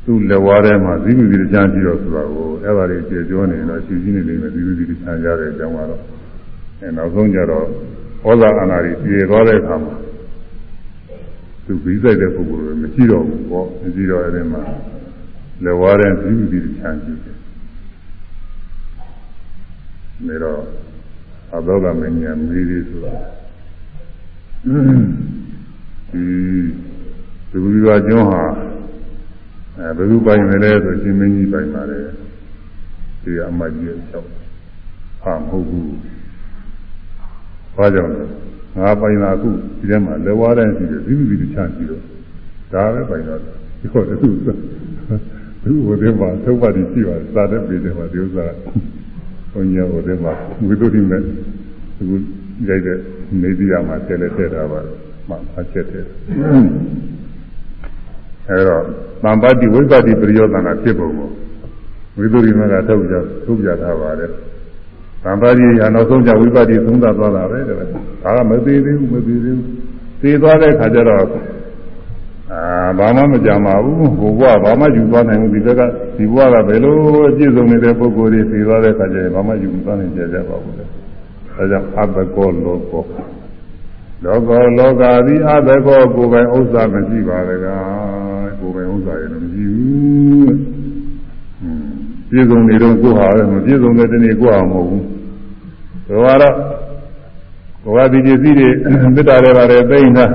သူ့လက်ဝါးထဲမှာဇီဝတိချမ်းပြီးတော့ဆိုတာကိုအဲ့ဒါတွေကျေကျော်နေတော့ရှင်းရှင်းနေနေမယ်ဇီဝတိချမ်းကြတဲ့အကြောင်းကတော့အဲနောက်ဆုံးကြတော့ဩဇာအာဏာကြီးပြေသွားတဲ့အခါမှာ သူပြီးဆိုင်တဲ့ပုဂ္ဂိုလ်တွေမရှိတော့ဘူးပေါ့မရှိတော့အဲ့ဒီမှာလက်ဝါးထဲဇီဝတိချမ်းကြည့်တယ်နေတော့အဘောကမင်းညာမေးသေးဆိုတာဒီသူဒီကကျွန်းဟာအဲဘယ်သူပိုင်လဲဆိုရှင်မင်းကြီးပိုင်ပါတယ်ဒီအမကြီးရဲ့ချက်ဟာမဟုတ်ဘူးဘာကြောင့်လဲ ငါပိုင်တာအခုဒီထဲမှာလက်ဝါးတိုင်းရှိတယ်ဒီလိုဒီလိုချမ်းပြီးတော့ဒါပဲပိုင်တော့ဒီဟောသူသူဟိုတဲ့မှာသုတ်ပါတိရှိပါတယ်သာတဲ့ပြည်တယ်မှာဒီဥစ္စာဘုံညာဟိုတဲ့မှာဝိသုဒ္ဓိမဲ့သူရိုက်တဲ့နေပြည်တော်မှာဆဲလဲထည့်တာပါမှအချက်တယ်အဲတော့သံပါတိဝိပတိပရိယောသနာဖြစ်ပုံကိုဝိသုရိမကထုတ်ပြထုတ်ပြထားပါတယ် သံပါတိရနောက်ဆုံးကြဝိပတိသုံးသသွားတာပဲတဲ့ဒါကမသေးသေးဘူးမသေးသေးဘူးသေသွားတဲ့ခါကျတော့အာဘာမှမကြမ်းပါဘူးဟိုဘဝဘာမှယူသွားနိုင်ဘူးဒီဘက်ကဒီဘဝကဘယ်လိုအပြည့်စုံနေတဲ့ပုဂ္ဂိုလ်တွေပြီးသွားတဲ့ခါကျရင်ဘာမှယူသွားနိုင်ကြကြပါဘူးလေဒါကြောင့်အဘကောလောကောလောကောလောကသည်အဘကောကိုယ်ပိုင်ဥစ္စာမရှိပါလေကကိုယ်ပိုင်ဥစ္စာရလည်းမရှိဘူး ပြည့်စုံနေတော့ကိုယ်ဟာလည်းမပြည့်စုံတဲ့တနေ့ကိုယ်ဟာမဟုတ်ဘူးဒါကတော့ဘဝဒီပစ္စည်းတွေမေတ္တာတွေပါတယ်သိနေတာ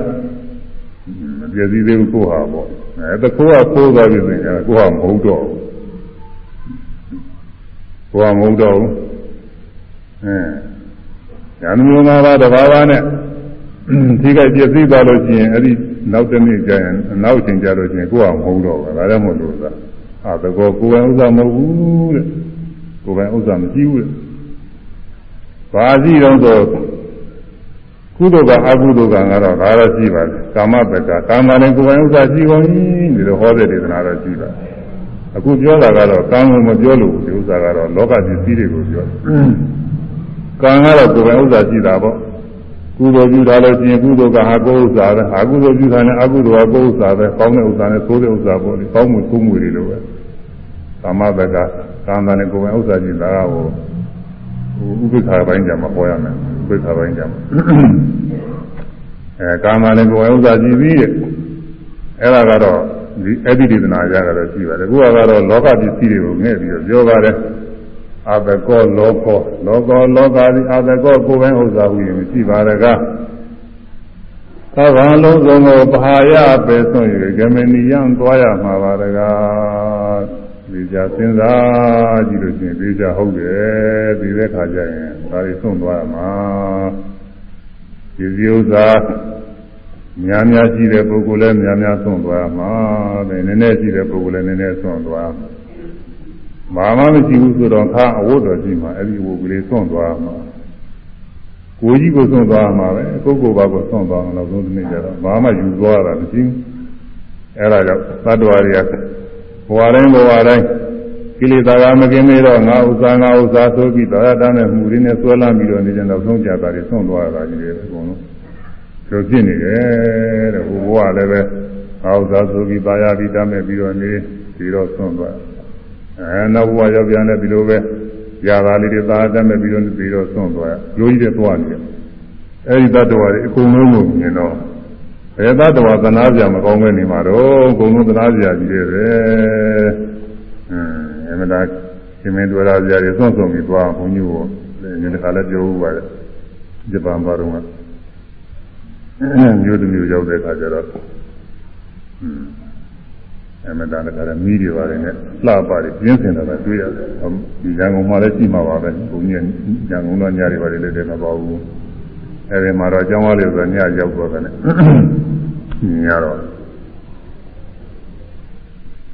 မပြည့်စည်သေးဘူးကိုယ်ဟာပေါ့အဲတခိုးကခိုးသွားပြီဆိုရင်ကိုယ်ဟာမဟုတ်တော့ဘူးကိုယ်ဟာမဟုတ်တော့ဘူးအဲဉာဏ်မျိုး၅ပါးတစ်ပါးပါးနဲ့ဒီကပြည့်စည်သွားလို့ရှိရင်အဲ့ဒီနောက်တစ်နေ့ကျရင်နောက်ချိန်ကျလို့ရှိရင်ကိုယ်ဟာမဟုတ်တော့ဘူးဒါလည်းမဟုတ်လို့သာ အာတကောကိုယ်ပိုင်ဥစ္စာမဟုတ်ဘူးတဲ့ကိုယ်ပိုင်ဥစ္စာမရှိဘူးတဲ့ဘာရှိတော့ဆိုကုသိုလ်ကအကုသိုလ်ကကတော့ဒါတော့ရှိပါတယ်ကာမတက္ကကာမနဲ့ကိုယ်ပိုင်ဥစ္စာရှိကုန်ပြီဒီလိုဟောတဲ့ဒေသနာတော့ရှိပါတယ်အခုပြောတာကတော့ကံကိုမပြောလို့ဒီဥစ္စာကတော့လောကပစ္စည်းတွေကိုပြောတယ်ကံကတော့ကိုယ်ပိုင်ဥစ္စာရှိတာပေါ့ကုသိုလ်ပြုတာလို့ရှိရင်ကုသိုလ်ကဟာကိုယ်ဥစ္စာပဲအကုသိုလ်ပြုတာနဲ့အကုသိုလ်ကကိုယ်ဥစ္စာပဲကောင်းတဲ့ဥစ္စာနဲ့ဆိုးတဲ့ဥစ္စာပေါ့လေကောင်းမှုဆိုးမှုတွေလိုပဲ ကာမတက္ကကာမနဲ့ကိုယ်ပိုင်ဥစ္စာရှိတာကဟိုဥပိ္ပခာပိုင်းကြမှာဟောရမယ်ဥပိ္ပခာပိုင်းကြမှာအဲကာမလည်းကိုယ်ဥစ္စာကြည့်ပြီးတဲ့အဲ့ဒါကတော့ဒီအဲ့ဒီဒေသနာကြကတော့ရှိပါတယ်ခုကတော့လောကပစ္စည်းတွေကိုငဲ့ပြီးတော့ပြောပါတယ်အဘကောလောကောလောကောလောကသည်အဘကောကိုယ်ပိုင်ဥစ္စာဟူရင်ရှိပါရကားသဗ္ဗံလုံးစုံကိုပဟာယပဲဆုံး၍ဂမဏီယံသွားရမှာပါရကား ဒီကြစဉ်းစားကြည့်လို့ရှိရင်ဒီကြဟုတ်တယ်ဒီတဲ့ခါကျရင်ဒါတွေဆုံးသွားမှာဒီစည်းဥစ္စာများများရှိတဲ့ပုဂ္ဂိုလ်လည်းများများဆုံးသွားမှာပဲနည်းနည်းရှိတဲ့ပုဂ္ဂိုလ်လည်းနည်းနည်းဆုံးသွားမှာဘာမှမရှိဘူးဆိုတော့ခါအဝတ်တော်ရှိမှာအဲ့ဒီဝတ်ကလေးဆုံးသွားမှာကိုကြီးကိုဆုံးသွားမှာပဲကိုယ်ကိုယ်ပါကိုဆုံးသွားမှာတော့သုံးနေ့ကျတော့ဘာမှယူသွားတာမရှိဘူးအဲ့ဒါကြောင့်သတ္တဝါတွေက ဘဝတိုင်းဘဝတိုင်းကိလေသာကမကင်းသေးတော့ငါဥစ္စာငါဥစ္စာဆိုပြီးတရားတမ်းတဲ့မှုတွေနဲ့ဆွဲလမ်းပြီးတော့နေကြတော့ဆုံးကြတာတွေဆုံးသွားတာကြီးတွေအကုန်လုံးကျိုးဖြစ်နေတယ်တဲ့ဘုရားလည်းပဲငါဥစ္စာဆိုပြီးပါရပြီးတမ်းမဲ့ပြီးတော့နေပြီးတော့ဆုံးသွားအဲနောက်ဘဝရောက်ပြန်လည်းဒီလိုပဲຢာသာလေးတွေသာတမ်းမဲ့ပြီးတော့ပြီးတော့ဆုံးသွားရိုးကြီးတဲ့သွားနေတယ်အဲဒီတတ္တဝါတွေအကုန်လုံးကိုမြင်တော့ ဘယ်သတ္တဝါသနာပြမကောင်းပဲနေမှာတော့အကုန်လုံးသနာပြကြီးတယ်ပဲအင်းအမှန်တရားရှင်မင်းတို့ရာပြတွေစွန့်စွန့်ပြီးသွားဘုန်းကြီးကိုဒီတစ်ခါလည်းပြောဦးပါတယ်ဂျပန်ဘာတော့ကမျိုးတစ်မျိုးရောက်တဲ့အခါကျတော့အမှန်တရားလည်းမီးတွေပါတယ်နဲ့လှပါတယ်ပြင်းစင်တာပဲတွေ့ရတယ်ဒီရန်ကုန်မှာလည်းရှိမှာပါပဲဘုန်းကြီးရန်ကုန်တော့ညတွေပါတယ်လည်းတည်းမပါဘူး အဲဒီမှာတော့အကြောင်းအားလေးဆိုညရောက်တော့တယ်ညတော့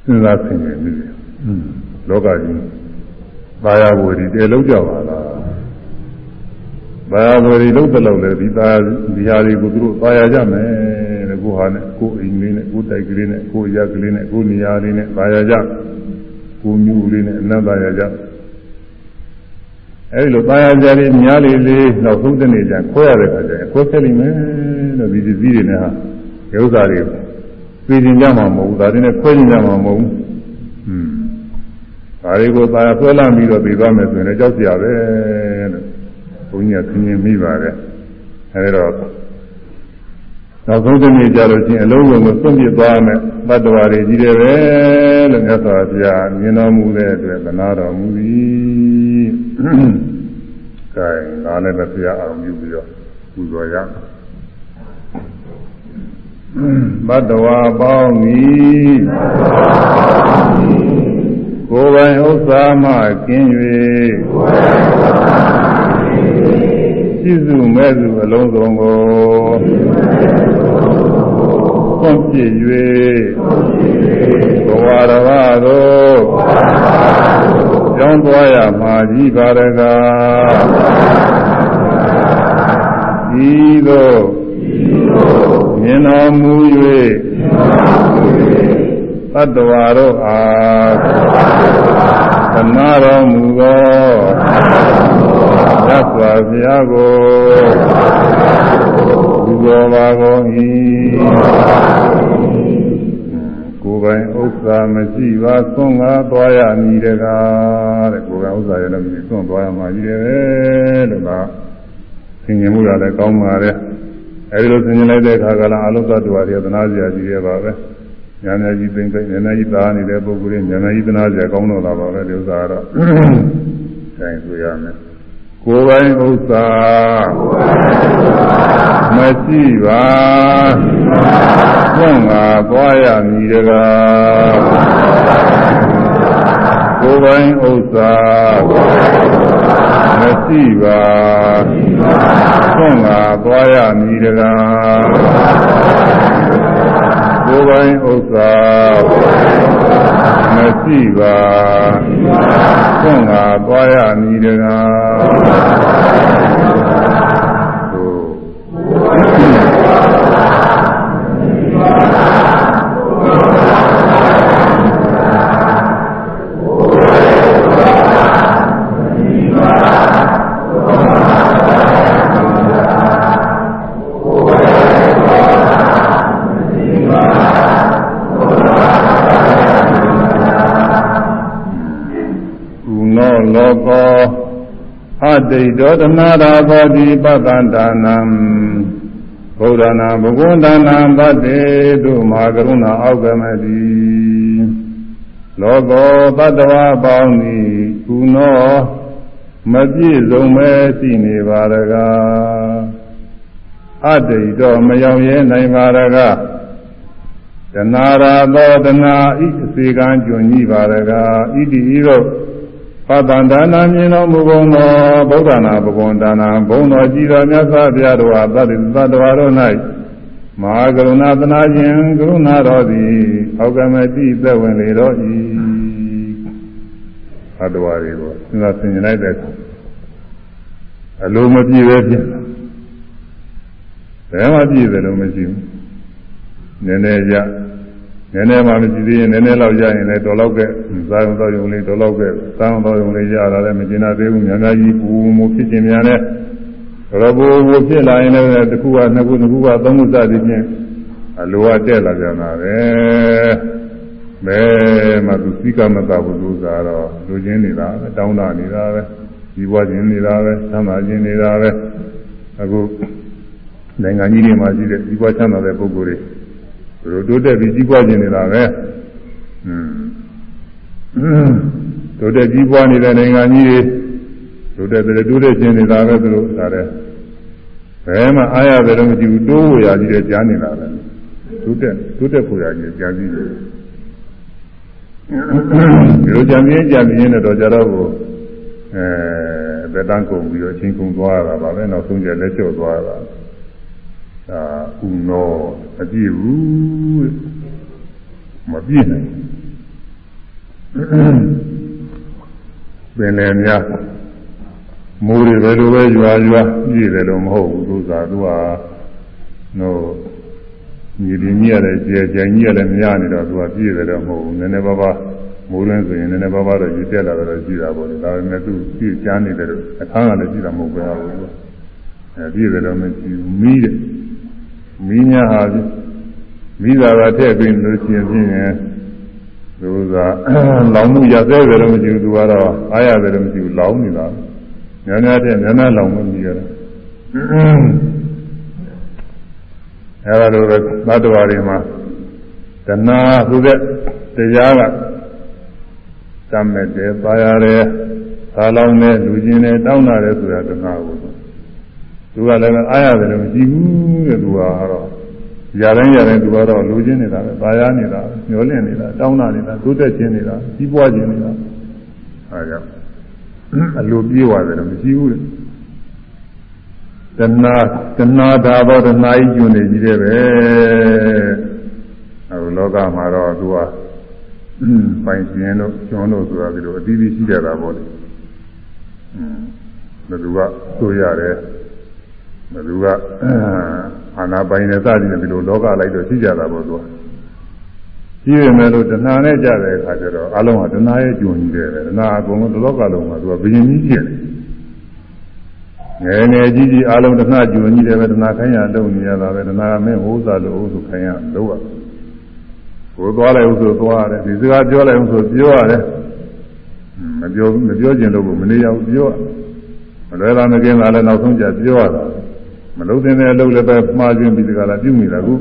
စဉ်းစားဆင်ခြင်မိတယ်လောကကြီးဘာယာဝရီတဲလုံးကြပါလားဘာယာဝရီလုံးတဲ့လောက်လေဒီသာဒီဟာတွေကိုသူတို့သာယာကြမယ်တဲ့ကိုဟာနဲ့ကိုအိမ်လေးနဲ့ကိုတိုက်ကလေးနဲ့ကိုရက်ကလေးနဲ့ကိုနေရာလေးနဲ့သာယာကြကိုမျိုးလေးနဲ့အနတ်သာယာကြ အဲဒီလိုသာယာကြလေးများလေးလေးနောက်သုံးတဲ့နေကြခွဲရတဲ့ခါကျရင်ခွဲဆက်လိမ့်မယ်လို့ဒီဒီစည်းတွေနဲ့ဟာဥစ္စာတွေသိကျင်ကြမှာမဟုတ်ဘူးဒါတွေနဲ့ခွဲကျင်ကြမှာမဟုတ်ဘူးอืมဒါတွေကိုသာဆွဲလမ်းပြီးတော့ပြီးသွားမယ်ဆိုရင်လည်းကြောက်စရာပဲလို့ဘုန်းကြီးကသင်မြင်မိပါတယ်အဲဒီတော့နောက်ဆုံးတစ်နေ့ကြလို့ချင်းအလုံးစုံကိုသွန့်ပြသွားမယ် တတ္တဝါတွေကြီးတယ်ပဲလို့မြတ်စွာဘုရားမြင်တော်မူတဲ့အတွက်သနာတော်မူသည်။ကဲဒါလည်းပဲဘုရားအောင်ပြုပြီးတော့ပူဇော်ရမယ်။ဘတ္တဝါပေါင်းသည်ကိုယ်ပိုင်ဥစ္စာမှကင်း၍ရှိစုမဲ့စုအလုံးစုံကို သွန့်ပြည့်၍ဘဝရဝသို့ကြောင်းသွားရမှာကြီးပါရကားဤသို့မြင်တော်မူ၍သတ္တဝါတို့အားသနာတော်မူသောသတ်စွာဘုရားကို ဘုရားပါကုန်၏ပိုင်ဥစ္စာမရှိပါသွန်ကားသွားရမည်တကားတဲ့ကိုယ်ပိုင်ဥစ္စာရဲ့လည်းမရှိသွန်သွားရမှာကြီးတယ်လို့ကသင်ញင်မှုရလည်းကောင်းပါတယ်အဲဒီလိုသင်ញင်လိုက်တဲ့အခါကလည်းအလုံးသတ္တဝါတွေသနာစရာကြီးရပါပဲညာညာကြီးသိမ့်သိမ့်ညာညာကြီးသားနေတဲ့ပုဂ္ဂိုလ်တွေညာညာကြီးသနာစရာကောင်းတော့တာပါပဲဒီဥစ္စာကတော့ဆိုင်ဆိုရမယ် ကိုယ်ပိုင်ဥစ္စာမရှိပါသွန်ငါသွားရမည်တကားကိုယ်ပိုင်ဥစ္စာမရှိပါသွန်ငါသွားရမည်တကားကိုယ်ပိုင်ဥစ္စာ မရှိပါသွန်ငါသွားရမည်တကာကု အတိတ်တော်တနာရာဘောတိပတ္တန္တာနံဘုရားနာဘဂဝန္တနာသတ္တေတုမဟာကရုဏာအောက်ကမတိလောကောတတ္တဝါပေါင်းသည်ကုနောမပြည့်စုံပဲရှိနေပါရကားအတိတ်တော်မရောက်ရဲနိုင်ပါရကားတနာရာသောတနာဤအစေကံကျွညိပါရကားဣတိဤသို့ ပတ္တန္တနာမြင်တော်မူကုန်သောဗုဒ္ဓနာဘဂဝန္တနာဘုံတော်ကြည်တော်မြတ်စွာဘုရားတော်ဟာသတ္တသတ္တဝါတို့၌မဟာကရုဏာသနာခြင်းကရုဏာတော်သည်အောက်ကမတိသက်ဝင်လေတော်၏သတ္တဝါတွေကိုစဉ်းစားဆင်ခြင်လိုက်တဲ့အခါအလိုမပြည့်ပဲဖြစ်တယ်ဘယ်မှပြည့်တယ်လို့မရှိဘူးနည်းနည်းရ နည်းနည်းမှမကြည့်သေးရင်နည်းနည်းလောက်ရရင်လည်းတော်လောက်ကဲစားအောင်တော့ယုံလေးတော်လောက်ကဲစားအောင်တော့ယုံလေးရတာလည်းမကျင်နာသေးဘူးများများကြီးပူမှုဖြစ်ခြင်းများနဲ့တော်ပူပူဖြစ်လာရင်လည်းတစ်ခုကနှစ်ခုတစ်ခုကသုံးခုစသည်ဖြင့်အလိုအတက်လာကြတာပဲဘယ်မှသူစိကမတဘူးသူစားတော့လူချင်းနေတာပဲတောင်းတနေတာပဲဒီဘွားချင်းနေတာပဲသမ်းသာချင်းနေတာပဲအခုနိုင်ငံကြီးတွေမှာရှိတဲ့ဒီဘွားချမ်းသာတဲ့ပုဂ္ဂိုလ်တွေ တို့တိုးတက်ပြီးကြီးပွားခြင်းနေတာပဲ။อืมတိုးတက်ကြီးပွားနေတဲ့နိုင်ငံကြီးတွေတိုးတက်တယ်တိုးတက်ခြင်းနေတာပဲသူတို့ဒါတဲ့ဘယ်မှအားရတယ်လို့မကြည့်ဘူးတိုးဝရကြီးတဲ့ကြားနေတာပဲ။တိုးတက်တိုးတက်ဖို့ရကြီးကြားကြီးတယ်။ဒီလိုကြံပြင်းကြံပြင်းနဲ့တော့ကြတော့ကိုအဲဘယ်တန်းကုန်ပြီးတော့အချင်းကုန်သွားတာပါပဲနောက်ဆုံးကျလက်ကျော်သွားတာ။ ဒါဥနောမပြည့်ဘူးမပြည့်နိုင်ပင်လည်းများမိုးတွေဘယ်လိုပဲရွာရွာပြည့်တယ်လို့မဟုတ်ဘူးသူကသူကနော်ညီရင်းကြီးရတယ်ကျေကြိုင်ကြီးရတယ်များနေတော့သူကပြည့်တယ်တော့မဟုတ်ဘူးနည်းနည်းပါးပါးမိုးရင်းဆိုရင်နည်းနည်းပါးပါးတော့ရည်တက်လာတော့ရှိတာပေါ့လေဒါပေမဲ့သူပြည့်ချမ်းနေတယ်လို့အခန်းကလည်းရှိတာမဟုတ်ဘူးအဲပြည့်တယ်တော့မရှိဘူးမီးတယ် မီးညာဟာမိသားကထည့်ပြီးလို့ရှိရင်ဖြင့်သူကလောင်မှုရသေးတယ်လို့မရှိဘူးသူကတော့အားရတယ်လို့မရှိဘူးလောင်နေတာညာညာတဲ့ညာညာလောင်မှုကြီးရတယ်အဲဒါလိုပဲသတ္တဝါတွေမှာတဏှာဆိုတဲ့တရားကတမ်းမဲ့တယ်ပါရတယ်သာလောင်တဲ့လူချင်းနဲ့တောင်းတာတယ်ဆိုတာတဏှာကို သူကလည်းအားရတယ်လို့မရှိဘူးတဲ့သူကတော့ရတိုင်းရတိုင်းသူကတော့လူချင်းနေတာပဲပါရနေတာညှောလင့်နေတာတောင်းတာနေတာတိုးတက်ခြင်းနေတာကြီးပွားခြင်းနေတာအဲကြောင့်အလိုပြေးသွားတယ်လို့မရှိဘူးတဲ့တဏှာတဏှာသာဘောတဏှာကြီးကျွနေကြီးတယ်ပဲအခုလောကမှာတော့သူကပိုင်ရှင်တို့ကျွန်းတို့ဆိုတာဒီလိုအသီးသီးရှိကြတာပေါ့လေဘယ်သူကဆိုရတယ် ဘယ်သူကအာနာပိုင်နဲ့စသည်နဲ့ဒီလိုလောကလိုက်တော့ရှိကြတာပေါ့သူကရှိရမယ်လို့တဏှာနဲ့ကြတဲ့အခါကျတော့အလုံးကတဏှာရဲ့ကြုံကြီးတယ်ပဲတဏှာအကုန်လုံးဒီလောကလုံးမှာသူကဘယင်ကြီးဖြစ်တယ်ငယ်ငယ်ကြီးကြီးအလုံးတဏှာကြုံကြီးတယ်ပဲတဏှာခိုင်းရလုံးနေရတာပဲတဏှာမင်းဟိုးစားလို့ဟိုးဆိုခိုင်းရလို့ရကိုသွားလိုက်ဦးဆိုသွားရတယ်ဒီစကားပြောလိုက်ဦးဆိုပြောရတယ်မပြောမပြောကျင်လို့မနေရဘူးပြောမလွယ်လာမကင်းလာလည်းနောက်ဆုံးကြပြောရတာ မလုံးတဲ့အလုပ်လည်းပဲမှားခြင်းပြီးဒီကလာပြုမိတာကူ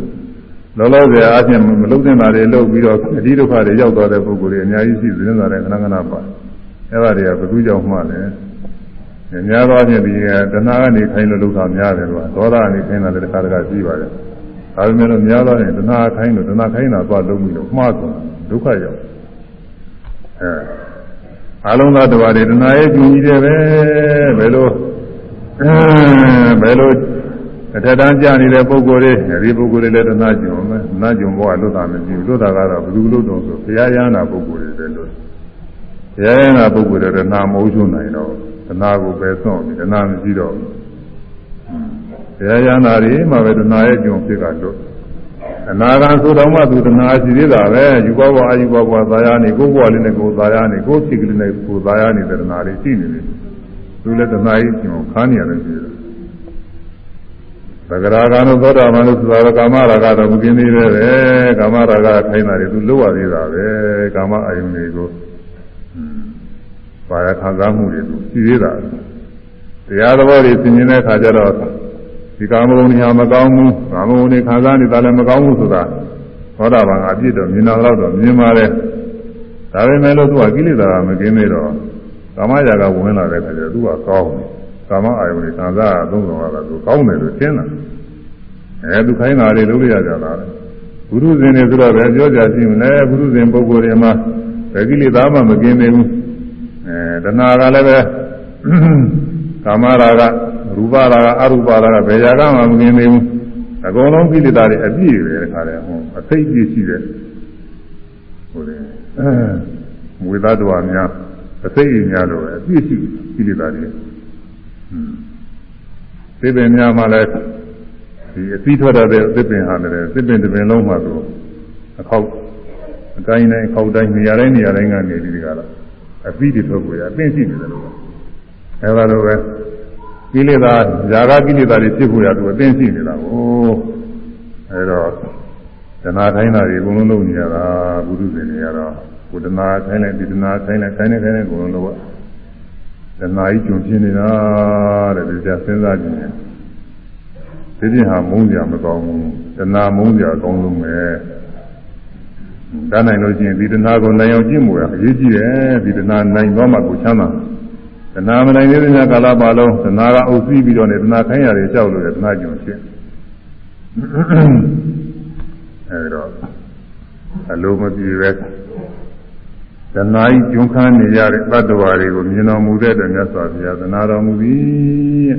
လောလောဆယ်အားဖြင့်မလုံးတဲ့တာတွေလုပ်ပြီးတော့အဒီဒုက္ခတွေရောက်သွားတဲ့ပုဂ္ဂိုလ်တွေအများကြီးရှိသတင်းစာတွေခဏခဏပါအဲ့ဒါတွေကဘယ်သူကြောင့်မှလဲများသောအားဖြင့်ဒီတဏှာကနေခိုင်းလို့လောက်တာများတယ်ကွာဒေါသကနေခိုင်းတာလည်းတစ်ခါတစ်ခါရှိပါတယ်ဒါပေမဲ့လို့များသောအားဖြင့်တဏှာခိုင်းလို့တဏှာခိုင်းတာသွားလုံးပြီးတော့မှားသွားဒုက္ခရောက်အဲအလုံးသားတော်တွေတဏှာရဲ့ကျူကြီးတယ်ပဲဘယ်လိုဘယ်လို အထက်တန်းကြနေတဲ့ပုဂ္ဂိုလ်တွေဒီပုဂ္ဂိုလ်တွေလည်းတဏှာကျုံမယ်တဏှာကျုံဘောကလွတ်တာမရှိဘူးလွတ်တာကတော့ဘယ်သူလွတ်တော့ဆိုဘုရားရဟနာပုဂ္ဂိုလ်တွေလည်းလွတ်ဘုရားရဟနာပုဂ္ဂိုလ်တွေတဏှာမဟုတ်ချုံနိုင်တော့တဏှာကိုပဲစွန့်ပြီးတဏှာမရှိတော့ဘူးဘုရားရဟနာတွေမှပဲတဏှာရဲ့ကျုံဖြစ်ကလွတ်အနာဂံဆိုတော့မှသူတဏှာရှိသေးတာပဲယူဘဝအာယူဘဝသာယာနေကိုယ်ဘဝလေးနဲ့ကိုယ်သာယာနေကိုယ်ဖြစ်ကလေးနဲ့ကိုယ်သာယာနေတဲ့တဏှာတွေရှိနေတယ်သူလည်းတဏှာကြီးကျုံခါနေရတယ်ရှိတယ် သဂရာကံတို့သောတာပန်တို့ဆိုတာကာမရာဂတော့မကင်းသေးတယ်ပဲကာမရာဂထိုင်းတာတွေသူလောက်ရသေးတာပဲကာမအယုန်တွေကိုပါရခံစားမှုတွေသူရှိသေးတာတရားသဘောတွေသင်မြင်တဲ့အခါကျတော့ဒီကာမဂုဏ်တွေဟာမကောင်းဘူးကာမဂုဏ်တွေခံစားနေတာလည်းမကောင်းဘူးဆိုတာသောတာပန်ကအပြစ်တော့မြင်တာတော့မြင်ပါလေဒါပေမဲ့လို့သူကကိလေသာမကင်းသေးတော့ကာမရာဂဝင်လာတဲ့အခါကျတော့သူကကောင်းတယ် ကာမအာယုန်တွေခံစားရသုံးဆောင်ရတာသူကောင်းတယ်လို့ရှင်းတာအဲသူခိုင်းတာတွေလုပ်ရကြတာဘုရုဇင်တွေဆိုတော့ပဲပြောကြရှိမလဲဘုရုဇင်ပုဂ္ဂိုလ်တွေမှာဘယ်ကိလေသာမှမกินသေးဘူးအဲတဏှာကလည်းပဲကာမရာဂရူပရာဂအရူပရာဂဘယ်ရာဂမှမกินသေးဘူးအကုန်လုံးကိလေသာတွေအပြည့်ပဲခါတယ်ဟောအသိပြည့်ရှိတဲ့ဟိုလေမွေသားတော်များအသိအများလို့အပြည့်ရှိကိလေသာတွေ သစ်ပင်များမှလည်းဒီအသီးထွက်တဲ့သစ်ပင်ဟာလည်းသစ်ပင်တစ်ပင်လုံးမှသူအခောက်အတိုင်းတိုင်းအခောက်တိုင်းနေရာတိုင်းနေရာတိုင်းကနေဒီကတော့အသီးတွေထွက်ကိုရအသိရှိနေတယ်လို့အဲဒါလိုပဲကိလေသာຢာကကိလေသာတွေဖြစ်ဖို့ရသူအသိရှိနေတာကိုအဲတော့ဇနာထိုင်းတာတွေအကုန်လုံးလုပ်နေရတာဘုရုဇင်တွေကတော့ကုဒနာထိုင်းလိုက်ဒီဒနာထိုင်းလိုက်ထိုင်းနေထိုင်းနေအကုန်လုံးလုပ်ရ တဏှာကြီးကျွံပြင်းနေတာတဲ့ဒီကြစဉ်းစားကြည့်ရင်ဒီပြင်ဟာမုန်းကြမကောင်းဘူးတဏှာမုန်းကြအကောင်းဆုံးပဲဒါနိုင်လို့ရှိရင်ဒီတဏှာကိုနိုင်အောင်ကြည့်မှုရအရေးကြီးတယ်ဒီတဏှာနိုင်သွားမှကိုချမ်းသာတဏှာမနိုင်သေးတဲ့ကာလပါလုံးတဏှာကအုပ်စီးပြီးတော့နေတဏှာခိုင်းရတယ်ကြောက်လို့တဏှာကျွံဖြစ်အဲဒီတော့အလိုမပြေပဲ တဏှာကြီးကျွန်းခန်းနေရတဲ့တ attva တွေကိုမြင်တော်မူတဲ့အတွက်မြတ်စွာဘုရားသနာတော်မူသည်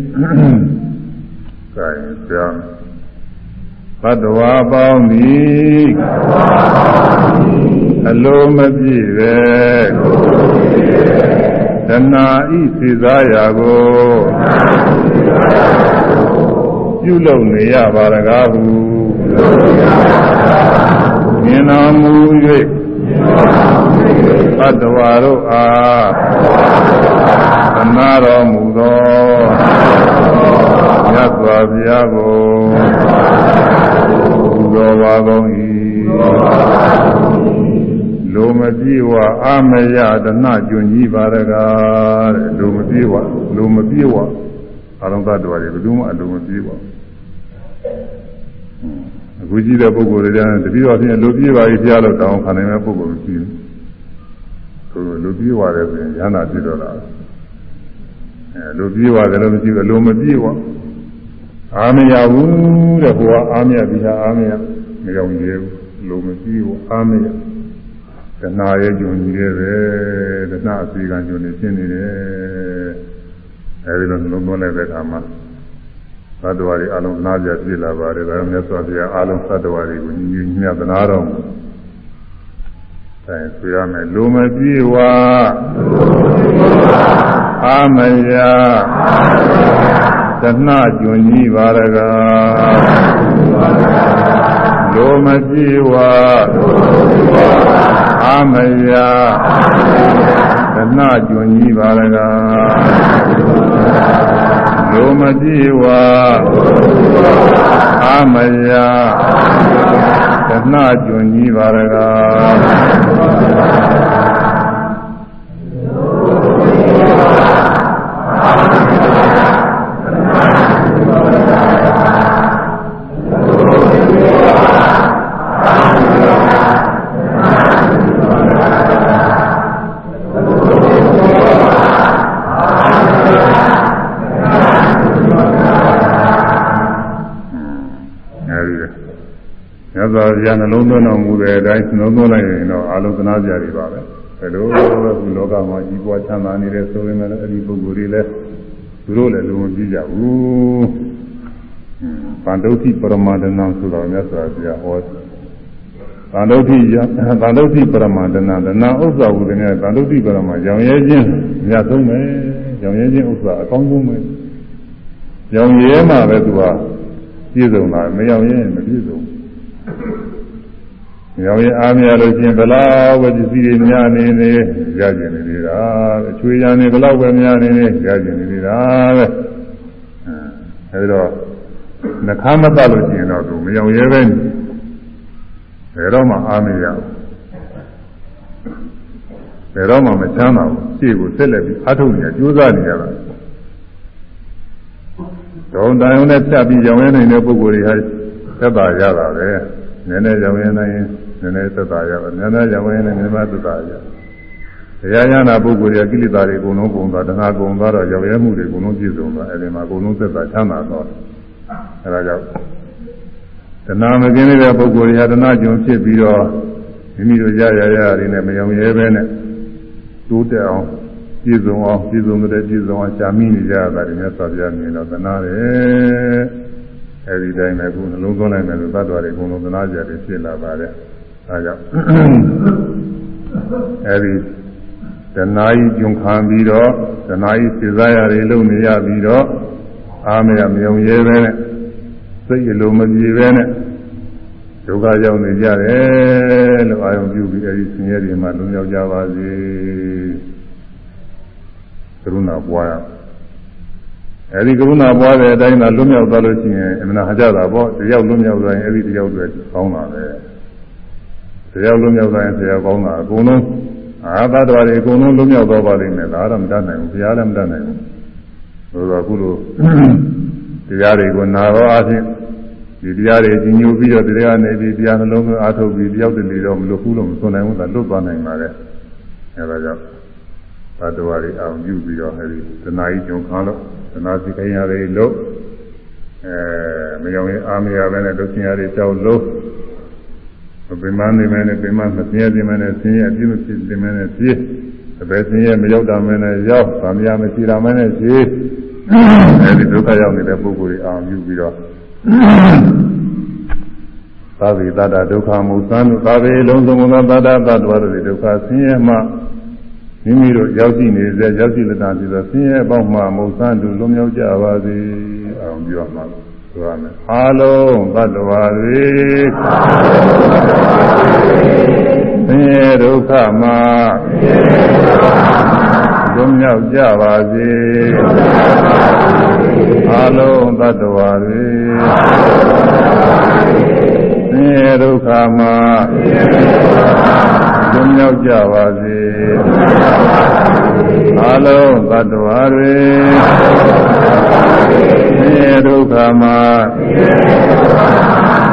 ။ဒါရင်ဆရာတ attva ပေါင်းသည်အလိုမပြည့်ပဲတဏှာဤစေစားရာကိုပြုလုပ်နေရပါရကားဟုမြင်တော်မူ၍ သတ္တဝါတို့အားသနာတော်မူသောမြတ်စွာဘုရားကိုဘုရောပါကုန်၏လိုမပြေဝအာမယတနာကျွန်ကြီးပါရကားတဲ့လိုမပြေဝလိုမပြေဝအလုံးသတ္တဝါတွေဘယ်သူမှအလိုမပြေဝအခုကြည့်တဲ့ပုဂ္ဂိုလ်တွေကတတိယအဖြစ်လိုပြေပါပြီဖျားလို့တောင်းခံနိုင်တဲ့ပုဂ္ဂိုလ်မရှိဘူး သူလူပြေးသွားတယ်ဆိုရင်ရဟနာဖြစ်တော့တာအဲလူပြေးသွားတယ်လို့မရှိဘူးလူမပြေးသွားအာမရဘူးတဲ့ဟိုကအာမရဒီဟာအာမရမရောက်သေးဘူးလူမပြေးဘူးအာမရတဏှာရဲ့ဂျုံကြီးတွေပဲတဏှာအစီကံဂျုံနေရှင်းနေတယ်အဲဒီလိုလုံးသွင်းလိုက်တဲ့အခါမှာသတ္တဝါတွေအလုံးနားကြပြည့်လာပါတယ်ဒါကြောင့်မြတ်စွာဘုရားအလုံးသတ္တဝါတွေကိုညီညီညွတ်သနာတော်မူ အဲဆိုရမယ်လူမပြေဝအာမယသနာကျွန်ကြီးပါရကလူမပြေဝအာမယသနာကျွန်ကြီးပါရကလူမပြေဝ အာမယတဏှကျွန်ကြီးပါရကာမြတ်စွာ ဘုရားနှလုံးသွင်းတော်မူတဲ့အတိုင်းနှလုံးသွင်းလိုက်ရင်တော့အာလုံသနာကြတွေပါပဲဘယ်လိုလဲခုလောကမှာကြီးပွားချမ်းသာနေတဲ့ဆိုရင်လည်းအဲ့ဒီပုဂ္ဂိုလ်တွေလည်းသူတို့လည်းလုံးဝကြည့်ကြဘူးဗန္ဒုတိပရမဒနာဆိုတော့မြတ်စွာဘုရားဟောဗန္ဒုတိယဗန္ဒုတိပရမဒနာဒနာဥစ္စာဝုဒနဲ့ဗန္ဒုတိပရမရောင်ရဲခြင်းမြတ်ဆုံးပဲရောင်ရဲခြင်းဥစ္စာအကောင်းဆုံးပဲရောင်ရဲမှပဲသူကပြည့်စုံတာမရောင်ရဲမပြည့်စုံ ရောင်ရင်အားမရလို့ချင်းဘလောက်ပဲပစ္စည်းတွေများနေနေရကျင်နေသေးတာအချွေရံနေဘလောက်ပဲများနေနေရကျင်နေသေးတာပဲအဲဒီတော့နှခမ်းမတတ်လို့ရှိရင်တော့သူမရောင်ရဲပဲဘယ်တော့မှအားမရဘူးဘယ်တော့မှမချမ်းသာဘူးရှေ့ကိုဆက်လက်ပြီးအထုတ်နေကြိုးစားနေကြတာဒေါန်တန်ုံနဲ့ဖြတ်ပြီးရောင်ရဲနေတဲ့ပုဂ္ဂိုလ်တွေဟာသက်သာရတာပဲနည်းနည်းရောင်ရဲနိုင်ရင် နည်းနည်းသက်သာရပါနည်းနည်းရောင်ရဲနိုင်နည်းနည်းသက်သာရတရားရနာပုဂ္ဂိုလ်ရဲ့ကိလေသာတွေအကုန်လုံးကုန်သွားတဏှာကုန်သွားတော့ရောင်ရဲမှုတွေအကုန်လုံးပြည့်စုံသွားအဲဒီမှာအကုန်လုံးသက်သာချမ်းသာသွားအဲဒါကြောင့်တဏှာမကင်းတဲ့ပုဂ္ဂိုလ်တွေဟာတဏှာကြုံဖြစ်ပြီးတော့မိမိတို့ရရရတွေနဲ့မရောင်ရဲပဲနဲ့တိုးတက်အောင်ပြည့်စုံအောင်ပြည့်စုံတဲ့ပြည့်စုံအောင်ရှားမိနေကြတာတွေနဲ့ဆက်ပြမြင်တော့သနာတယ်အဲဒီတိုင်းပဲခုနှလုံးသွင်းလိုက်မယ်လို့သတ္တဝါတွေအကုန်လုံးသနာကြတယ်ဖြစ်လာပါတယ် အဲကြောင့်အဲဒီတဏှာကြီးကျုံခံပြီးတော့တဏှာကြီးစေစားရတွေလုံနေရပြီးတော့အာမရမယုံရဲပဲနဲ့စိတ်အလိုမပြေပဲနဲ့ဒုက္ခရောက်နေကြတယ်လို့အာယုံပြုပြီးအဲဒီဆင်းရဲတွေမှလွန်မြောက်ကြပါစေကရုဏာပွားရအဲဒီကရုဏာပွားတဲ့အတိုင်းသာလွတ်မြောက်သွားလို့ရှိရင်အမှန်ဟာကြတာပေါ့တယောက်လွတ်မြောက်သွားရင်အဲဒီတယောက်တွေကောင်းတာပဲ တယောက်လွတ်မြောက်သွားရင်တယောက်ကောင်းတာအကုန်လုံးအာသတ္တဝါတွေအကုန်လုံးလွတ်မြောက်သွားပါလိမ့်မယ်ဒါတော့မတတ်နိုင်ဘူးဘုရားလည်းမတတ်နိုင်ဘူးဆိုတော့အခုလိုတရားတွေကိုနာတော့အချင်းဒီတရားတွေကြီးညိုပြီးတော့တရားနေပြီးတရားနှလုံးသွင်းအားထုတ်ပြီးတယောက်တည်းနေတော့မလို့ဘူးလို့မဆိုနိုင်ဘူးသာလွတ်သွားနိုင်ပါလေအဲဒါကြောင့်သတ္တဝါတွေအောင်ပြုပြီးတော့အဲဒီတဏှာကြီးကြုံခါလို့သနာစိတ်ခိုင်းရတယ်လို့အဲမယောင်ရင်အာမရပဲနဲ့ဒုက္ခရတွေကြောက်လို့ ပင်မနေမယ်နဲ့ပင်မမစင်းရခြင်းမယ်နဲ့ဆင်းရဲအပြည့်မဖြစ်ခြင်းမယ်နဲ့ပြည့်အပဲဆင်းရဲမရောက်တာမယ်နဲ့ရောက်ဗာမရမရှိတာမယ်နဲ့ပြည့်အဲဒီဒုက္ခရောက်နေတဲ့ပုဂ္ဂိုလ်တွေအောင်ပြုပြီးတော့သာဝေတတဒုက္ခမုသံတို့သာဝေလုံးစုံသောတတတတ္တဝါတို့ဒုက္ခဆင်းရဲမှမိမိတို့ရောက်ရှိနေစေရောက်ရှိလက်တာပြီးတော့ဆင်းရဲပေါင်းမှမုသံတို့လွန်မြောက်ကြပါစေအောင်ပြောမှာ ဆိုရမယ်အားလုံးတတ္တဝါတွေဆင်းရဲဒုက္ခမှလွန်မြောက်ကြပါစေအားလုံးတတ္တဝါတွေဆင်းရဲဒုက္ခမှလွန်မြောက်ကြပါစေ အလုံးသတ္တဝါတွေဆင်းရဲဒုက္ခမှ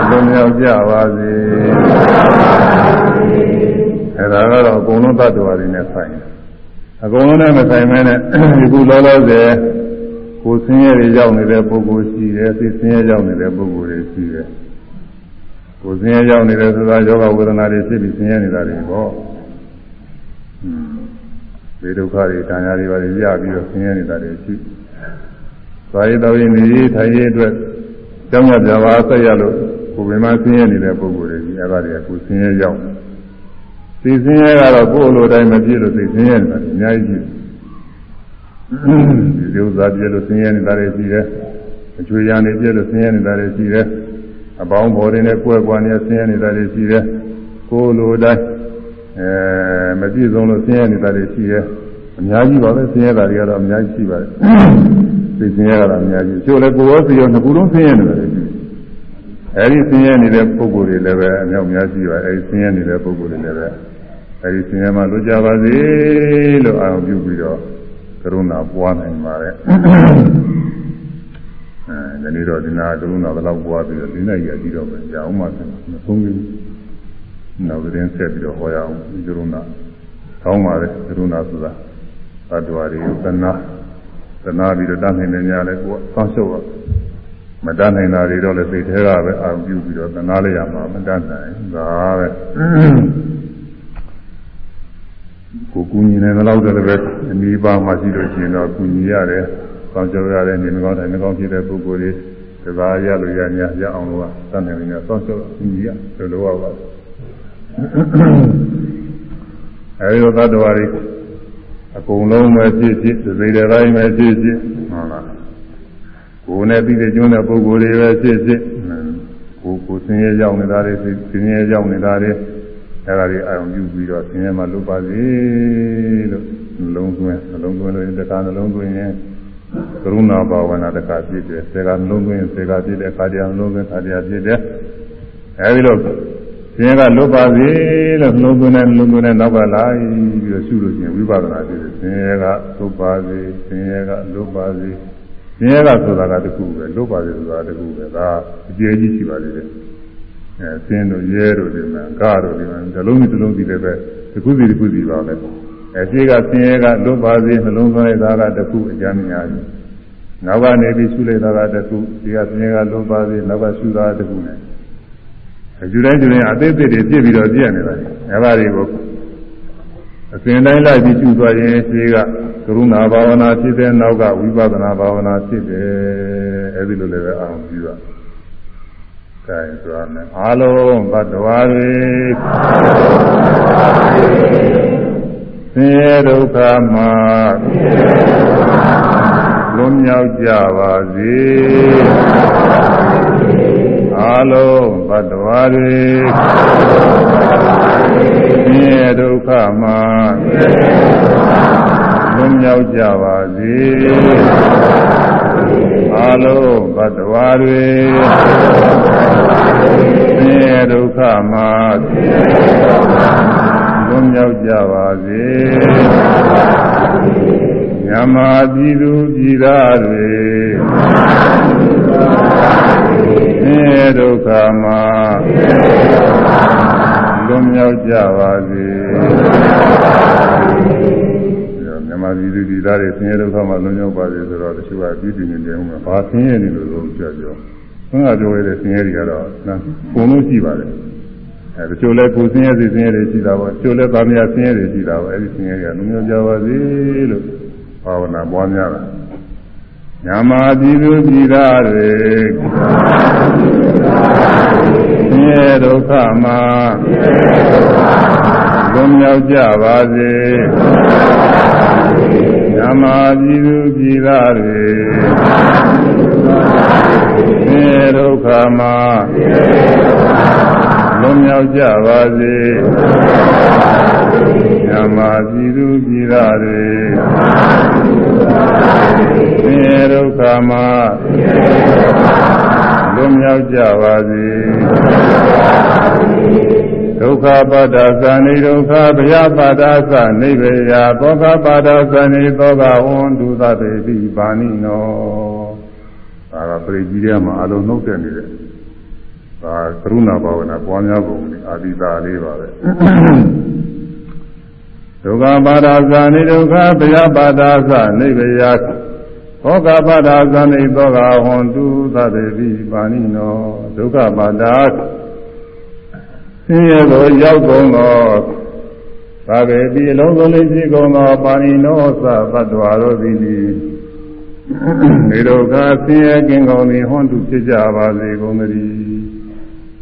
လွန်မြောက်ကြပါစေအဲဒါကတော့အကုန်လုံးသတ္တဝါတွေနဲ့ဆိုင်အကုန်လုံးနဲ့မဆိုင်မဲနဲ့ဒီခုလောလောဆယ်ကိုဆင်းရဲတွေရောက်နေတဲ့ပုဂ္ဂိုလ်ရှိတယ်သိဆင်းရဲရောက်နေတဲ့ပုဂ္ဂိုလ်တွေရှိတယ်ကိုယ်ဆင်းရဲရောက်နေတယ်ဆိုတာယောဂဝေဒနာတွေဖြစ်ပြီးဆင်းရဲနေတာတွေပေါ့ ဒီဒုက္ခတွေတဏှာတွေပါရရပြီးတော့ဆင်းရဲနေတာတွေရှိသွားရတော့ရင်ဒီထိုင်ရအတွက်ကြောင်းရပြပါဆက်ရလို့ကိုယ်ပင်မဆင်းရဲနေတဲ့ပုဂ္ဂိုလ်တွေဒီအဲ့ဒါတွေကကိုယ်ဆင်းရဲရောက်သိဆင်းရဲကတော့ကိုယ်လိုတိုင်းမပြည့်လို့သိဆင်းရဲနေတာအများကြီးရှိဒီဥစ္စာပြည့်လို့ဆင်းရဲနေတာတွေရှိတယ်အချွေရံတွေပြည့်လို့ဆင်းရဲနေတာတွေရှိတယ်အပေါင်းဖော်တွေနဲ့ကွဲကွာနေဆင်းရဲနေတာတွေရှိတယ်ကိုယ်လိုတိုင်း အဲမပြည့်စုံလို့ဆင်းရဲနေတာတွေရှိတယ်အများကြီးပါပဲဆင်းရဲတာတွေကတော့အများကြီးရှိပါတယ်သိဆင်းရဲတာအများကြီးကျိုးလည်းကိုယ်ရောစီရောနှစ်ခုလုံးဆင်းရဲနေတာတွေရှိအဲအဲဒီဆင်းရဲနေတဲ့ပုဂ္ဂိုလ်တွေလည်းပဲအမြောက်များရှိပါအဲဒီဆင်းရဲနေတဲ့ပုဂ္ဂိုလ်တွေလည်းပဲအဲဒီဆင်းရဲမှလွတ်ကြပါစေလို့အာရုံပြုပြီးတော့ကရုဏာပွားနိုင်ပါတယ်အဲဒီနေ့တော့ဒီနာကရုဏာဘယ်လောက်ပွားပြီးတော့ဒီနေ့ရကြည့်တော့မယ်ကြာအောင်မှမဆုံးဘူး နောက်သတင်းဆက်ပြီးတော့ဟောရအောင်ဒီကရုဏာကောင်းပါလေကရုဏာဆိုတာသတ္တဝါတွေကိုသနာသနာပြီးတော့တတ်နိုင်နေကြလဲကိုယ်ဆောင်းရှုပ်တော့မတတ်နိုင်တာတွေတော့လည်းစိတ်ထဲကပဲအာရုံပြုပြီးတော့သနာလိုက်ရမှာမတတ်နိုင်ဒါပဲကိုကူညီနေတော့လည်းပဲအနည်းပါးမှရှိလို့ရှိရင်တော့ကူညီရတယ်။ကောင်းကြောရတယ်နေမကောင်းတယ်မကောင်းဖြစ်တဲ့ပုဂ္ဂိုလ်တွေဒါသာရလို့ရ냐ရအောင်လို့ကတတ်နိုင်နေတော့ဆောင်းဆောင်းကူညီရလို့လိုရပါ အဲဒီလိုသတ္တဝါတွေအကုန်လုံးပဲဖြစ်ဖြစ်သိတဲ့တိုင်းပဲဖြစ်ဖြစ်ဟုတ်လားကိုယ်နဲ့ပြီးတဲ့ကျွန်းတဲ့ပုဂ္ဂိုလ်တွေပဲဖြစ်ဖြစ်ကိုယ်ကိုယ်ဆင်းရဲရောက်နေတာတွေဆင်းရဲရောက်နေတာတွေအဲဒါတွေအာရုံပြုပြီးတော့ဆင်းရဲမှလွတ်ပါစေလို့နှလုံးသွင်းနှလုံးသွင်းလို့တခါနှလုံးသွင်းရင်ကရုဏာဘာဝနာတခါဖြစ်တယ်စေကနှလုံးသွင်းစေကဖြစ်တယ်ခါတရားနှလုံးသွင်းခါတရားဖြစ်တယ်အဲဒီလို ဆင်းရဲကလွတ်ပါစေလို့နှလုံးသွင်းတဲ့နှလုံးသွင်းတဲ့နောက်ကလာပြီးတော့ရှုလို့ရှိရင်ဝိပဿနာဖြစ်တယ်ဆင်းရဲကလွတ်ပါစေဆင်းရဲကလွတ်ပါစေဆင်းရဲကဆိုတာကတခုပဲလွတ်ပါစေဆိုတာတခုပဲဒါအကျယ်ကြီးရှိပါသေးတယ်အဲဆင်းတို့ရဲတို့ဒီမှာကတို့ဒီမှာဇလုံးဒီလုံးဒီလည်းပဲတခုစီတခုစီပါပဲအဲရှိကဆင်းရဲကလွတ်ပါစေနှလုံးသွင်းလိုက်တာကတခုအကျမ်းများကြီးနောက်ကနေပြီးရှုလိုက်တာကတခုဒီကဆင်းရဲကလွတ်ပါစေနောက်ကရှုတာတခုနဲ့ အကျူတိုင်းကျူတိုင်းအသေးသေးတွေပြည့်ပြီးတော့ပြည့်နေတာအဲဒါတွေကိုအစဉ်တိုင်းလိုက်ပြီးကျူသွားရင်ရှိကကရုဏာဘာဝနာဖြစ်တဲ့နောက်ကဝိပဿနာဘာဝနာဖြစ်တယ်အဲဒီလိုလည်းပဲအောင်ပြီးတော့ကဲဆိုရမယ်အားလုံးဘတ်တော်တွေဆင်းရဲဒုက္ခမှာလွန်မြောက်ကြပါစေ အားလုံးဘတ်တော်တွေဆင်းရဲဒုက္ခမှာလွန်မြောက်ကြပါစေအားလုံးဘတ်တော်တွေဆင်းရဲဒုက္ခမှာလွန်မြောက်ကြပါစေညမာပြည်သူပြည်သားတွေ ဆင်းရဲဒုက္ခမှာလွန်မြောက်ကြပါစေမြန်မာပြည်သူပြည်သားတွေဆင်းရဲဒုက္ခမှာလွန်မြောက်ပါစေဆိုတော့တချို့ကပြည်သူနေတယ်ဟုတ်မှာဘာဆင်းရဲနေလို့လို့ပြောပြောဘုရားပြောရတဲ့ဆင်းရဲတွေကတော့ပုံလို့ရှိပါတယ်အဲတချို့လည်းကိုယ်ဆင်းရဲစီဆင်းရဲတွေရှိတာပေါ့တချို့လည်းဗာမယာဆင်းရဲတွေရှိတာပေါ့အဲဒီဆင်းရဲတွေကလွန်မြောက်ကြပါစေလို့ဘာဝနာပွားများတာ ညမာပြည်သူပြည်သားတွေဆင်းရဲဒုက္ခမှာလွန်မြောက်ကြပါစေညမာပြည်သူပြည်သားတွေဆင်းရဲဒုက္ခမှာလွန်မြောက်ကြပါစေ ညမာပြည်သူပြည်သားတွေဆင်းရဲဒုက္ခမှာလွန်မြောက်ကြပါစေဒုက္ခပါဒသနိဒုက္ခဗျာပါဒသနိဗ္ဗယသောကပါဒသနိသောကဝန္တုသတေတိပါဏိနောဒါကပရိကြီးထဲမှာအလုံးနှုတ်တဲ့နေတဲ့ဒါကရုဏာဘာဝနာပွားများပုံအာဒီတာလေးပါပဲ ဒုက္ခပါဒသနိဒုက္ခဗျာပါဒသနိဗ္ဗယသောကပါဒသနိသောကဝန္တုသတေတိပါဏိနောဒုက္ခပါဒဆင်းရဲကိုရောက်ကုန်သောသာဝေတိအလုံးစုံလေးရှိကုန်သောပါဏိနောသသတ္တဝါတို့သည်နေဒုက္ခဆင်းရဲကင်းကုန်သည်ဟွန်းတုဖြစ်ကြပါစေကုန်သတည်း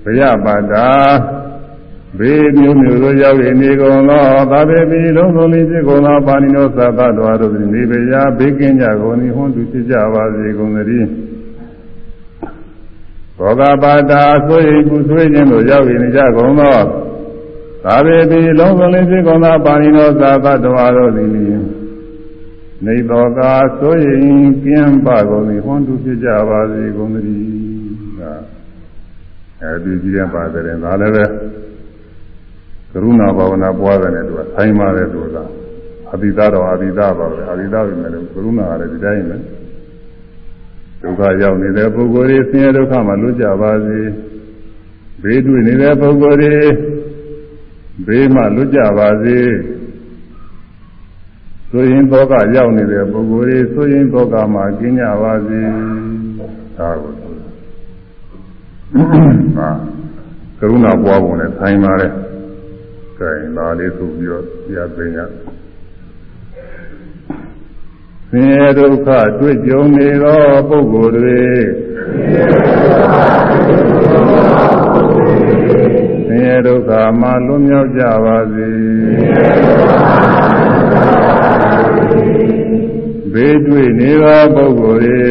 ဘယပါတာ ဘေးမျိုးမျိုးတို့ရောက်ရနေကုန်သောသာဝေတိအလုံးစုံလေးရှိကုန်သောပါဏိနောသသတ္တဝါတို့သည်နေဘယဘေးကင်းကြကုန်သည်ဟွန်းတုဖြစ်ကြပါစေကုန်သတည်းဘောဂပါတာဆွေကုဆွေခြင်းတို့ရောက်နေကြကုန်သောသာဝေတိလုံးစုံလေးဖြစ်ကုန်သောပါဏိနောသာသတ္တဝါတို့သည်နေတော်ကာဆွေရင်ကင်းပါကုန်သည်ဟွန်တုဖြစ်ကြပါစေကုန်သတည်းအဲဒီကြီးရပါတယ်ဒါလည်းပဲက ရုဏာဘာဝနာပွားတယ်နဲ့သူကဆိုင်ပါတယ်သူကအတိသားတော်အတိသားပါပဲအတိသားပဲမယ်လို့ကရုဏာကလည်းဒီတိုင်းပဲဒုက္ခရောက်နေတဲ့ပုဂ္ဂိုလ်တွေဆင်းရဲဒုက္ခမှာလွတ်ကြပါစေဘေးတွေ့နေတဲ့ပုဂ္ဂိုလ်တွေဘေးမှလွတ်ကြပါစေဆိုရင်သောကရောက်နေတဲ့ပုဂ္ဂိုလ်တွေဆိုရင်သောကမှာကျင်းကြပါစေဒါကိုဟာကရုဏာပွားပုံနဲ့ဆိုင်ပါတယ် ကဲဒါလေးဆိုပြီးတော့ပြပင်ရဆင်းရဲဒုက္ခတွေ့ကြုံနေသောပုဂ္ဂိုလ်တွေဆင်းရဲဒုက္ခမှလွတ်မြောက်ကြပါစေဘေးတွေ့နေသောပုဂ္ဂိုလ်တွေ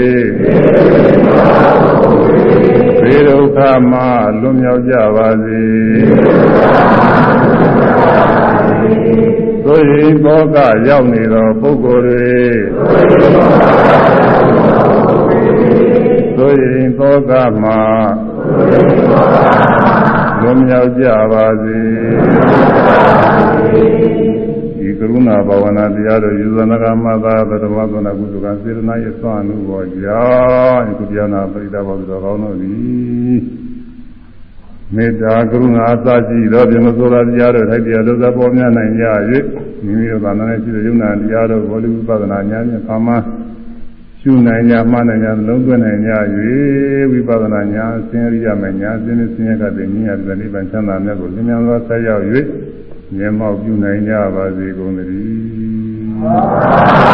ဘေးဒုက္ခမှလွတ်မြောက်ကြပါစေ သို့ရင်ဘောကရောက်နေသောပုဂ္ဂိုလ်တွေသို့ရင်ဘောကမှလွတ်မြောက်ကြပါစေဒီကရုဏာဘာဝနာတရားတို့ယူဇနကမသာပထမသနာကုသကစေတနာရဲ့သွန်အမှုပေါ်ကြောင့်ဒီကုပြနာပရိသဘောတော်ကောင်းတို့သည် မေတ္တာကရုဏာအစရှိသောပြမစိုးသောတရားတို့ထိုက်တရားလို့သာပေါ်များနိုင်ကြ၍မိမိတို့သာနာနဲ့ရှိတဲ့ယုံနာတရားတို့ဘောဓိဝိပဿနာဉာဏ်ဖြင့်ကာမရှုနိုင်ကြမှနိုင်ကြလုံးသွင်းနိုင်ကြ၍ဝိပဿနာဉာဏ်ဆင်းရဲရမယ်ဉာဏ်ဆင်းရဲဆင်းရဲကတည်းကဉာဏ်ပြနိဗ္ဗာန်ချမ်းသာမြတ်ကိုလင်းမြန်စွာဆက်ရောက်၍မျက်မှောက်ပြုနိုင်ကြပါစေကုန်သတည်း